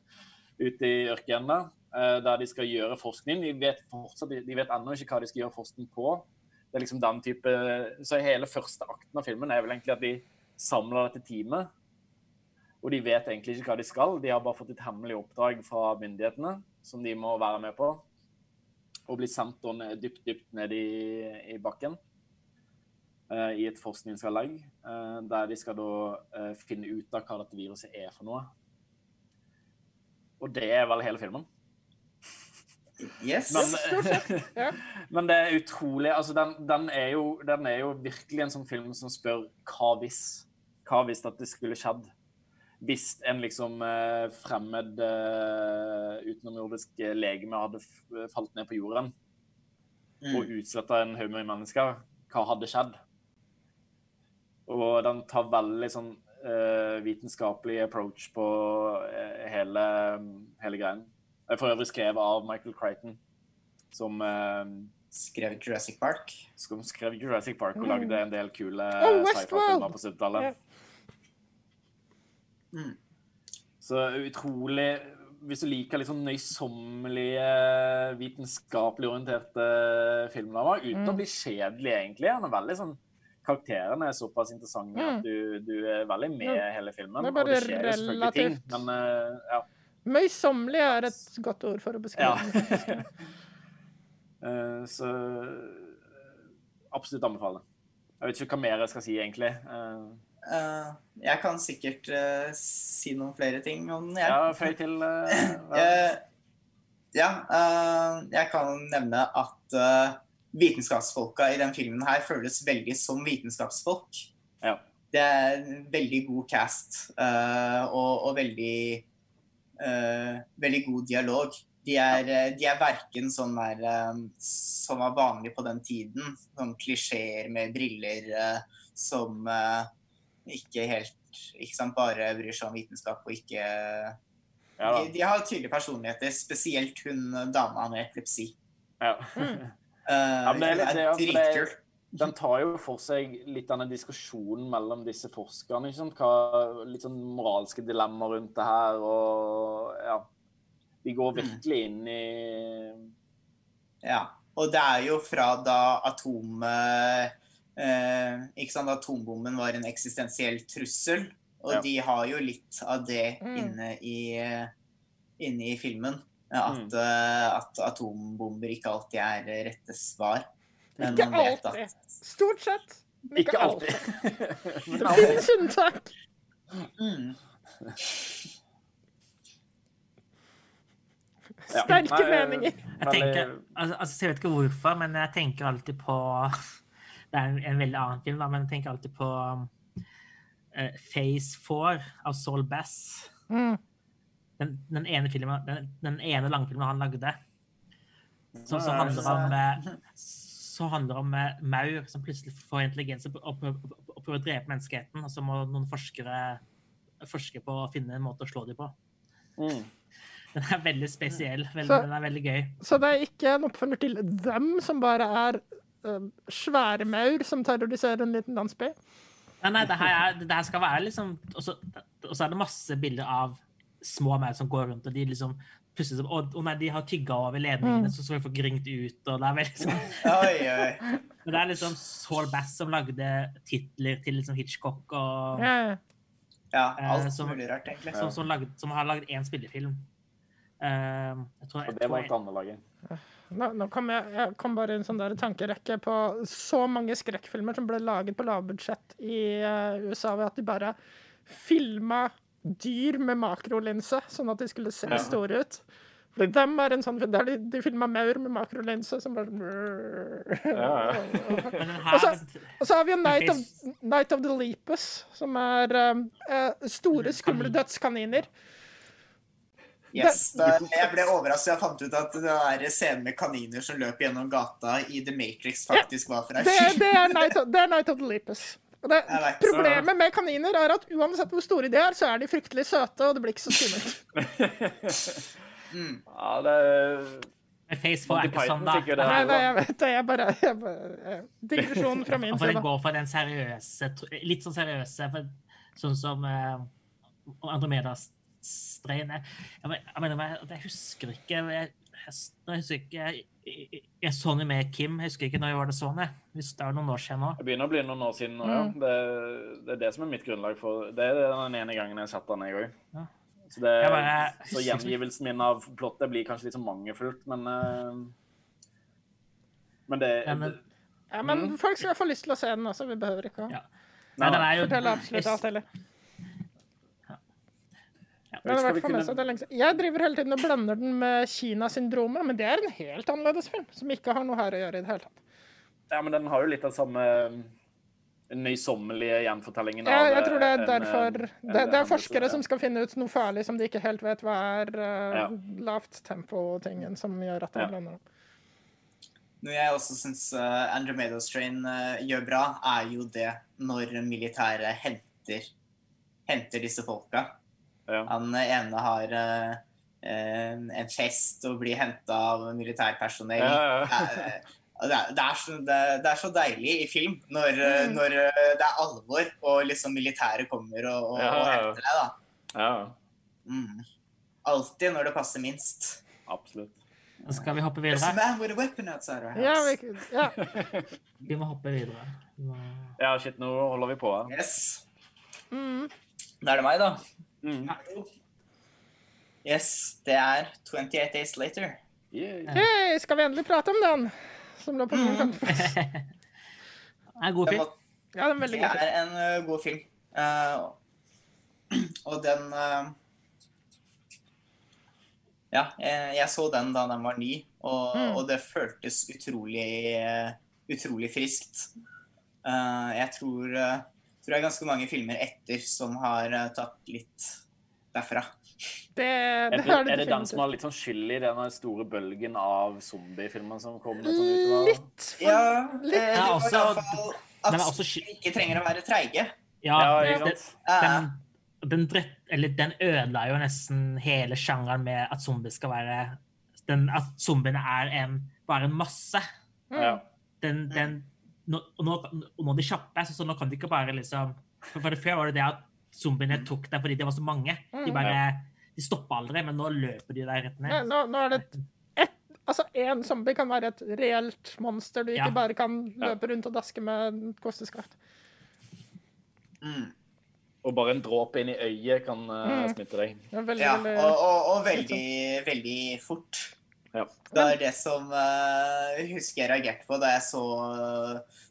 [LAUGHS] ute i ørkenen der, eh, der de skal gjøre forskning. De vet fortsatt, de vet ennå ikke hva de skal gjøre forskning på. Det er liksom den type Så hele første akten av filmen er vel egentlig at de samler dette teamet. Og de vet egentlig ikke hva de skal. De har bare fått et hemmelig oppdrag fra myndighetene som de må være med på. Og blir sendt dypt, dypt ned i, i bakken i et forskningsanlegg. eh, der de skal da eh, finne ut av hva dette viruset er for noe. Og det er vel hele filmen. Yes. Men, Ja. [LAUGHS] men det er utrolig altså den, den, er jo, den er jo virkelig en sånn film som spør hva hvis? Hva hvis at det skulle skjedd? Hvis en liksom eh, fremmed eh, utenomjordisk eh, legeme hadde falt ned på jorden Mm. og utsletta en haug med mennesker, hva hadde skjedd? Og den tar veldig sånn uh, vitenskapelig approach på eh, hele, hele greien. Jeg er for øvrig skrevet av Michael Crichton, som, uh, Skrev Jurassic Park. som skrev Jurassic Park og lagde en del kule Oh, sci-fi-filmer på 70-tallet. Mm. Så utrolig Hvis du liker litt sånn nøysommelige, vitenskapelig orienterte filmer, uten å bli kjedelig, egentlig. Han er veldig sånn Karakterene er såpass interessante at du, du er veldig med Ja. hele filmen. Det er bare og det skjer relativt ting, men uh, ja. Møysommelig er et godt ord for å beskrive Ja. [LAUGHS] Eh, så eh, absolutt anbefale. Jeg vet ikke hva mer jeg skal si, egentlig. Uh, Uh, jeg kan sikkert uh, si noen flere ting om den. ja, føy til [LAUGHS] Uh, Eh, ja, eh, jeg kan nevne at uh, vitenskapsfolka i den filmen her føles veldig som vitenskapsfolk. ja. Det er en veldig god cast uh, og, og veldig uh, veldig god dialog. De er, eh, de er verken sånn der um, som var vanlig på den tiden, sånn klisjeer med briller uh, som ikke helt ikke sant, bare bryr seg om vitenskap og ikke ja, de, de har tydelige personligheter, spesielt hun dama med epilepsi. ja. [LAUGHS] Uh, men det er litt- det er- er- Den tar jo for seg litt denne diskusjonen mellom disse forskerne. Ikke sant? Hva, litt sånn moralske dilemmaer rundt det her. Og ja Vi går virkelig inn i Ja. Og det er jo fra da atom... eh, eh, ikke sant, atombomben var en eksistensiell trussel. Og Ja. de har jo litt av det Mm. inne, i, eh, inne i filmen. At, Mm. eh, at atombomber ikke alltid er rette svar. Men Ikke alltid. at Stort sett. men Ikke alltid. [LAUGHS] Det finnes unntak. mm, [LAUGHS] Sterke ja. meninger. Jeg tenker, altså, altså, jeg vet ikke hvorfor, men jeg tenker alltid på [LAUGHS] Det er en, en veldig annen film, da, men jeg tenker alltid på uh, Phase 4 av Saul Bass. Mm. Den, den ene filmen, den, den ene langfilmen han lagde. Som, så handler om eh, så handler om eh, maur som plutselig får intelligens og og prøver og prøver å drepe menneskeheten. Og så må noen forskere forske på å finne en måte å slå dem på. Mm. Den er veldig spesiell. Veldig, Så- den er veldig gøy. Så det er ikke en oppfølger til dem, som bare er eh, svære maur som terroriserer en liten landsby? Nei, nei, det her, er, det her skal være liksom og så er det masse bilder av små maur som går rundt, og de liksom plutselig som Å, å nei, de har tygga over ledningene, så så vi får ringt ut, og det er veldig sånn [LAUGHS] Oi, oi. [LAUGHS] Men det er liksom Saul Bass som lagde titler til liksom Hitchcock, og Ja, ja. alt Eh, alt som- mulig rart, egentlig. som, som, lagde, som har lagd én spillefilm. Uh, jeg tror, jeg det var et annet laget. Nå, nå kom jeg, jeg kom bare i en sånn der tankerekke på så mange skrekkfilmer som ble laget på lavbudsjett i uh, USA ved at de bare filma dyr med makrolinse, sånn at de skulle se Ja. store ut. Fordi dem er en sånn der de, de filma maur med makrolinse som bare Ja, ja. [LAUGHS] Og så, og så har vi jo Night of, Night of the Lepus, som er eh, eh, store, skumle dødskaniner. Yes, da, jeg ble overrasket. Jeg fant ut at det er scenen med kaniner som løper gjennom gata i The Matrix, faktisk var fra en film. [LAUGHS] det, er Night of, det er Night of the Lepus. Og det, vet. problemet med kaniner er at uansett hvor store de er, så er de fryktelig søte, og det blir ikke så skummelt. [LAUGHS] Ja, det er Face 4 er ikke sånn, da. det Nei, nei, jeg vet det. Jeg bare, jeg bare Digresjon fra min Og for den side. går for den seriøse, litt sånn seriøse, for, sånn som uh, Andromeda-streien er. Jeg, jeg, jeg husker ikke Jeg, jeg, husker ikke jeg, jeg, jeg så den med Kim. Jeg husker ikke når jeg var det sånn, jeg. Hvis det er noen år siden nå. Det begynner å bli noen år siden nå, ja. Det, det er det som er mitt grunnlag for Det er den ene gangen jeg satte den, jeg òg. Ja. Så, det, Jeg bare- så gjengivelsen min av plottet blir kanskje litt så mangelfullt, men eh, Men det, Ja, men- Ja, men folk skal få lyst til å se den også. Vi behøver ikke å Ja. Nei, den er jo fortelle absolutt alt heller. Ja. Men i Skal hvert fall med kunne- seg det lenge siden. Jeg driver hele tiden og blander den med Kina-syndromet, men det er en helt annerledes film, som ikke har noe her å gjøre i det hele tatt. Ja, men den har jo litt av samme nøysommelige gjenfortellingen Ja, av jeg tror det er en, eh, derfor en Det, det er forskere ja. som skal finne ut noe farlig som de ikke helt vet hva er. Uh, Ja. Lavt tempo-tingen som gjør at de Ja. blander opp. Noe jeg også syns uh, Andromeda Strain uh, gjør bra, er jo det når militæret henter, henter disse folka. Ja. Han ene har uh, en, fest og blir henta av militærpersonell. Ja, ja. Det, er, det, er, så, det, det er så deilig i film når, eh, Mm. når eh, det er alvor og liksom militæret kommer og, og, Ja, og ja. henter deg. da. ja, Mm. Alltid når det passer minst. absolutt. Så skal vi hoppe videre. man with a weapon outside our Ja, vi, ja. [LAUGHS] Vi må hoppe videre. Må... Ja, shit, nå holder vi på her. Yes. Mm. Da er det meg, da. Mm. Yes, det er 28 Days Later. Yeah. Hei, skal vi endelig prate om den? Som lå på min femteplass. [LAUGHS] Det er en god film. Ja, det er veldig det er en uh, god film. Uh, [CLEARS THROAT] og den uh, Ja, jeg, jeg så den da den var ny, og, Mm. og det føltes utrolig, eh, utrolig friskt. Eh, jeg tror, eh, tror det er ganske mange filmer etter som har eh, tatt litt derfra. Det, Er det det, er det er det den som har litt sånn skyld i den store bølgen av zombiefilmer som kom litt sånn? Litt for Ja, Litt. det Ja, var også- i hvert fall at den også vi ikke trenger å være treige. Ja, Ja, det-? Eh, den, den, den ødela jo nesten hele sjangeren med at zombier skal være den, At zombiene er en, bare en masse. Mm. Den, den, nå, og nå, nå de kjappe, så, så nå kan de ikke bare liksom For, for det Før var det det at zombiene tok deg fordi det var så mange. De bare, de stoppa aldri, men nå løper de deg rett ned. Nå, nå er det et, et Altså, én zombie kan være et reelt monster du ikke Ja. bare kan løpe rundt og daske med kosteskaft. mm. Og bare en dråpe inn i øyet kan Mm. smitte deg. Er veldig, Ja, og, og, og veldig, veldig fort. Ja. Det er det som uh, husker jeg reagerte på da jeg så,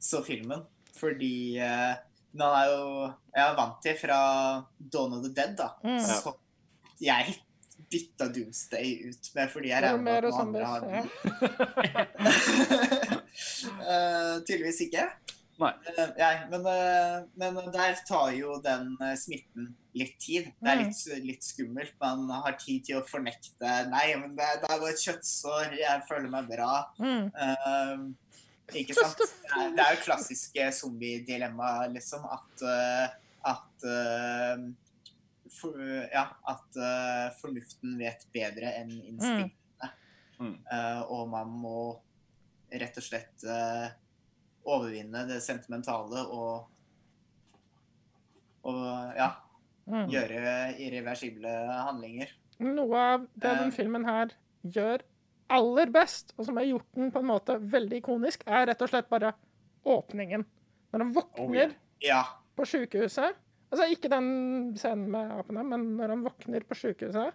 så filmen. Fordi uh, han er jo Jeg er vant til fra Dawn of the Dead, da. Mm. Så jeg bytta Doomsday ut med fordi jeg Det er regner med at noen andre zombies. har Ja. uh, Tydeligvis ikke. Nei. Eh, nei, men, eh, men der tar jo den eh, smitten litt tid. Det er Mm. litt, litt skummelt. Man har tid til å fornekte Nei, men det, det er bare et kjøttsår. Jeg føler meg bra. Mm. Uh, ikke sant? Det er, det er jo klassiske zombie-dilemma, liksom. At, at uh, for, Ja, at uh, fornuften vet bedre enn instinktene. Mm. Eh, og man må rett og slett overvinne det sentimentale og og ja, Mm. gjøre irreversible handlinger. Noe av det den Eh. filmen her gjør aller best, og som har gjort den på en måte veldig ikonisk, er rett og slett bare åpningen. Når han våkner Oh. Ja. på sykehuset Altså ikke den scenen med apene, men når han våkner på sykehuset,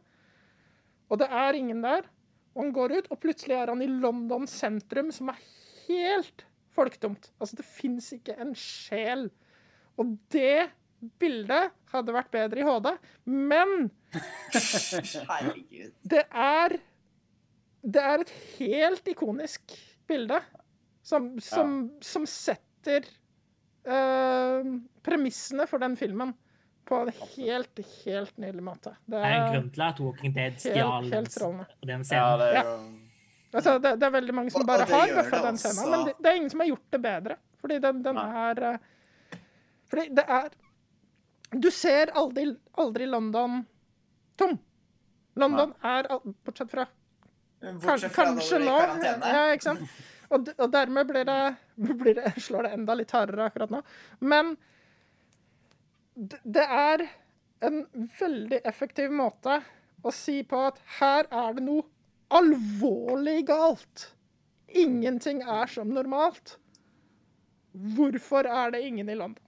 og det er ingen der, og han går ut, og plutselig er han i London sentrum, som er helt folketomt. Altså, det fins ikke en sjel. Og det bildet hadde vært bedre i HD, men [LAUGHS] Herregud. det er Det er et helt ikonisk bilde som, som, som setter uh, premissene for den filmen på en helt, helt nydelig måte. Det Det er en er, grunn til at Walking Dead stjal den scenen. Ja, det er Ja. Altså, det, det er veldig mange som bare og har bøffa den scenen, men det, det er ingen som har gjort det bedre. Fordi den, den er eh, Fordi det er Du ser aldri, aldri London tom. London er Bortsett fra Bortsett fra kanskje nå. Ja, ikke sant? Og, og dermed blir det, [LAUGHS] blir det, slår det enda litt hardere akkurat nå. Men det er en veldig effektiv måte å si på at her er det noe alvorlig galt. Ingenting er som normalt. Hvorfor er det ingen i London?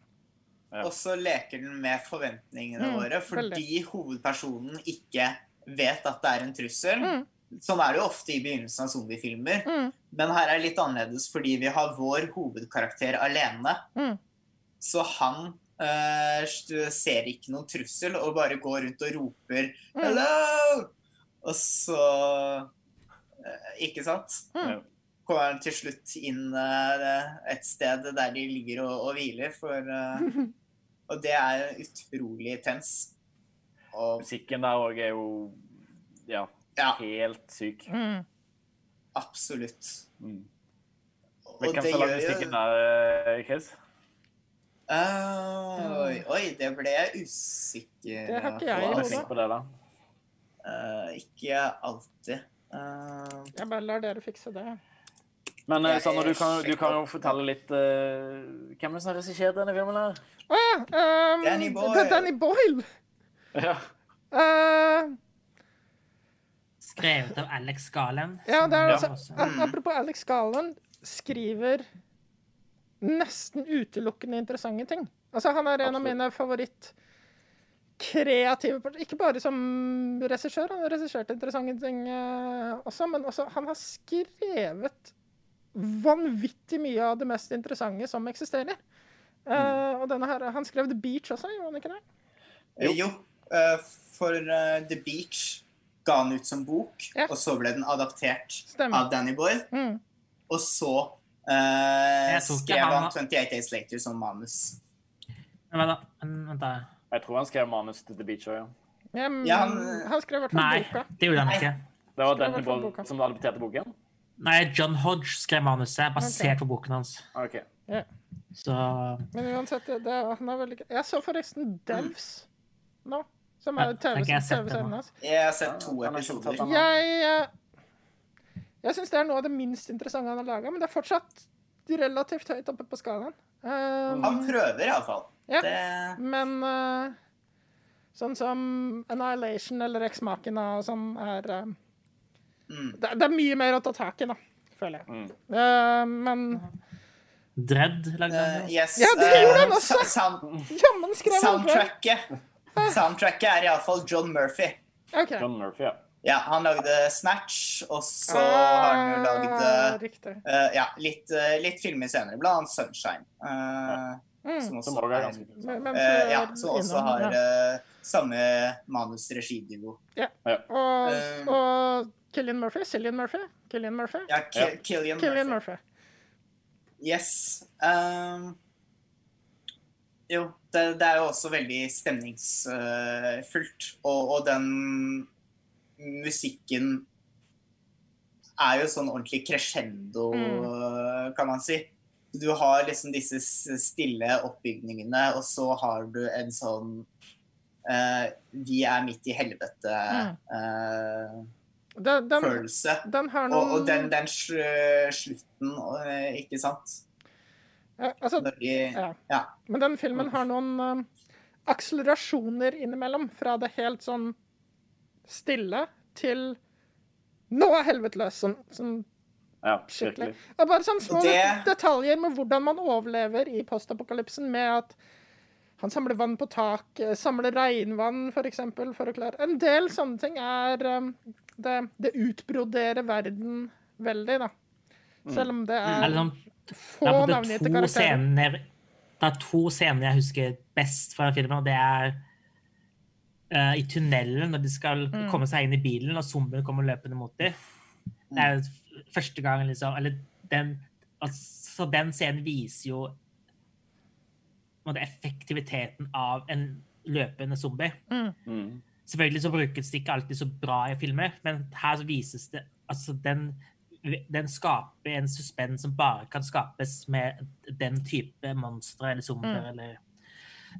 Og så leker den med forventningene Mm, våre, fordi hovedpersonen ikke vet at det er en trussel. Mm. Sånn er det jo ofte i begynnelsen av zombiefilmer. Mm. Men her er det litt annerledes fordi vi har vår hovedkarakter alene. Mm. Så han øh, ser ikke noen trussel og bare går rundt og roper Mm. 'hello'! Og så eh, Ikke sant? Mm. Kommer han til slutt inn eh, et sted der de ligger og, og hviler, for eh, [LAUGHS] Og det er utrolig tens. Og Musikken der òg er jo ja, ja, helt syk. Mm. absolutt. Mm. Og Hvem det som musikken der, Chris? Uh, oi, oi, det ble jeg usikker Det har ikke jeg er hodet. på det, da. Ikke alltid. Eh, Jeg bare lar dere fikse det. Men eh, Sanne, du kan, du kan jo fortelle litt uh, Hvem er det som har regissert denne filmen? her? Å ja! Um, Danny Boyle. det er Danny Boyle. [LAUGHS] Ja. Uh, Skrevet av Alex Galen. ja, det er altså, ja. Apropos Alex Galen skriver nesten utelukkende interessante ting. Altså, han er en av mine favoritt kreative Ikke bare som regissør, han har regissert interessante ting eh, også, men også han har skrevet vanvittig mye av det mest interessante som eksisterer. Eh, og denne her, Han skrev The Beach også, gjorde han ikke det? Jo. jo, Uh, for uh, The Beach ga han ut som bok, Ja. og så ble den adaptert Stemmer. av Danny Boyle. Mm. Og så eh, skrev han- han 28 Days Later som manus. Men da. Men, vent da. Jeg tror han skrev manus til The Beach òg, ja. Ja, Ja, han- han skrev i hvert fall Nei, det gjorde han ikke. Det var den Danny Boyle som adopterte boken? Nei, John Hodge skrev manuset basert okay. på boken hans. OK. Så Men uansett, det, det, han er veldig Jeg så forresten Devs nå, som er jeg TV-serien hans. Jeg har sett to episoder. Jeg. Jeg eh, Jeg syns det er noe av det minst interessante han har laga, men det er fortsatt relativt høyt oppe på skalaen. Um, Han prøver iallfall. Ja. Det men uh, sånn som Annihilation eller Ex Machina og sånn er uh, mm. det, det er mye mer å ta tak i, da, føler jeg. Mm. Uh, men Dredd lagde jo. Yes. Ja, det gjorde han også! Sound, jammen skrev han soundtracket. Soundtracket er iallfall John Murphy. Okay. John Murphy, ja. Ja, han lagde Snatch, og så har han jo lagd uh. Eh, ja, litt, uh, litt filmer senere, blant annet 'Sunshine'. eh, Mm. Som også Som er ganske kult. Men- men Eh, ja, som også innom, har ja. eh, samme manus-regiduo. Og, eh, og Killian Murphy? Cillian Murphy? Killian Murphy? Ja, Ja. Killian Killian Murphy. Murphy. Yes. Um, jo, det, det er jo også veldig stemningsfullt. Og, og den musikken er jo sånn ordentlig crescendo, Mm. kan man si. Du har liksom disse stille oppbygningene, og så har du en sånn uh, Vi er midt i helvete-følelse. Den, den, den har og, og den, den sl- slutten, uh, ikke sant? ja, altså, de, ja. ja. Men den filmen har noen akselerasjoner innimellom. Fra det helt sånn stille til Nå er helvete løs! Sånn, sånn Ja, skikkelig. er bare sånne små Det- detaljer med hvordan man overlever i postapokalypsen, med at han samler vann på tak, samler regnvann for eksempel, for å klare En del sånne ting er um, det, det utbroderer verden veldig, da. Selv om det er mm. få det navngitte karakterer. scener Det er to scener jeg husker best fra filmen, og det er uh, i tunnelen når de skal Mm. komme seg inn i bilen, og zombiene kommer løpende mot dem. Det er første gang liksom Eller den altså, den scenen viser jo måtte, effektiviteten av en løpende zombie. Mm. Selvfølgelig så brukes det ikke alltid så bra i filmer, men her så vises det altså den, den skaper en suspens som bare kan skapes med den type monstre eller zombier. eller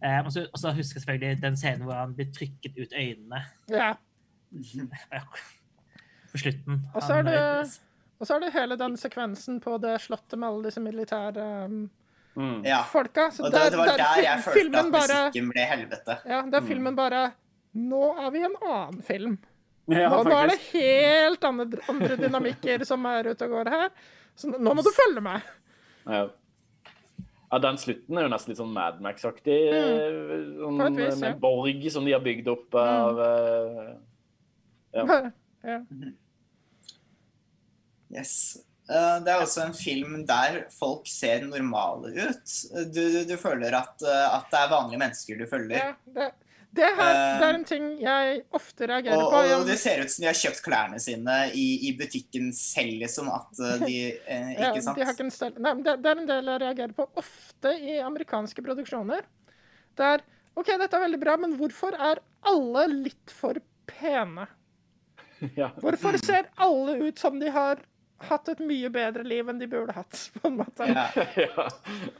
eh, og, så, og så husker jeg selvfølgelig den scenen hvor han blir trykket ut øynene Ja. på slutten. Og så er det- Og så er det hele den sekvensen på det slottet med alle disse militære um, Mm. folka. Så Og det, det var der der jeg følte at bare, musikken ble helvete. ja, der filmen bare Nå er vi i en annen film. Ja, Nå, nå er det helt andre, andre dynamikker som er ute og går her. Så nå må du følge med. Ja. ja, den slutten er jo nesten litt sånn Mad Max-aktig. Mm. Sånn, med ja. borg som de har bygd opp av eh, Ja. [LAUGHS] Ja. Yes. Eh, Det er også en film der folk ser normale ut. Du, du, du føler at, eh, at det er vanlige mennesker du følger. Ja, det, det, her, det er en ting jeg ofte reagerer Og, på. og, og det ser ut som de har kjøpt klærne sine i, i butikken selv, liksom. At eh, de [LAUGHS] eh, Ja, sant? De har ikke en stel... Nei, det, det er en del jeg reagerer på ofte i amerikanske produksjoner. Der OK, dette er veldig bra, men hvorfor er alle litt for pene? [LAUGHS] ja. Hvorfor ser alle ut som de har hatt et mye bedre liv enn de burde hatt, [LAUGHS] på en måte? Ja.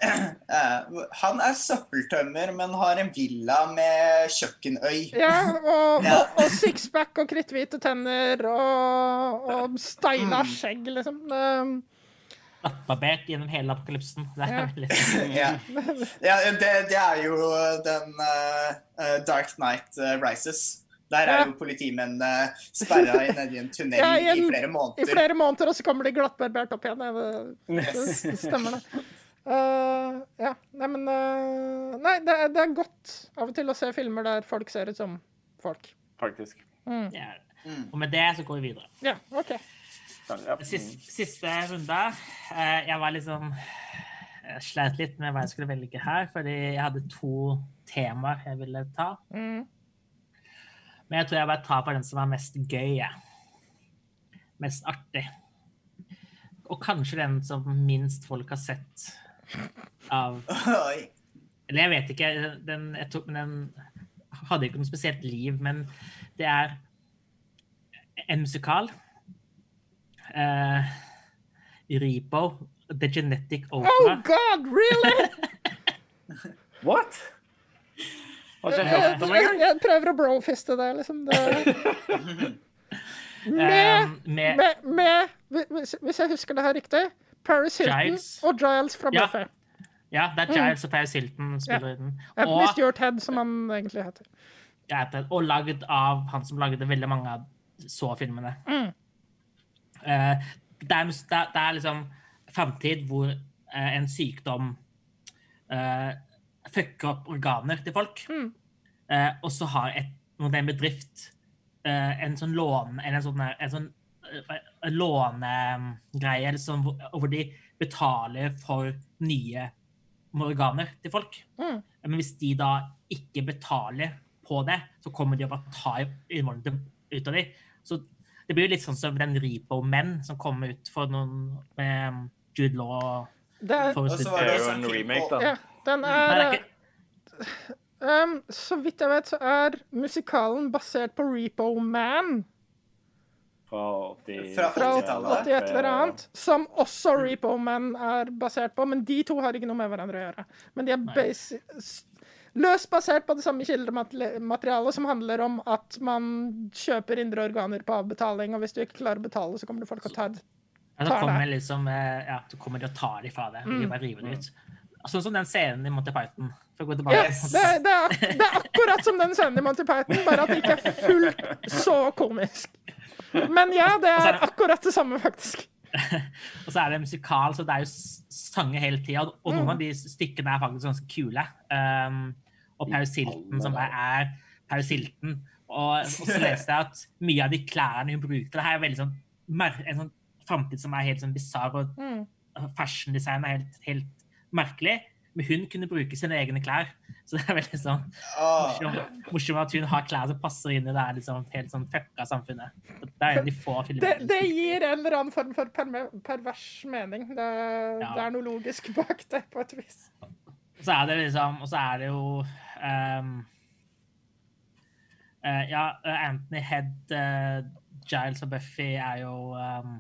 Eh, han er søppeltømmer, men har en villa med kjøkkenøy. Ja, og, Ja. og, og sixpack og kritthvite tenner og, og styla Mm. skjegg, liksom. Um, Nattbarbert gjennom hele apokalypsen. Det Ja. er Ja, [LAUGHS] [LAUGHS] ja det, det er jo den eh, Dark Night Rises. Der er jo politimennene sperra i en tunnel Ja, i i, flere måneder. I flere måneder, og så kommer de glattbarbert opp igjen. Det, det, det stemmer, det. Uh, ja, nei, men uh, Nei, det, er- det er godt av og til å se filmer der folk ser ut som folk. Faktisk. Mm. Ja. Mm. Og med det så går vi videre. Ja, OK. Siste, siste runde. Uh, jeg var liksom Jeg sleit litt med hva jeg skulle velge her, fordi jeg hadde to temaer jeg ville ta. Mm. Men jeg tror jeg bare tar på den som er mest gøy. jeg. Mest artig. Og kanskje den som minst folk har sett av Oi. Eller jeg vet ikke. Den, jeg tok, den hadde ikke noe spesielt liv, men det er en musikal. Uh, Repo, The Genetic Oh Opera. God, really?! [LAUGHS] What? Har ikke hørt om engang. jeg prøver å brofiste det, liksom. Det, Eh, [LAUGHS] med, med med, hvis, jeg husker det her riktig, Paris Hilton Giles. og Giles fra Ja. Buffy. Ja, det er Giles og Paris Hilton spiller i den. Og, Mr. Ted, som han egentlig heter. ja, og lagd av han som lagde veldig mange av så-filmene. Mm. Uh, det, er, det, er liksom framtid hvor uh, en sykdom uh, fucker opp organer til folk. Mm. Eh, og så har et, en bedrift eh, en sånn låne... Eller en sånn, en sånn eh, lånegreie, liksom, hvor, hvor de betaler for nye organer til folk. Mm. Men hvis de da ikke betaler på det, så kommer de og bare tar innvandrerne ut av dem. Så det blir jo litt sånn som den Repo-menn som kom ut for noen med Jude Law. Det er, Og så var Det det jo også en remake, da. Ja, den er, er ikke, um, Så vidt jeg vet, så er musikalen basert på Repo Man Fra 80 Fra fra 80-tallet. 81 eller annet, som også Repo Man er basert på, men de to har ikke noe med hverandre å gjøre. Men de er løst basert på det samme kildematerialet, som handler om at man kjøper indre organer på avbetaling, og hvis du ikke klarer å betale, så kommer det folk og tar det. ja, tar kommer det. liksom, eh, ja, så kommer de og tar de fra det. Mm. De bare river det ut. Sånn som den scenen i Monty Python. For å gå Ja, tilbake. det, er- det, er, det er akkurat som den scenen i Monty Python, bare at det ikke er fullt så komisk. Men ja, det er akkurat det samme, faktisk. [LAUGHS] Og så er det musikal, så det er jo sanger hele tida. Og Mm. noen av de stykkene er faktisk ganske kule. Um, og Paris Hilton, som bare er Paris Hilton. Og, og så [LAUGHS] leste jeg at mye av de klærne hun bruker Det her er veldig sånn en sånn framtid som er helt sånn bisarr, og Mm. fashion design er helt, helt merkelig. Men hun kunne bruke sine egne klær. Så det er veldig sånn morsomt morsomt at hun har klær som passer inn i det her liksom, helt sånn fucka samfunnet. Det er en av de få Det, filmene. det gir en eller annen form for pervers mening. Det, Ja. det er noe logisk bak det, på et vis. Så er det liksom Og så er det jo um, uh, Ja, eh, Anthony Head, uh, Giles og Buffy er jo um,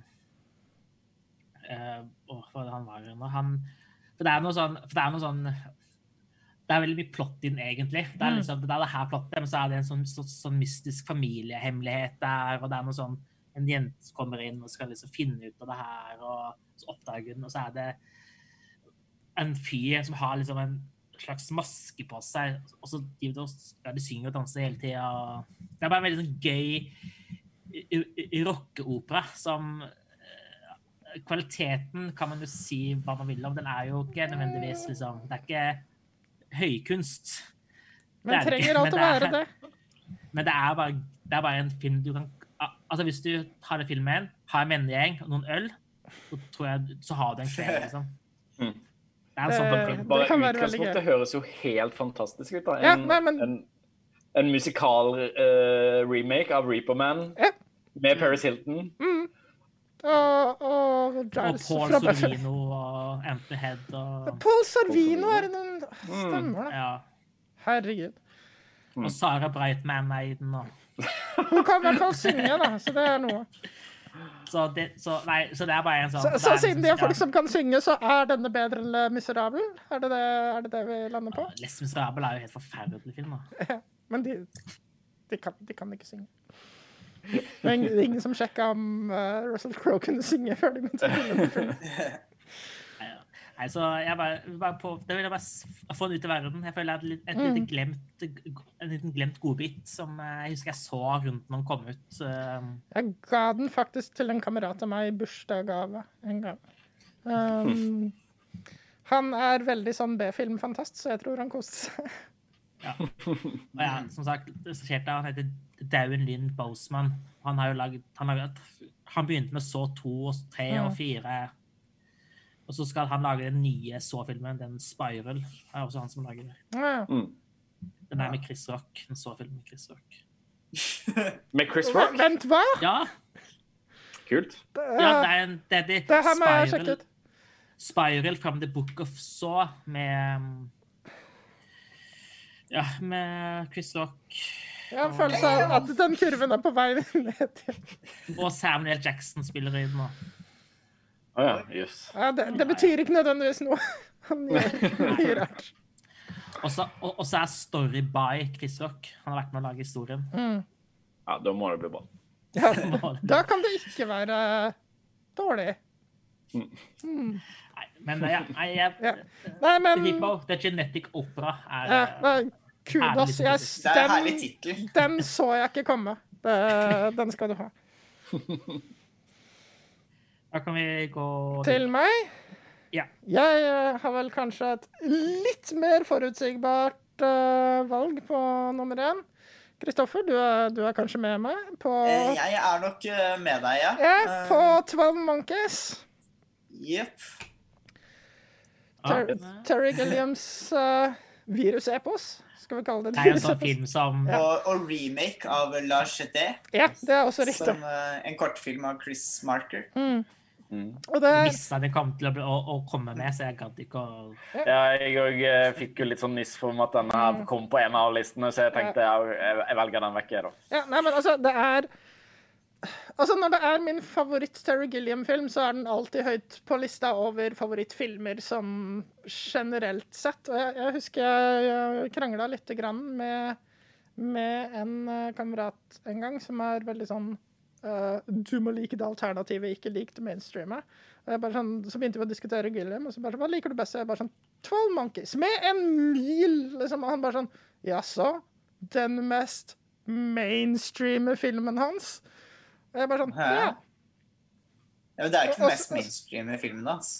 uh, hva var det han var igjen nå? Han For det er noe sånn For det er noe sånn det er veldig mye plott i den, egentlig. Det er, Mm. liksom, det er det her plottet, men så er det en sånn, så, sånn mystisk familiehemmelighet der, og det er noe sånn En jente som kommer inn og skal liksom finne ut av det her, og så oppdager hun, og så er det en fyr som har liksom en slags maske på seg, og så driver ja, de synger og danser hele tida. Det er bare en veldig sånn gøy rockeopera som Kvaliteten kan man jo si hva man vil om. Den er jo ikke nødvendigvis liksom Det er ikke høykunst. Men Det er trenger ikke, alt å men det være er- det. Men det er bare, det er bare en film du kan Altså Hvis du tar med en, har en vennegjeng og noen øl, så, tror jeg, så har du en kveld, liksom. Mm. Det er en sånn Det- film. Bare veldig utgangspunktet høres jo helt fantastisk ut. da. Ja, En, nei, men- en, en musikal-remake av Reaper Man Ja. med Paris Hilton. Og, og Og Paul. Sorvino og Anthony Head og Paul Sorvino er en Stemmer det. ja. Herregud. Og Sara Brightman er i den. Og. Hun kan i hvert fall synge, da, så det er noe. Så, det, så, nei, så det er bare en sånn Så, så er siden de er folk ja. som kan synge, så er denne bedre enn Le Miserable? Er det det, er det, det vi lander på? Les Miserable er jo helt forferdelig film. da. Men de, de, kan, de kan ikke synge. Ingen, [LAUGHS] det er ingen som sjekka om uh, Russell Crowe kunne synge før de begynte å. Nei, så jeg bare, bare på, Det vil jeg bare få den ut i verden. Jeg føler at et, et Mm. glemt, en liten glemt godbit som eh, jeg husker jeg så rundt når den kom ut. eh, Jeg ga den faktisk til en kamerat av meg i bursdagsgave en gang. [LAUGHS] Um, han er veldig sånn B-filmfantast, så jeg tror han koste seg. Og ja, som sagt, regisserte han heter Daun Lynn Boseman. Han har jo lagd Han, han begynte med så to og tre og Mm. fire. Og så skal han lage den nye så-filmen, den Spiral. Det er også han som lager. Ja. Mm. Den er med Chris Rock. Den Så-film med Chris Rock. [LAUGHS] Med Chris Rock. Vent, hva? Ja, Kult. Det, ja det er en det, er det, det her må jeg Spiral- sjekke ut. Spiral from the Book of Saw med um, Ja, med Chris Rock Jeg har en følelse av at den kurven er på vei ned og Samuel Jackson spiller i den. òg. Å ja, jøss. Ja, det, det betyr ikke nødvendigvis noe. Han gjør mye rart. Og så er Story by Chris Rock. Han har vært med å lage historien. Ja, da må det bli bra. Ja, [LAUGHS] da kan det ikke være dårlig. Nei, men ja, jeg, jeg, Ja. Nei, men Hippo, The Genetic Opera, er ja, eh, nei, Kudos. Jeg, Det er herlig den, tittel. [LAUGHS] den så jeg ikke komme. Det, den skal du ha. [LAUGHS] Da kan vi gå Til meg? Ja. Jeg eh, har vel kanskje et litt mer forutsigbart uh, valg på nummer én. Kristoffer, du, du er kanskje med meg på, Eh, Jeg er nok eh, med deg, ja. ja, på 12 Monkeys. Jepp. Ter Terry Gilliams uh, virusepos, skal vi kalle det. Det er en sånn [LAUGHS] film som Og, og remake av La Jetée, Ja, det er også riktig. som uh, en kortfilm av Chris Marker. Mm. Mm. Og det Hvis jeg kom til å, bli, å, å komme med, så jeg gadd ikke å Ja, jeg òg fikk jo litt sånn nyss for at denne kom på en av listene, så jeg tenkte jeg, jeg, jeg velger den vekk, jeg, da. Ja, nei, men altså, det er Altså, når det er min favoritt-Terry Gilliam-film, så er den alltid høyt på lista over favorittfilmer sånn generelt sett. Og jeg, jeg husker jeg, jeg krangla lite grann med, med en eh, kamerat en gang som er veldig sånn uh, Du må like det alternativet, ikke lik det mainstreamet. Sånn, så begynte vi å diskutere Gilliam, og så bare sånn Hva liker du best? Og jeg bare sånn Twelve Monkeys. Med en mil! Liksom. Og han bare sånn Jaså? Den mest mainstreame filmen hans? Og jeg bare sånn Hæ? Ja. Ja, men det er ikke den mest mainstreame mainstream i filmen hans.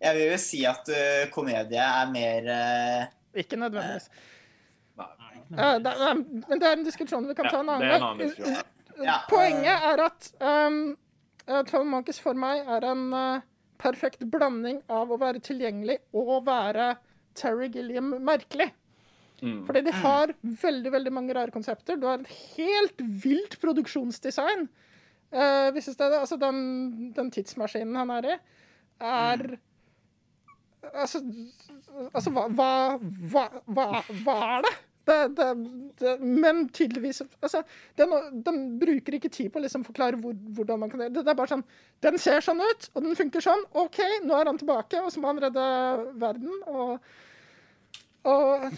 Jeg vil jo si at uh, komedie er mer uh, Ikke nødvendigvis. Nei. Eh, det, nei, men det er en diskusjon vi kan Ja, ta en annen gang. Ja, Poenget er at um, uh, Twelve Monkeys for meg er en uh, perfekt blanding av å være tilgjengelig og være Terry Gilliam merkelig. Mm. Fordi de har veldig veldig mange rare konsepter. Du har et helt vilt produksjonsdesign uh, visse steder. Altså, den, den tidsmaskinen han er i, er Altså, altså hva, hva, hva, hva, hva er det? Det, det, det? Men tydeligvis altså, den, den bruker ikke tid på å liksom forklare hvor, hvordan man kan gjøre det. Det er bare sånn Den ser sånn ut, og den funker sånn. OK, nå er han tilbake, og så må han redde verden. Og, og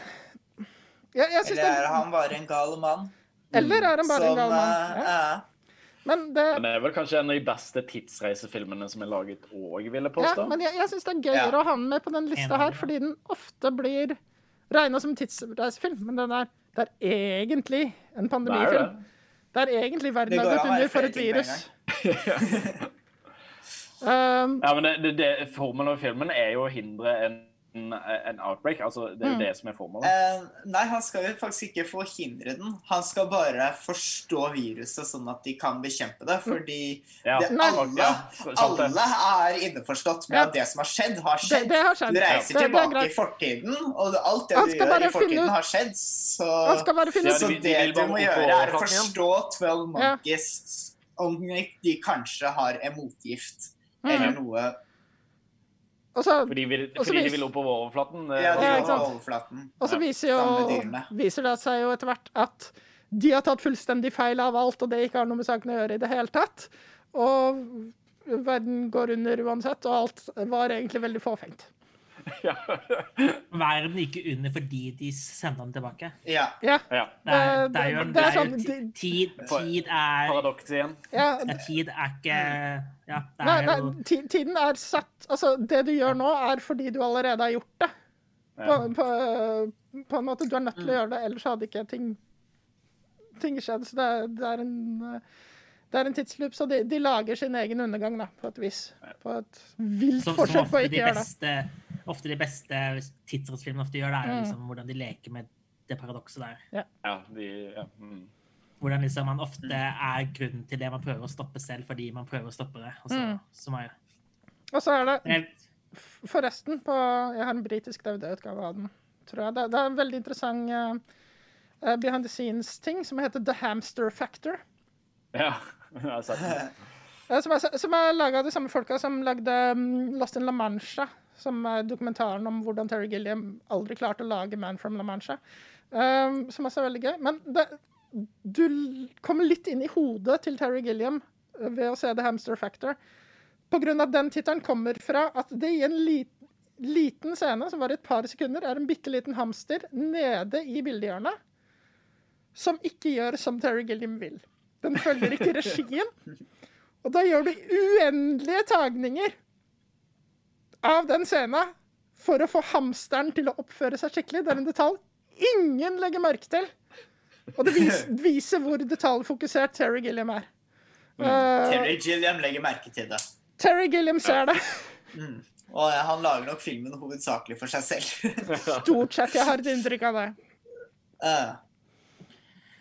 jeg, jeg Eller er han bare en gal mann? Eller er han bare en gal mann? eh, Ja. ja. Men det, Men det er vel kanskje en av de beste tidsreisefilmene som er laget òg, vil jeg ja, påstå. men jeg, jeg syns det er gøyere Ja. å ha den med på den lista her, fordi den ofte blir regna som tidsreisefilm. Men den er, det er egentlig en Det er pandemifilm. det. Det er egentlig verden er gått under for et virus. [LAUGHS] [LAUGHS] Um, Ja, men det, det, det, Formelen over filmen er jo å hindre en, en outbreak. Altså, det er jo Mm. det som er formålet. Eh, nei, han skal jo faktisk ikke forhindre den. Han skal bare forstå viruset, sånn at de kan bekjempe det. Fordi Ja. det, alle, Ja, det. alle er innforstått med Ja. at det som har skjedd, har skjedd. det har skjedd. Du reiser Det, det er tilbake i fortiden, og alt det du gjør i fortiden, finne har skjedd. Så, Han skal bare finne så det de du må gjøre, er å forstå 12 Ja. Monkeys om de kanskje har en motgift Mm. eller noe. Og så, Fordi, vi, fordi vis, de vil opp på overflaten. eh, Ja, de vil går på overflaten. og så viser, jo, viser det seg jo etter hvert at de har tatt fullstendig feil av alt, og det ikke har noe med saken å gjøre i det hele tatt. Og verden går under uansett, og alt var egentlig veldig fåfengt. [LAUGHS] ja. Verden gikk under fordi de sendte den tilbake. Ja. Ja, ja. Det er, Det- er jo, det det er er sånn, ti- tid, tid er Paradoks igjen. ja ja, Tid er ikke Ja, det Nei, er nei, jo ti- tiden er satt Altså, det du gjør nå, er fordi du allerede har gjort det. På, på, på en måte, Du er nødt til å gjøre det, ellers hadde ikke ting, ting skjedd. Så det er, det er en eh, det er en tidsloop, så de, de lager sin egen undergang, da, på et vis. På et vilt som, som forsøk på å ikke de gjøre det. Ofte de beste tidsrettsfilmene ofte gjør, det er Mm. liksom hvordan de leker med det paradokset der. Ja, de, ja. Mm. Hvordan liksom man ofte er grunnen til det man prøver å stoppe selv fordi man prøver å stoppe det. Og så, Mm. så må Og så er det forresten på Jeg har en britisk DVD-utgave av den, tror jeg. Det, det er en veldig interessant eh, eh, behind the scenes-ting som heter The Hamster Factor. ja. [LAUGHS] [LAUGHS] Som er, som er laga av de samme folka som lagde mm, Lost in La Mancha. Som er dokumentaren om hvordan Terry Gilliam aldri klarte å lage Man from La Mancha. Um, som også er veldig gøy. Men det, du kommer litt inn i hodet til Terry Gilliam eh, ved å se The Hamster Factor. På grunn av den tittelen kommer fra at det i en lit, liten scene, som var i et par sekunder, er en bitte liten hamster nede i bildehjørnet som ikke gjør som Terry Gilliam vil. Den følger ikke regien. Og da gjør du uendelige tagninger av den scenen for å få hamsteren til å oppføre seg skikkelig. Det er en detalj ingen legger merke til. Og det vis, [LAUGHS] viser hvor detaljfokusert Terry Gilliam er. Eh, Terry Gilliam legger merke til det. Terry Gilliam ser det. [LAUGHS] Og eh, han lager nok filmen hovedsakelig for seg selv. Stort sett. Jeg har et inntrykk av det. [LAUGHS] Eh,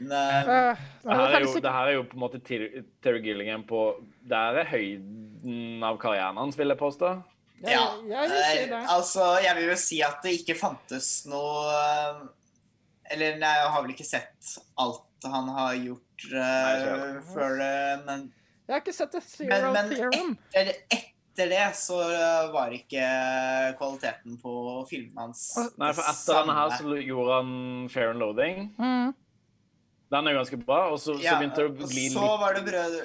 Men, eh, Uh, Det her, er jo, det her er jo på en måte Terry Gillingham på Der er høyden av karrieren hans, vil jeg påstå. Ja. ja, jeg vil si eh, det. altså, jeg vil jo si at det ikke fantes noe eh, Eller nei, jeg har vel ikke sett alt han har gjort uh, Nei, før det, men Jeg har ikke sett det Men, Zero men Theorem. etter, etter det så var ikke kvaliteten på filmen hans Nei, for etter denne her så gjorde han Fair and Loading. Mm. Den er ganske bra. Og så, så begynte det å og bli Så litt var det brød...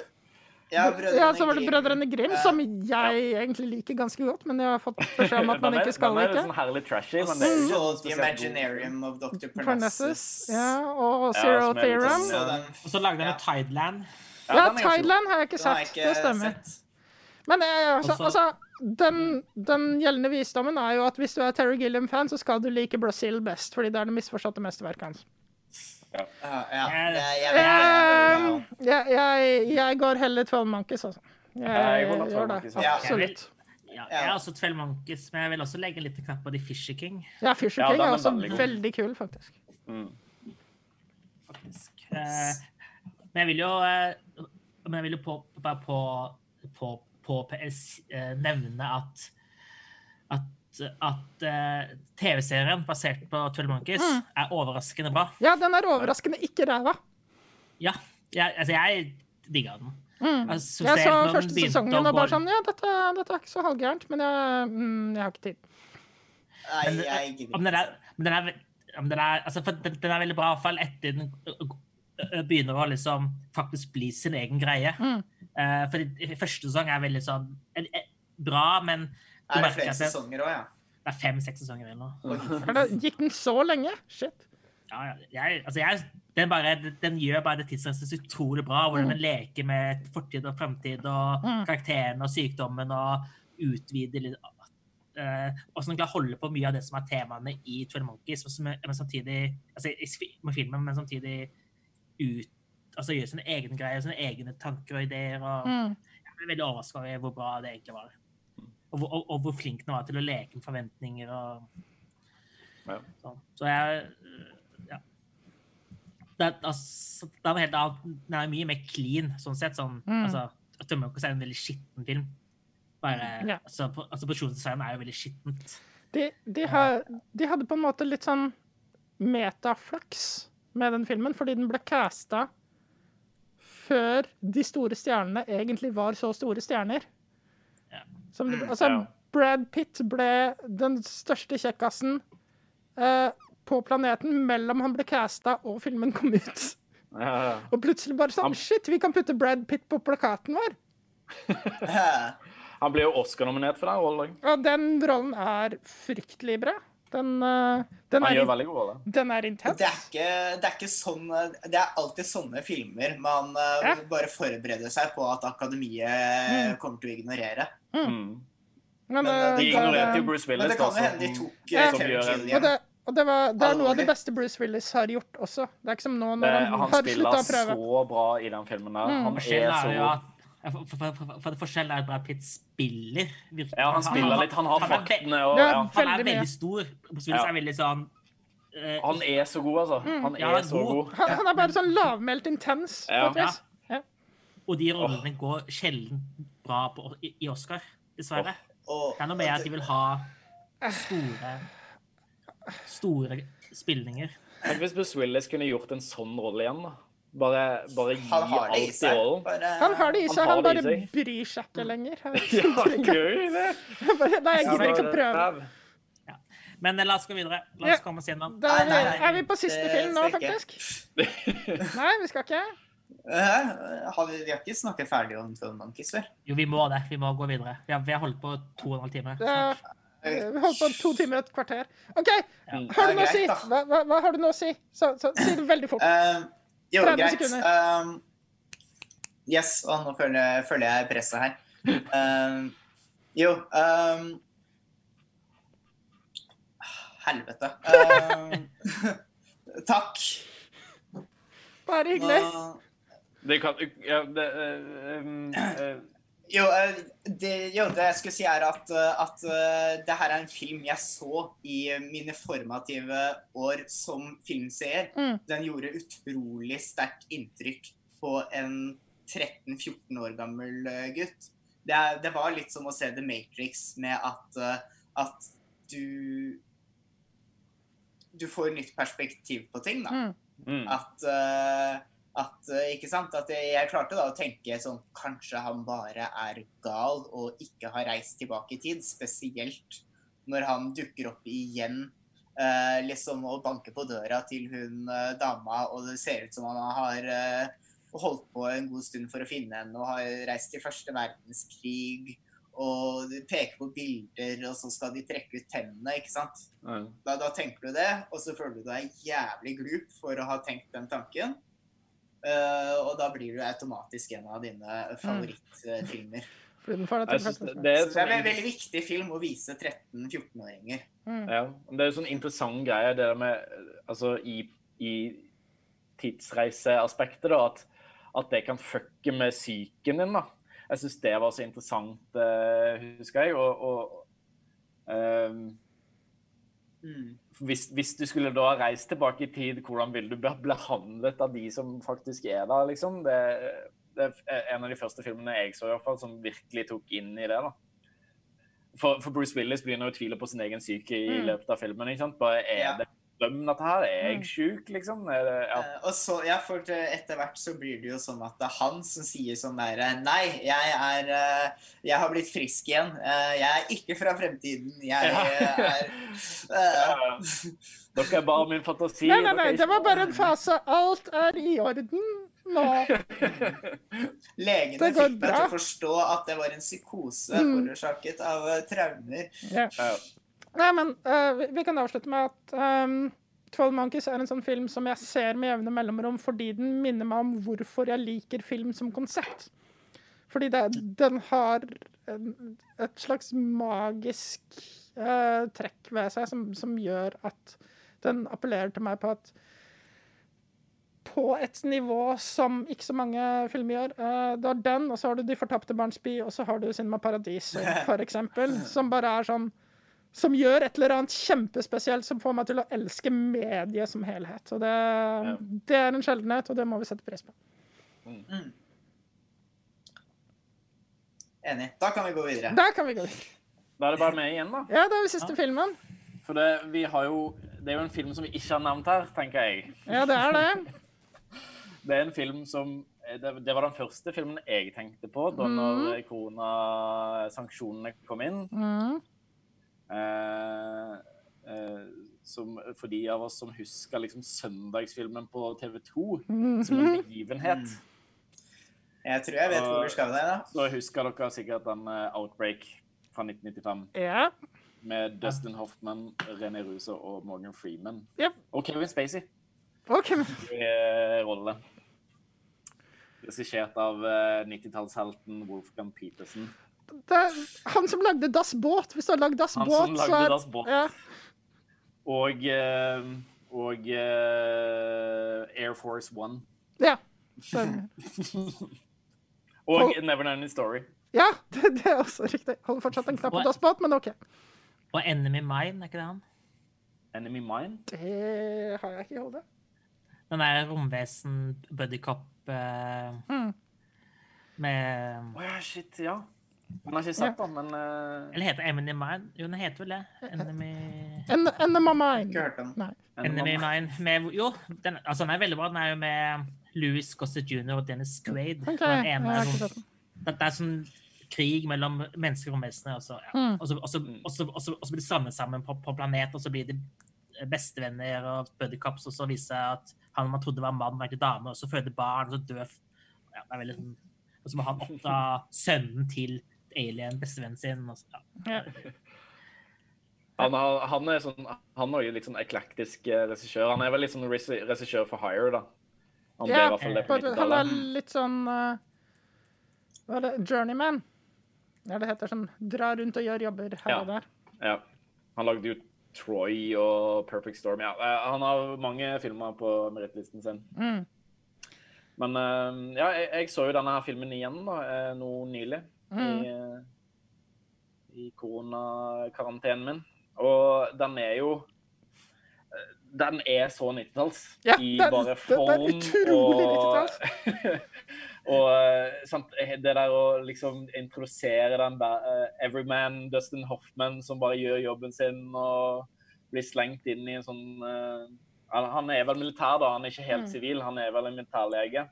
Ja, Ja, så var det Brødrene Grim, Ja. som jeg egentlig liker ganske godt, men jeg har fått beskjed om at [LAUGHS] man er- ikke skal like. sånn herlig trashy, men det er jo så The. Imaginarium of Dr. Parnassus, ja, og Zero er Theorem. sånn, Så ja. den, Og så lagde han jo Tideland. Ja, Tideland har jeg ikke sett. ikke Det stemmer. sett. Men eh, altså, altså den, den gjeldende visdommen er jo at hvis du er Terry Gilliam-fan, så skal du like Brazil best, fordi det er det misforståtte mesterverket hans. Ja, ja. Jeg- går heller 12 Monkeys, altså. Jeg, jeg går nok 12 gjør det. Monkeys. Absolutt. Ja, jeg er også 12 Monkeys, men jeg vil også legge litt knapp på de Fisher King. Ja, Fisher King er er også veldig veldig kul, faktisk. Mm. faktisk. Eh, men jeg vil jo, eh, men jeg vil jo på, bare på, på, på, PS eh, nevne at at, at uh, TV-serien basert på 12 Monkeys Mm. er overraskende bra. Ja, den er overraskende ikke ræva. Ja, jeg, altså jeg digga den. Mm. Altså, Jeg så første sesongen og bare sånn Ja, dette, dette er ikke så halvgærent, men jeg, mm, jeg har ikke tid. Nei, Men, jeg gidder ikke. den er, men den er, den er, altså den, den er veldig bra, iallfall etter den begynner å liksom faktisk bli sin egen greie. Mm. Uh, for første sesong er veldig sånn eh, eh, bra, men Er det flere sesonger òg, ja? det er fem-seks sesonger igjen nå. [LAUGHS] Er gikk den så lenge? Shit. Ja, ja, jeg, altså jeg, den, bare, den gjør bare det tidsreisende så utrolig bra. Hvordan den leker med fortid og fremtid og karakterene karakteren og sykdommen og utvider litt uh, og som klarer å holde på mye av det som er temaene i 12 Monkeys, men, som, men samtidig altså med filmen, men samtidig ut, altså gjøre sine egne greier, sine egne tanker og ideer. og Mm. Jeg ble veldig overraska over hvor bra det egentlig var. Og, og, og hvor flink den var til å leke med forventninger og Ja. sånn. Så jeg Ja. Det, altså, det var helt annet. Den er mye mer clean, sånn sett. Sånn, Mm. altså, Tømmerkos er en veldig skitten film. Bare, Ja. altså, på- altså, Produksjonsdesign er jo veldig skittent. De, de, har, de hadde på en måte litt sånn metaflaks med den filmen, fordi den ble casta før de store stjernene egentlig var så store stjerner. Som, Mm, altså, ja. Brad Pitt ble den største kjekkasen eh, på planeten mellom han ble casta og filmen kom ut. Ja, ja. Og plutselig bare sånn Han- Shit, vi kan putte Brad Pitt på plakaten vår! [LAUGHS] Han ble jo Oscar-nominert for den rollen. Og den rollen er fryktelig bra. Den, eh, den, Han er, gjør in- veldig god rolle. den er intens. Det er, ikke, det er ikke sånn Det er alltid sånne filmer man eh, Ja. bare forbereder seg på at akademiet kommer til å ignorere. Mm. Men, Men, eh, De ignorerte jo Bruce Willis. men det kan jo hende de tok Ja. og det, og det, var, det er noe av det beste Bruce Willis har gjort også. Det er ikke som nå når han, Han har spiller slutta å prøve. så bra i den filmen der. Mm. Han er så for, for, for, for det forskjellen er at Brad Pitt spiller virkelig. Ja, han spiller litt. Han har han er faktene og Ja. Han er Veldig stor. Willis Ja. er veldig sånn uh, Han er så god, altså. Han Ja, han er er så god. god. Han, han er bare sånn lavmælt intens. Ja. Ja. Og de rollene går sjelden bra på, i, i Oscar, dessverre. Og, Det er noe med at de vil ha store store spillinger. Tenk hvis Bruce Willis kunne gjort en sånn rolle igjen. da. Bare, bare gi han har det i alt i seg. rollen. Bare, Han har det i Han seg, han bare seg. bryr seg ikke lenger. [LAUGHS] Ja, [LAUGHS] gøy det. [LAUGHS] Bare, Nei, jeg gidder ikke å prøve. Men eh, la oss gå videre. La Ja. oss komme oss gjennom. Da Nei, er vi på siste film nå, faktisk. Nei, vi skal ikke. Eh, har vi, vi har ikke snakket ferdig om Twelve Monkeys før. Jo, vi må det. Vi må gå videre. Vi har, vi har holdt på to og en halv time. Ja, er- Vi holdt på to timer og et kvarter. OK, ja. har du noe å si? Hva, hva, hva har du noe å si? Så, så si det veldig fort. Eh, jo, 30 greit. Um, yes, og nå føler jeg, føler jeg presset her. Um, jo um, Helvete. Um, [LAUGHS] takk. Bare hyggelig. Nå- Det kan ja, det, um, eh, Jo, eh, det, jo, det jeg skulle si er at, eh, at eh, det her er en film jeg så i mine formative år som filmseer. Mm. Den gjorde utrolig sterkt inntrykk på en 13-14 år gammel gutt. Det, det var litt som å se The Matrix med at, at du Du får nytt perspektiv på ting, da. Mm. Mm. At, eh, at eh, Ikke sant? At jeg, klarte da å tenke sånn Kanskje han bare er gal og ikke har reist tilbake i tid. Spesielt når han dukker opp igjen eh, liksom og banker på døra til hun eh, dama, og det ser ut som han har eh, holdt på en god stund for å finne henne og har reist til første verdenskrig. Og de peker på bilder, og så skal de trekke ut tennene, ikke sant. Da, da tenker du det, og så føler du deg jævlig glup for å ha tenkt den tanken. Eh, og da blir du automatisk en av dine favorittfilmer. Får deg Jeg synes det, det er det er en sånn, veldig viktig film å vise 13-14-åringer. mm. ja, det er en sånn interessant greie, det der med Altså i, i tidsreiseaspektet, da, at, at det kan fucke med psyken din, da. Jeg syns det var så interessant, uh, husker jeg. Og, og ehm, hvis, hvis du skulle da reist tilbake i tid, hvordan ville du bli behandlet av de som faktisk er der, liksom? Det, det er en av de første filmene jeg så, i hvert fall, som virkelig tok inn i det. da. For, for Bruce Willis begynner å tvile på sin egen syke i Mm. løpet av filmen. ikke sant? Bare, er Ja. det drøm, dette her? Er Mm. jeg sjuk, liksom? Er det, ja. Eh, og så, ja, for etter hvert så blir det jo sånn at det er han som sier sånn derre Nei, jeg er eh, Jeg har blitt frisk igjen. Eh, Jeg er ikke fra fremtiden. Jeg er Ja, [LAUGHS] ja. Dere er bare min fantasi. Nei, nei, nei, det var bare en fase. Alt er i orden nå. [LAUGHS] Legene fikk meg til å forstå at det var en psykose Mm. forårsaket av traumer. Ja. Nei, men uh, vi- vi kan avslutte med at um, 12 Monkeys er en sånn film som jeg ser med jevne mellomrom fordi den minner meg om hvorfor jeg liker film som konsept. Fordi det, den har et slags magisk uh, trekk ved seg som, som gjør at den appellerer til meg på at på et nivå som ikke så mange filmer gjør. Uh, du har den, og så har du De fortapte barns by, og så har du Cinema Paradis, [LAUGHS] for eksempel. Som bare er sånn Som gjør et eller annet kjempespesielt som får meg til å elske mediet som helhet. Og det, det er en sjeldenhet, og det må vi sette pris på. Enig. Da kan vi gå videre. Da kan vi gå videre. Da er det bare meg igjen, da. Ja, da er vi siste filmen. For det, vi har jo, det er jo en film som vi ikke har nevnt her, tenker jeg. Ja, det er det. [LAUGHS] Det er en film som Det, det var den første filmen jeg tenkte på da når koronasanksjonene kom inn. Mm. Eh, eh, som, for de av oss som husker liksom søndagsfilmen på TV 2 som en begivenhet, Jeg tror jeg vet hvor du skal det da. så husker dere sikkert den eh, Outbreak fra 1995 Ja. med Dustin Hoffman, René Ruse og Morgan Freeman. Yep. Og Kevin Spacey Okay. [LAUGHS] i rolle. Regissert av eh, 90-tallshelten Wolfgang Petersen. Det er han som lagde Das Båt. Hvis du har lagd Das Han Båt, som så lagde er Das Båt. Ja. Og, eh, og uh, Air Force One. ja. [LAUGHS] Og Og- Never Ending Story. Ja, det, det er også riktig. Holder fortsatt en knapp på Das Båt, men OK. Og Enemy Mine, er ikke det han? Enemy Mine. Det har jeg ikke i hodet. Den der romvesen, buddycop eh, Mm. med Å ja, shit, ja. Den har ikke sett den, men uh... Eller heter det Enemy Mine? Jo, den heter vel det. Enemy, En, Enema Mine. Ikke hørt den. Nei. Enemy Mine. Med, jo, den, altså, den er veldig bra. Den er jo med Louis Gossett jr. og Dennis Quaid. Okay. Den jeg ene har ikke sånn, sett den. det, det er sånn krig mellom mennesker og vesener. Og så. Mm. blir de samlet sammen på, på planet, og så blir de bestevenner og buddycops, og så viser det at han man trodde var mann, var egentlig dame, og så føder barn, og så dør ja, det er veldig sånn, Og så må han oppdra sønnen til alien, bestevennen sin. Og så, ja. Ja. [LAUGHS] han, har, han er sånn Han er jo litt sånn eklektisk eh, regissør. Han er vel litt sånn regissør for hire, da. Han Ja, han er litt sånn eh, Hva er det? Journeyman. Ja, det heter sånn drar rundt og gjør jobber her Ja. og der. Ja. Han lagde jo Troy og Perfect Storm. Ja, eh, han har mange filmer på merittlisten sin. Mm. Men ja, jeg, jeg så jo denne her filmen igjen da, eh, nå nylig. I, i koronakarantenen min. Og den er jo Den er så 90-talls Ja, i den- bare den er form utrolig og [LAUGHS] Og eh, sant, det der å liksom introdusere den eh, Everyman, Dustin Hoffman, som bare gjør jobben sin og blir slengt inn i en sånn uh, han, er vel militær, da. Han er ikke helt Mm. sivil. Han er vel en militærlege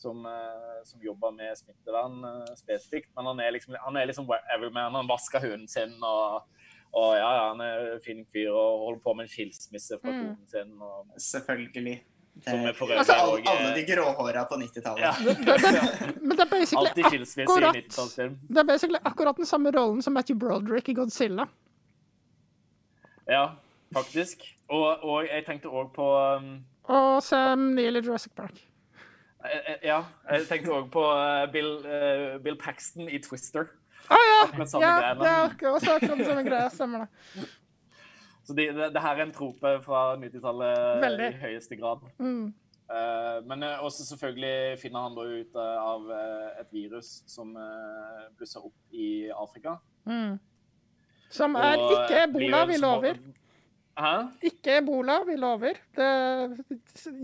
som, eh, som jobber med smittevern eh, spesifikt. Men han er liksom, han er liksom everyman. Han vasker hunden sin og, og ja, ja, han er en fin fyr og holder på med en skilsmisse fra Mm. konen sin. Og, Selvfølgelig. Som er øvrig altså, alle, og, alle de gråhåra på 90-tallet. ja. [LAUGHS] Men det er basically akkurat 90-tallsfilm. Det er basically akkurat den samme rollen som Matthew Broderick i Godzilla. Ja, faktisk. Og, og jeg tenkte òg på um, Og Sam Neill i Jurassic Park. Eh, eh, Ja, jeg tenkte òg på eh, Bill, Bill Paxton i Twister. Å ja! Akkurat samme ja greiene. er akkurat, også akkurat den samme greia. Stemmer det. Så det, det, det her er en trope fra 90-tallet i høyeste grad. Mm. Uh, men også selvfølgelig finner han da ut av et virus som uh, blusser opp i Afrika. Mm. Som er Og, ikke ebola, vi lover. Hæ? Ikke ebola, vi lover. Det,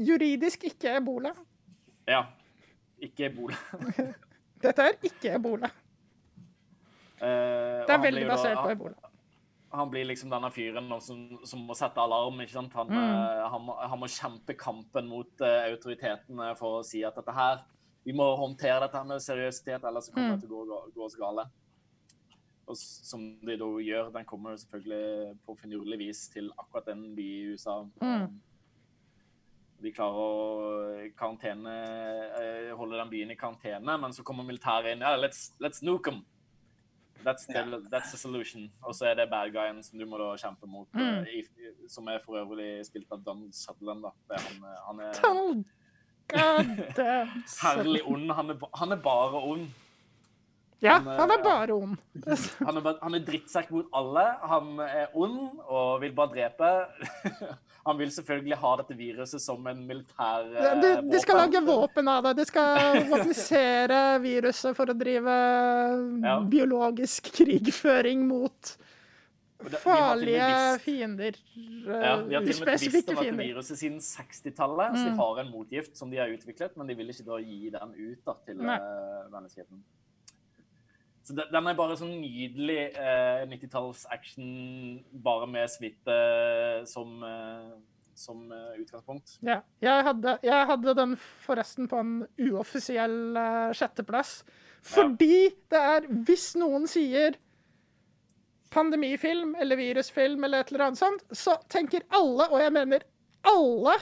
juridisk ikke ebola. Ja. Ikke ebola. [LAUGHS] Dette er ikke ebola. Uh, Det er veldig basert da- på ebola. han blir liksom denne fyren som, som må sette alarm. ikke sant? Han, Mm. eh, han, må, han må kjempe kampen mot uh, autoritetene for å si at dette her Vi må håndtere dette med seriøsitet, ellers kommer Mm. det til å gå, gå oss gale. Og som de da gjør, den kommer selvfølgelig på finurlig vis til akkurat den by i USA. Mm. De klarer å karantene, eh, holde den byen i karantene, men så kommer militæret inn. Ja, let's, let's nuke them. That's the, that's the solution. Og så er det bad guyen som du må da kjempe mot, Mm. eh, i, som er for øvrig spilt av Donald Sutherland. Da. Det er han, eh, han er Donald God damn. [LAUGHS] herlig ond. Han er, han er bare ond. Ja, Han er- han er bare ond. [LAUGHS] Han er, han er drittsekk mot alle. Han er ond og vil bare drepe. [LAUGHS] Han vil selvfølgelig ha dette viruset som en militær våpen. De, de skal lage våpen av det. De skal våpenisere viruset for å drive Ja. biologisk krigføring mot farlige fiender. Ja, de har til og med visst om dette viruset siden 60-tallet, så de Mm. har en motgift som de har utviklet, men de vil ikke da gi den ut da, til Nei. menneskeheten. Så de- den er bare sånn nydelig eh, 90-talls action, bare med suite som, eh, som eh, utgangspunkt. Ja. Jeg hadde, jeg hadde den forresten på en uoffisiell eh, sjetteplass. Fordi det er Hvis noen sier pandemifilm eller virusfilm eller et eller annet sånt, så tenker alle, og jeg mener alle,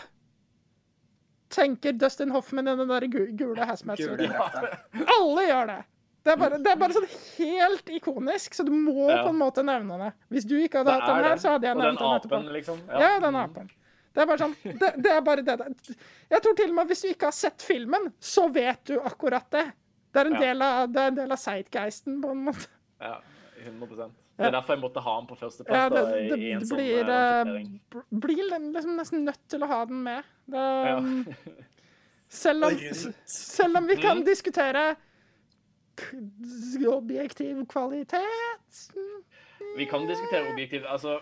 tenker Dustin Hoffman i den der gule Gule hazmat-suiten. Ja. Alle gjør det. Det er, bare, det er bare sånn helt ikonisk, så du må Ja. på en måte nevne det. Hvis du ikke hadde hatt den er her, så hadde jeg nevnt den etterpå. Og den apen, liksom. Ja, den Mm. apen. Det er bare sånn det, det er bare det. Jeg tror til og med hvis du ikke har sett filmen, så vet du akkurat det. Det er en Ja. del av, det er en del av zeitgeisten, på en måte. Ja, 100 Det er derfor jeg måtte ha den på førsteplass Ja, det, det, det, i en det sånn blir, bl- blir liksom nesten nødt til å ha den med. Det, Ja. selv, om, [LAUGHS] selv om vi kan Mm. diskutere objektiv kvalitet Vi kan diskutere objektiv Altså,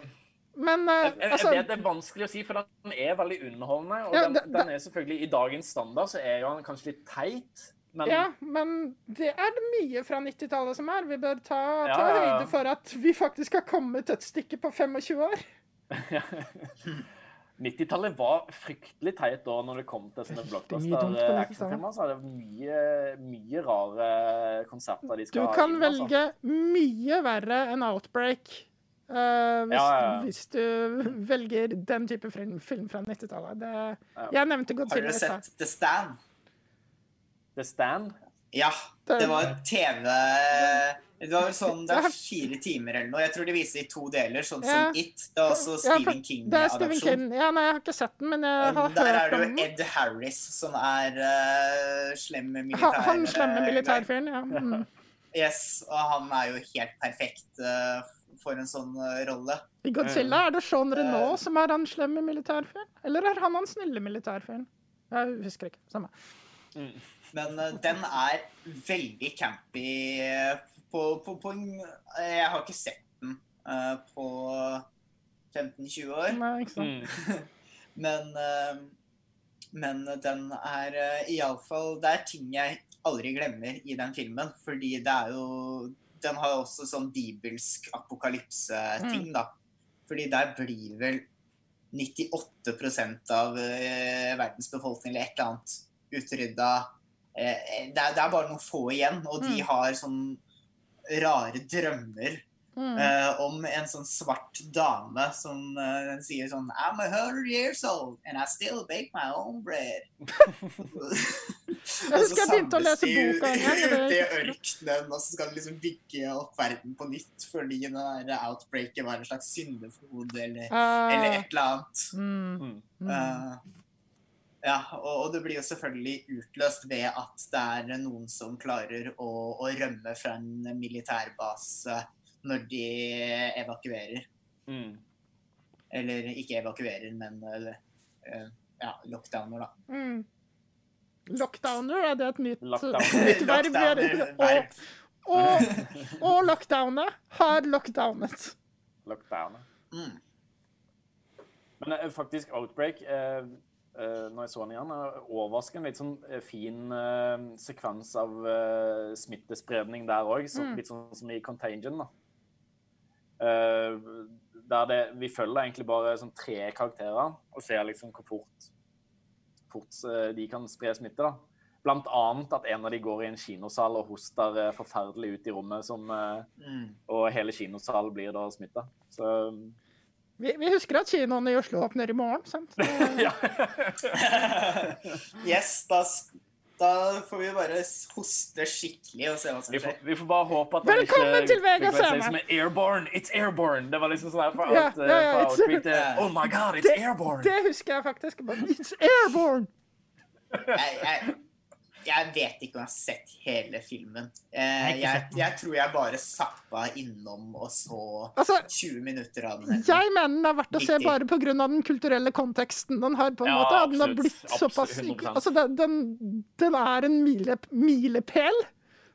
Men uh, jeg, jeg altså vet det er vanskelig å si, for den er veldig underholdende. Og Ja, den, den er selvfølgelig I dagens standard så er den kanskje litt teit, men Ja, men det er mye fra 90-tallet som er. Vi bør ta, ta ja, ja. høyde for at vi faktisk har kommet et stykke på 25 år. [LAUGHS] [LAUGHS] 90-tallet var fryktelig teit da når det kom til sånne blockbuster-actionfilmer. Så er det mye, mye rare konsepter de skal ha Du kan inn. altså. velge mye verre enn Outbreak. Uh, hvis, Ja, ja, ja. hvis du velger den type film, film fra 90-tallet. Ja. Jeg nevnte Har Godzilla dere i sett The Stand? The Stand. Ja. Det- var TV Det var vel sånn Det er fire timer eller noe. Jeg tror de viser i to deler, sånn Ja. som It. Det er også Stephen King-adopsjon. King. Ja, nei, jeg har ikke sett den, men jeg har Der er det jo. Ed Harris som er uh, slem militær... han slemme eh, militærfyren, ja. Mm. Yes, og han er jo helt perfekt Uh, for en sånn uh, rolle. I Godzilla er det Sean Renault Renault som er han slemme militærfyren? Eller er han han snille militærfyren? Jeg husker ikke. Samme. Mm. Men eh, den er veldig campy eh, på, på, på en Jeg har ikke sett den eh, på 15-20 år. Nei, ikke sant. Mm. [LAUGHS] Men, eh, men den er uh, iallfall Det er ting jeg aldri glemmer i den filmen. Fordi det er jo Den har jo også sånn bibelsk apokalypse-ting, da. Fordi der blir vel 98% av eh, verdens befolkning eller et eller annet utrydda. Eh, det, er, det er bare noen få igjen, og de Mm. har sånn rare drømmer Mm. eh, om en sånn svart dame som eh, sier sånn I'm a hundred years old and I still bake my own bread. [LAUGHS] [LAUGHS] Jeg husker jeg begynte å lese boka en gang, og i ørkenen, og så skal de liksom bygge opp verden på nytt fordi det der outbreaket var en slags syndeflod eller, eller Eh, et eller annet. mm, Mm. mm. Eh, ja, og, og det blir jo selvfølgelig utløst ved at det er noen som klarer å, å rømme fra en militærbase når de evakuerer. Mm. Eller ikke evakuerer, men eller, eh, ja, lockdowner, da. Mm. Lockdowner, er det et nytt, nytt verb? Og, og, og lockdownet har lockdownet. Lockdownet. Mm. Men eh, faktisk Outbreak eh, eh, når jeg så den igjen, er overraskende litt sånn eh, fin eh, sekvens av eh, smittespredning der òg. Mm. Litt sånn som i Contagion. da. Eh, der det, vi følger egentlig bare sånn tre karakterer og ser liksom hvor fort, fort eh, de kan spre smitte. da. Blant annet at en av de går i en kinosal og hoster eh, forferdelig ut i rommet, som, eh, Mm. og hele kinosalen blir da smitta. Så Vi, vi husker at kinoene i Oslo åpner i morgen, sant? [LAUGHS] [LAUGHS] Yes, da, da får vi bare hoste skikkelig og se hva som Vi får, skjer. vi får bare håpe at Velkommen ikke til Vegas, vil si er airborne. It's airborne. Det var liksom sånn her fra, Ja, ja, ja, fra it's- Outbreak Oh my god, it's Det- airborne! Det husker jeg faktisk. But It's airborne! Jeg, jeg, jeg vet ikke om jeg har sett hele filmen. Eh, jeg, sett den. jeg tror jeg bare zappa innom og så Altså, 20 minutter av den. jeg mener den er verdt å se 90. bare pga. den kulturelle konteksten den har. på en Ja, måte. Den har blitt såpass altså, den, den, den er en mile, milepæl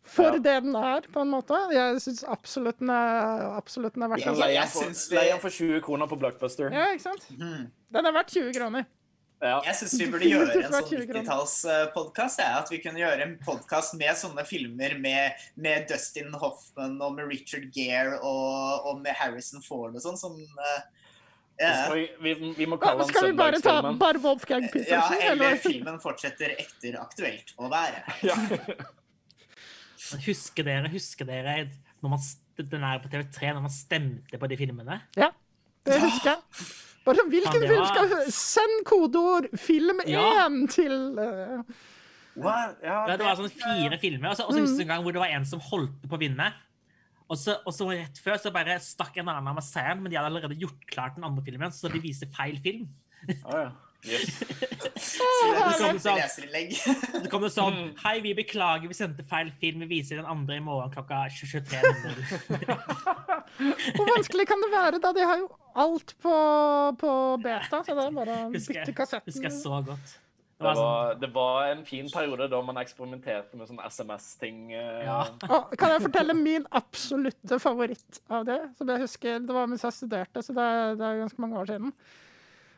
for Ja. det den er, på en måte. Jeg syns absolutt den er, absolutt den er verdt å se. leie den for, det- leie den for 20 kroner på Blockbuster. Ja, ikke sant? Mhm. Den er verdt 20 kroner. Ja. Jeg syns vi burde gjøre en sånn 20 kroner. 90-tallspodkast. At vi kunne gjøre en podkast med sånne filmer med, med Dustin Hoffman og med Richard Gere og, og med Harrison Ford og sånn, som eh, eh, vi, vi, vi må Ja, kalle den skal vi bare ta søndagsfilmen. bare Wolfgang Ja, eller eller? filmen fortsetter etter aktuelt å være. Ja. [LAUGHS] Husker dere, husker dere når man, den er på TV3 når man stemte på de filmene? Ja, det husker jeg. Bare Hvilken film skal Send kodeord 'film 1' Ja. til uh... Det var sånn fire filmer, og så, og så husker jeg en gang hvor det var en som holdt på å vinne. Og så, og så rett før så bare stakk en annen av meg seieren, men de hadde allerede gjort klart den andre filmen, så de viste feil film. Oh, ja. Yes. [LAUGHS] Så det kom et leserinnlegg. Så kom sånn Hei, vi beklager, vi sendte feil film. Vi viser den andre i morgen klokka 23.00. [LAUGHS] Hvor vanskelig kan det være, da? De har jo alt på, på beta, så det er bare å bytte kassetten. husker jeg så godt. Det var sånn, var, det var en fin periode da man eksperimenterte med sånn SMS-ting. eh, ja. Og kan jeg fortelle min absolutte favoritt av det? Som jeg husker, Det var mens jeg studerte, så det er, det er ganske mange år siden.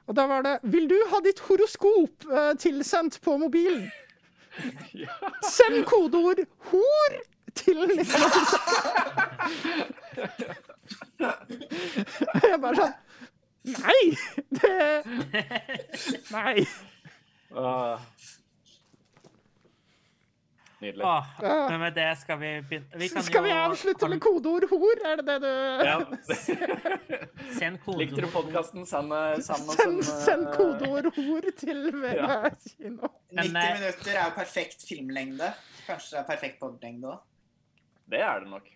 Og da var det Vil du ha ditt horoskop eh, tilsendt på mobilen? [LAUGHS] Send kodeord 'hor' til 1986. Jeg bare sånn Nei! Det [LAUGHS] Nei. ah. Nydelig. Åh, men med det skal vi begynne vi kan Skal vi avslutte med kodeord 'hor'? Er det det du Ja. [LAUGHS] Send Likte du podkasten? Send, eh, send Send, send eh, kodeord 'hor' til Vega kino. 90 eh, minutter er jo perfekt filmlengde. Kanskje det er perfekt podlengde òg. Det er det nok.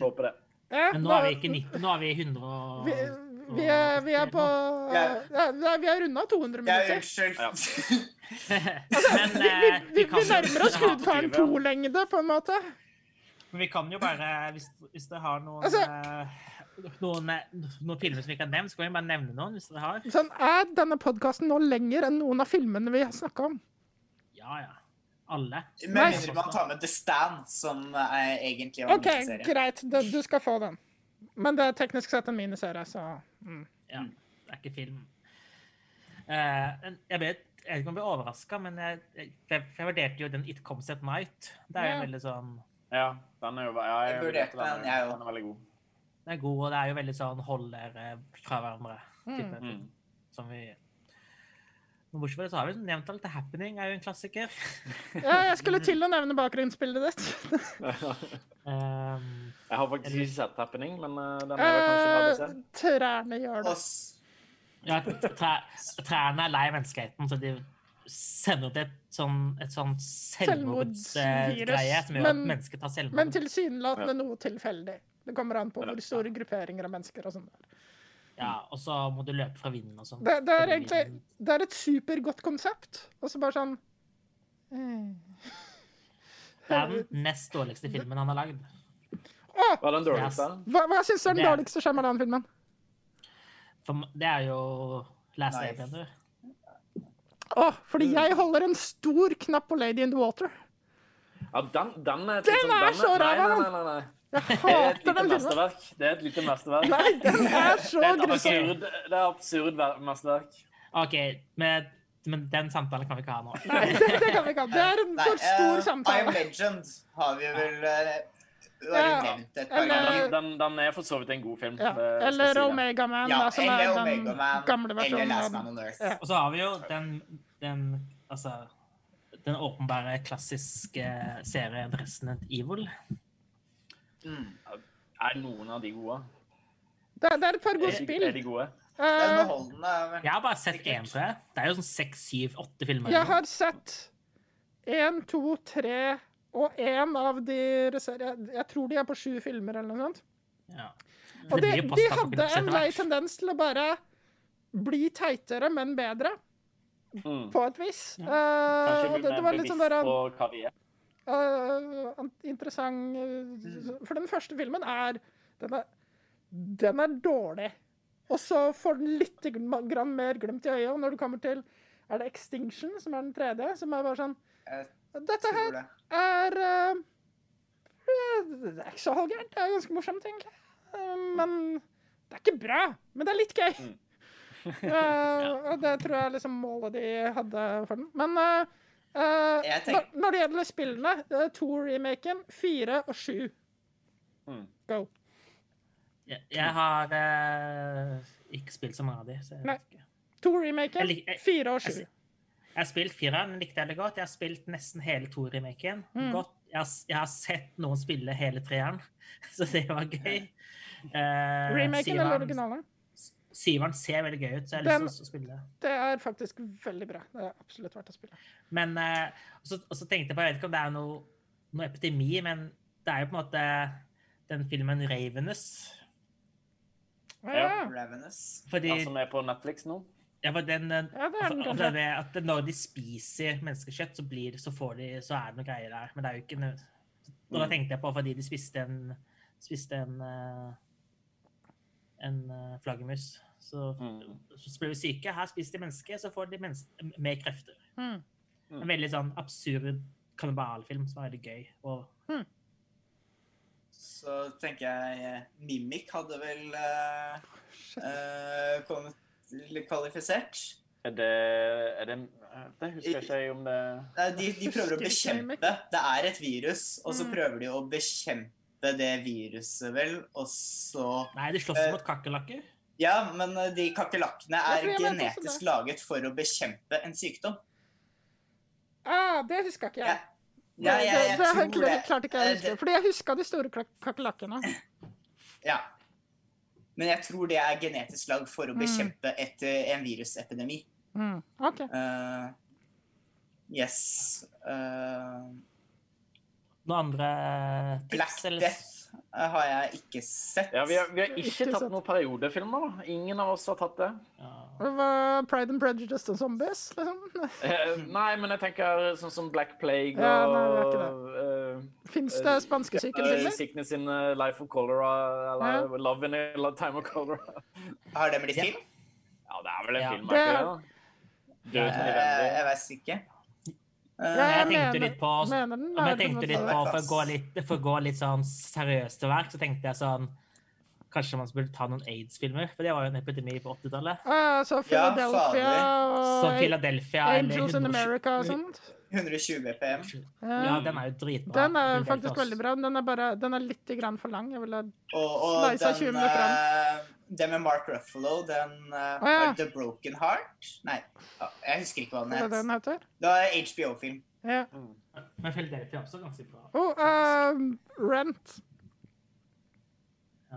Håper det. Men nå er vi ikke 90, nå er vi 100 og vi, vi, er, vi er på nei, Vi er runda 200 Ja, minutter. unnskyld. Ja. [LAUGHS] Men Vi, eh, vi, vi, vi nærmer oss [LAUGHS] Gudfaren 2-lengde, på en måte. Men vi kan jo bare, hvis, hvis dere har noen, Altså- eh, noen, eh, noen filmer som vi ikke har nevnt, så kan vi bare nevne noen hvis dere har. Sånn, er denne podkasten nå lenger enn noen av filmene vi har snakka om? Ja, ja. alle. Med mindre man tar med The Stand, som er egentlig en OK, miniserie. greit. Du skal få den. Men det er teknisk sett en miniserie, så mm. Ja, det er ikke film. Uh, jeg vet jeg vet ikke om jeg ble overraska, men jeg, jeg, jeg vurderte jo den It Comes at Night. Det er jo Ja. veldig sånn Ja, den er jo ja, Jeg jeg vurderte den, den. er, Den er veldig god. Den er god, og det er jo veldig sånn holder eh, fra hverandre. Type film, Mm. som vi bortsett fra det så har vi nevnt alt. The Happening er jo en klassiker. [LAUGHS] Ja, jeg skulle til å nevne bakgrunnsbildet ditt. Um, [LAUGHS] Jeg har faktisk ikke sett Happening, men eh, den er vel kanskje verdt å se. Eh, trærne gjør det. ja, trærne er lei menneskeheten, så de sender ut et sånn, et sånn selvmordsgreie som gjør at mennesket mennesker tar selvmord. Men tilsynelatende noe tilfeldig. Det kommer an på hvor store grupperinger av mennesker og sånn. Ja, og så må du løpe fra vinden og sånn. Det, det er egentlig Det er et supergodt konsept, og så bare sånn eh. Det er den nest dårligste filmen han har lagd. Hva er den dårligste? Hva, hva syns du er den er- dårligste Shyamalan-filmen? For det er jo Last Nei. Airbender. Å, fordi jeg holder en stor knapp på Lady in the Water. Ja, den, den er Den sånn- er så ræva, Nei, nei, nei. nei. Jeg Det er et hater lite den filmen. mesterverk. Det er et lite mesterverk. Nei, den er så Det er et absurd, det er absurd mesterverk. OK, men, men den samtalen kan vi ikke ha nå. Nei, det, det kan vi ikke ha. Det er en Nei, for stor eh, I samtale. Am Legend har vi vel eh, Ja, eller-. Den, den, er for så vidt en god film. Ja. Eller si det. Omega Man, Ja, da, som eller er Omega den Man, gamle eller. Last Man on Earth. Ja. Og så har vi jo den, den altså den åpenbare klassiske serien Resident Evil. Er noen av de gode? Det, det er et par gode spill. er de gode? Men- Jeg har bare sett én, tror jeg. Det er jo sånn seks, syv, åtte filmer. jeg har sett én, to, tre og én av de reser- jeg, jeg tror de er på sju filmer eller noe sånt. Ja. Og de, de hadde en lei tendens til å bare bli teitere, men bedre, Mm. på et vis. Eh, Kanskje og det, det var litt sånn der, an- interessant For den første filmen er Den er, den er dårlig. Og så får den litt grann mer glimt i øyet. Når du kommer til Er det Extinction, som er den tredje? Som er bare sånn Dette her er uh, Det er ikke så halvgærent. Det er ganske morsomt, egentlig. Uh, Men det er ikke bra. Men det er litt gøy. Eh, [LAUGHS] og det tror jeg er liksom målet de hadde for den. Men eh, eh, tenker- når det gjelder spillene, uh, to-remaken, fire og sju. Mm. Go. Jeg, jeg har uh, ikke spilt så mange av de. Så jeg Nei. vet ikke. To-remaken, fire og sju. Jeg har spilt fireren, men likte jeg det godt. Jeg har spilt nesten hele to-remaken. Godt. Jeg, har, jeg har sett noen spille hele treeren, [LAUGHS] så det var gøy. Uh, Remaken eller originalen? Syveren ser veldig gøy ut, så jeg har Den- lyst til å spille. Det Det er faktisk veldig bra. Det er absolutt verdt å spille. Men eh, og så, tenkte jeg på, jeg vet ikke om det er noe, noe epidemi, men det er jo på en måte den filmen Ravenous. Ja. Ravenous. Fordi Den som er på Netflix nå. ja, for den, eh, Ja, det er den altså, for kanskje. at når de spiser menneskekjøtt, så, blir, så, får de, så er det noe greier der. Men det er jo ikke noe da tenkte jeg på fordi de spiste en spiste en eh, en eh, flaggermus. Så, Mm. så blir vi syke. Her spiser de mennesker, så får de mennesker mer krefter. Mm. En veldig sånn absurd kannibalfilm som er veldig gøy. Og Så tenker jeg Mimik Mimic hadde vel uh, uh, kommet litt kvalifisert. Er det, er det Det husker jeg ikke om det Nei, de, de prøver å bekjempe Det er et virus, og så Mm. prøver de å bekjempe det viruset, vel, og så Nei, de slåss Eh, mot kakerlakker. Ja, men eh, de kakerlakkene er jeg genetisk laget for å bekjempe en sykdom. Ah, det huska ikke Ja, jeg. ja jeg, jeg, det, det, tror det. klarte ikke jeg å Eh, huske. Fordi jeg huska de store kak- kakerlakkene. [CLEARS THROAT] Ja. Men jeg tror det er genetisk lag for å Mm. bekjempe et, en virusepidemi. Mm. OK. Uh, yes. Eh, Noen andre Black? Eller? Death eh, har jeg ikke sett. Ja, vi har, vi har ikke Ikke tatt noen periodefilmer, da. Ingen av oss har tatt det. Ja. Det var Pride and Prejudice og Zombies, liksom. [LAUGHS] Eh, nei, men jeg tenker sånn som Black Plague Ja, nei, og det er eh, Fins det spanskesyken sykkelfilmer? Sickness in Life of Cholera, eller Ja. Love in a Time of Cholera. [LAUGHS] Har det blitt Ja. film? Ja, det er vel en Ja. film, Det er det? da? Døden i Eh, jeg Vendig. vet ikke. Eh, Ja, Jeg jeg tenkte mener- litt på mener den jeg tenkte litt på for å gå litt, for å gå litt sånn seriøst til verk, så tenkte jeg sånn Kanskje man burde ta noen aids-filmer, for det var jo en epidemi på 80-tallet. Ja, så Ja, Philadelphia Så og Philadelphia eller Angels in America og sånt. 120 BPM. Ja, den er jo dritbra. Den er faktisk veldig bra. Den er, bare, den er litt grann for lang. Jeg ville av 20 den, minutter eh, den med Mark Ruffalo, den eh, Å, ja. The Broken Heart? Nei, ja, jeg husker ikke hva Hva er det den den heter? Det var HBO-film. Ja. Men Philadelphia er også ganske bra. Oh, uh, Rent.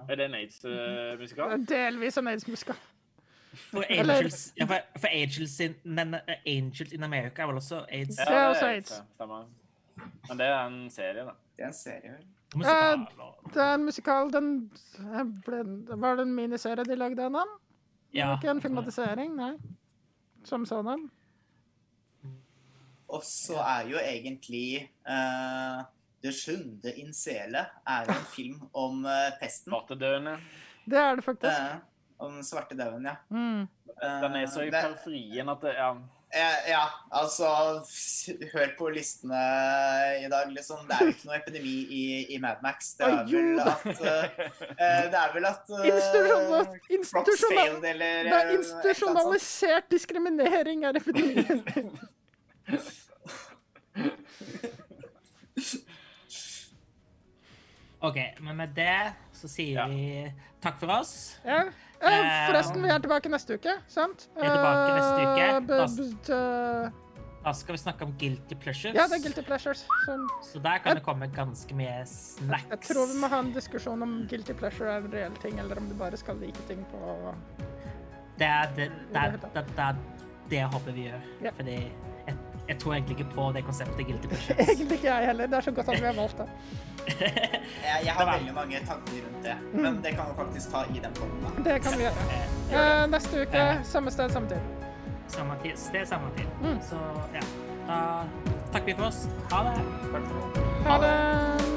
Er det en aids-musikal? Delvis en aids-musikal. For Angels, ja, for, for Angels, in, men eh, Angels in America er vel også aids? Ja. det er også aids. Men det er en serie, da. Det er en serie. vel? Musikal, og- Det er en musikal den ble, Var det en miniserie de lagde av den? Ja. Ikke en filmatisering, nei. Som sådan. Og så er jo egentlig uh, Det sjunde innsele er en film om uh, pesten. Svartedøende. Det er det faktisk. Eh, om svartedauden, ja. Mm. Eh, Den er så i det- periferien at det, ja. Eh, Ja, altså Hør på listene i dag, liksom. Det er jo ikke noe epidemi i, i Mad Max. Det er Å, vel at eh, eh, Det er vel at uh, Institusjonal, institusjonal, eller det eh, er institusjonalisert diskriminering er epidemien. [LAUGHS] OK, men med det så sier Ja. vi takk for oss. Ja. Eh, Forresten, vi er tilbake neste uke, sant? Vi er tilbake neste uke. Eh, Da- Da skal vi snakke om guilty pleasures. Ja, det er Guilty Pleasures. Som Så der kan det komme ganske mye snacks. jeg tror vi må ha en diskusjon om Guilty Pleasure er en reell ting, eller om du bare skal like ting på Det er det, det, det det, det, det jeg håper vi gjør. Yeah. Fordi jeg, tror egentlig ikke på det konseptet guilty [LAUGHS] pleasures. Egentlig ikke jeg heller. Det er så godt at vi har valgt det. [LAUGHS] Jeg, jeg har veldig mange tanker rundt det, Mm. men det kan vi faktisk ta i den formen. Det kan vi gjøre. [LAUGHS] Eh, Eh, neste uke, samme sted, samme tid. Samme tid, sted, samme tid. Mm. Så ja, da takker vi for oss. Ha det. Ha det.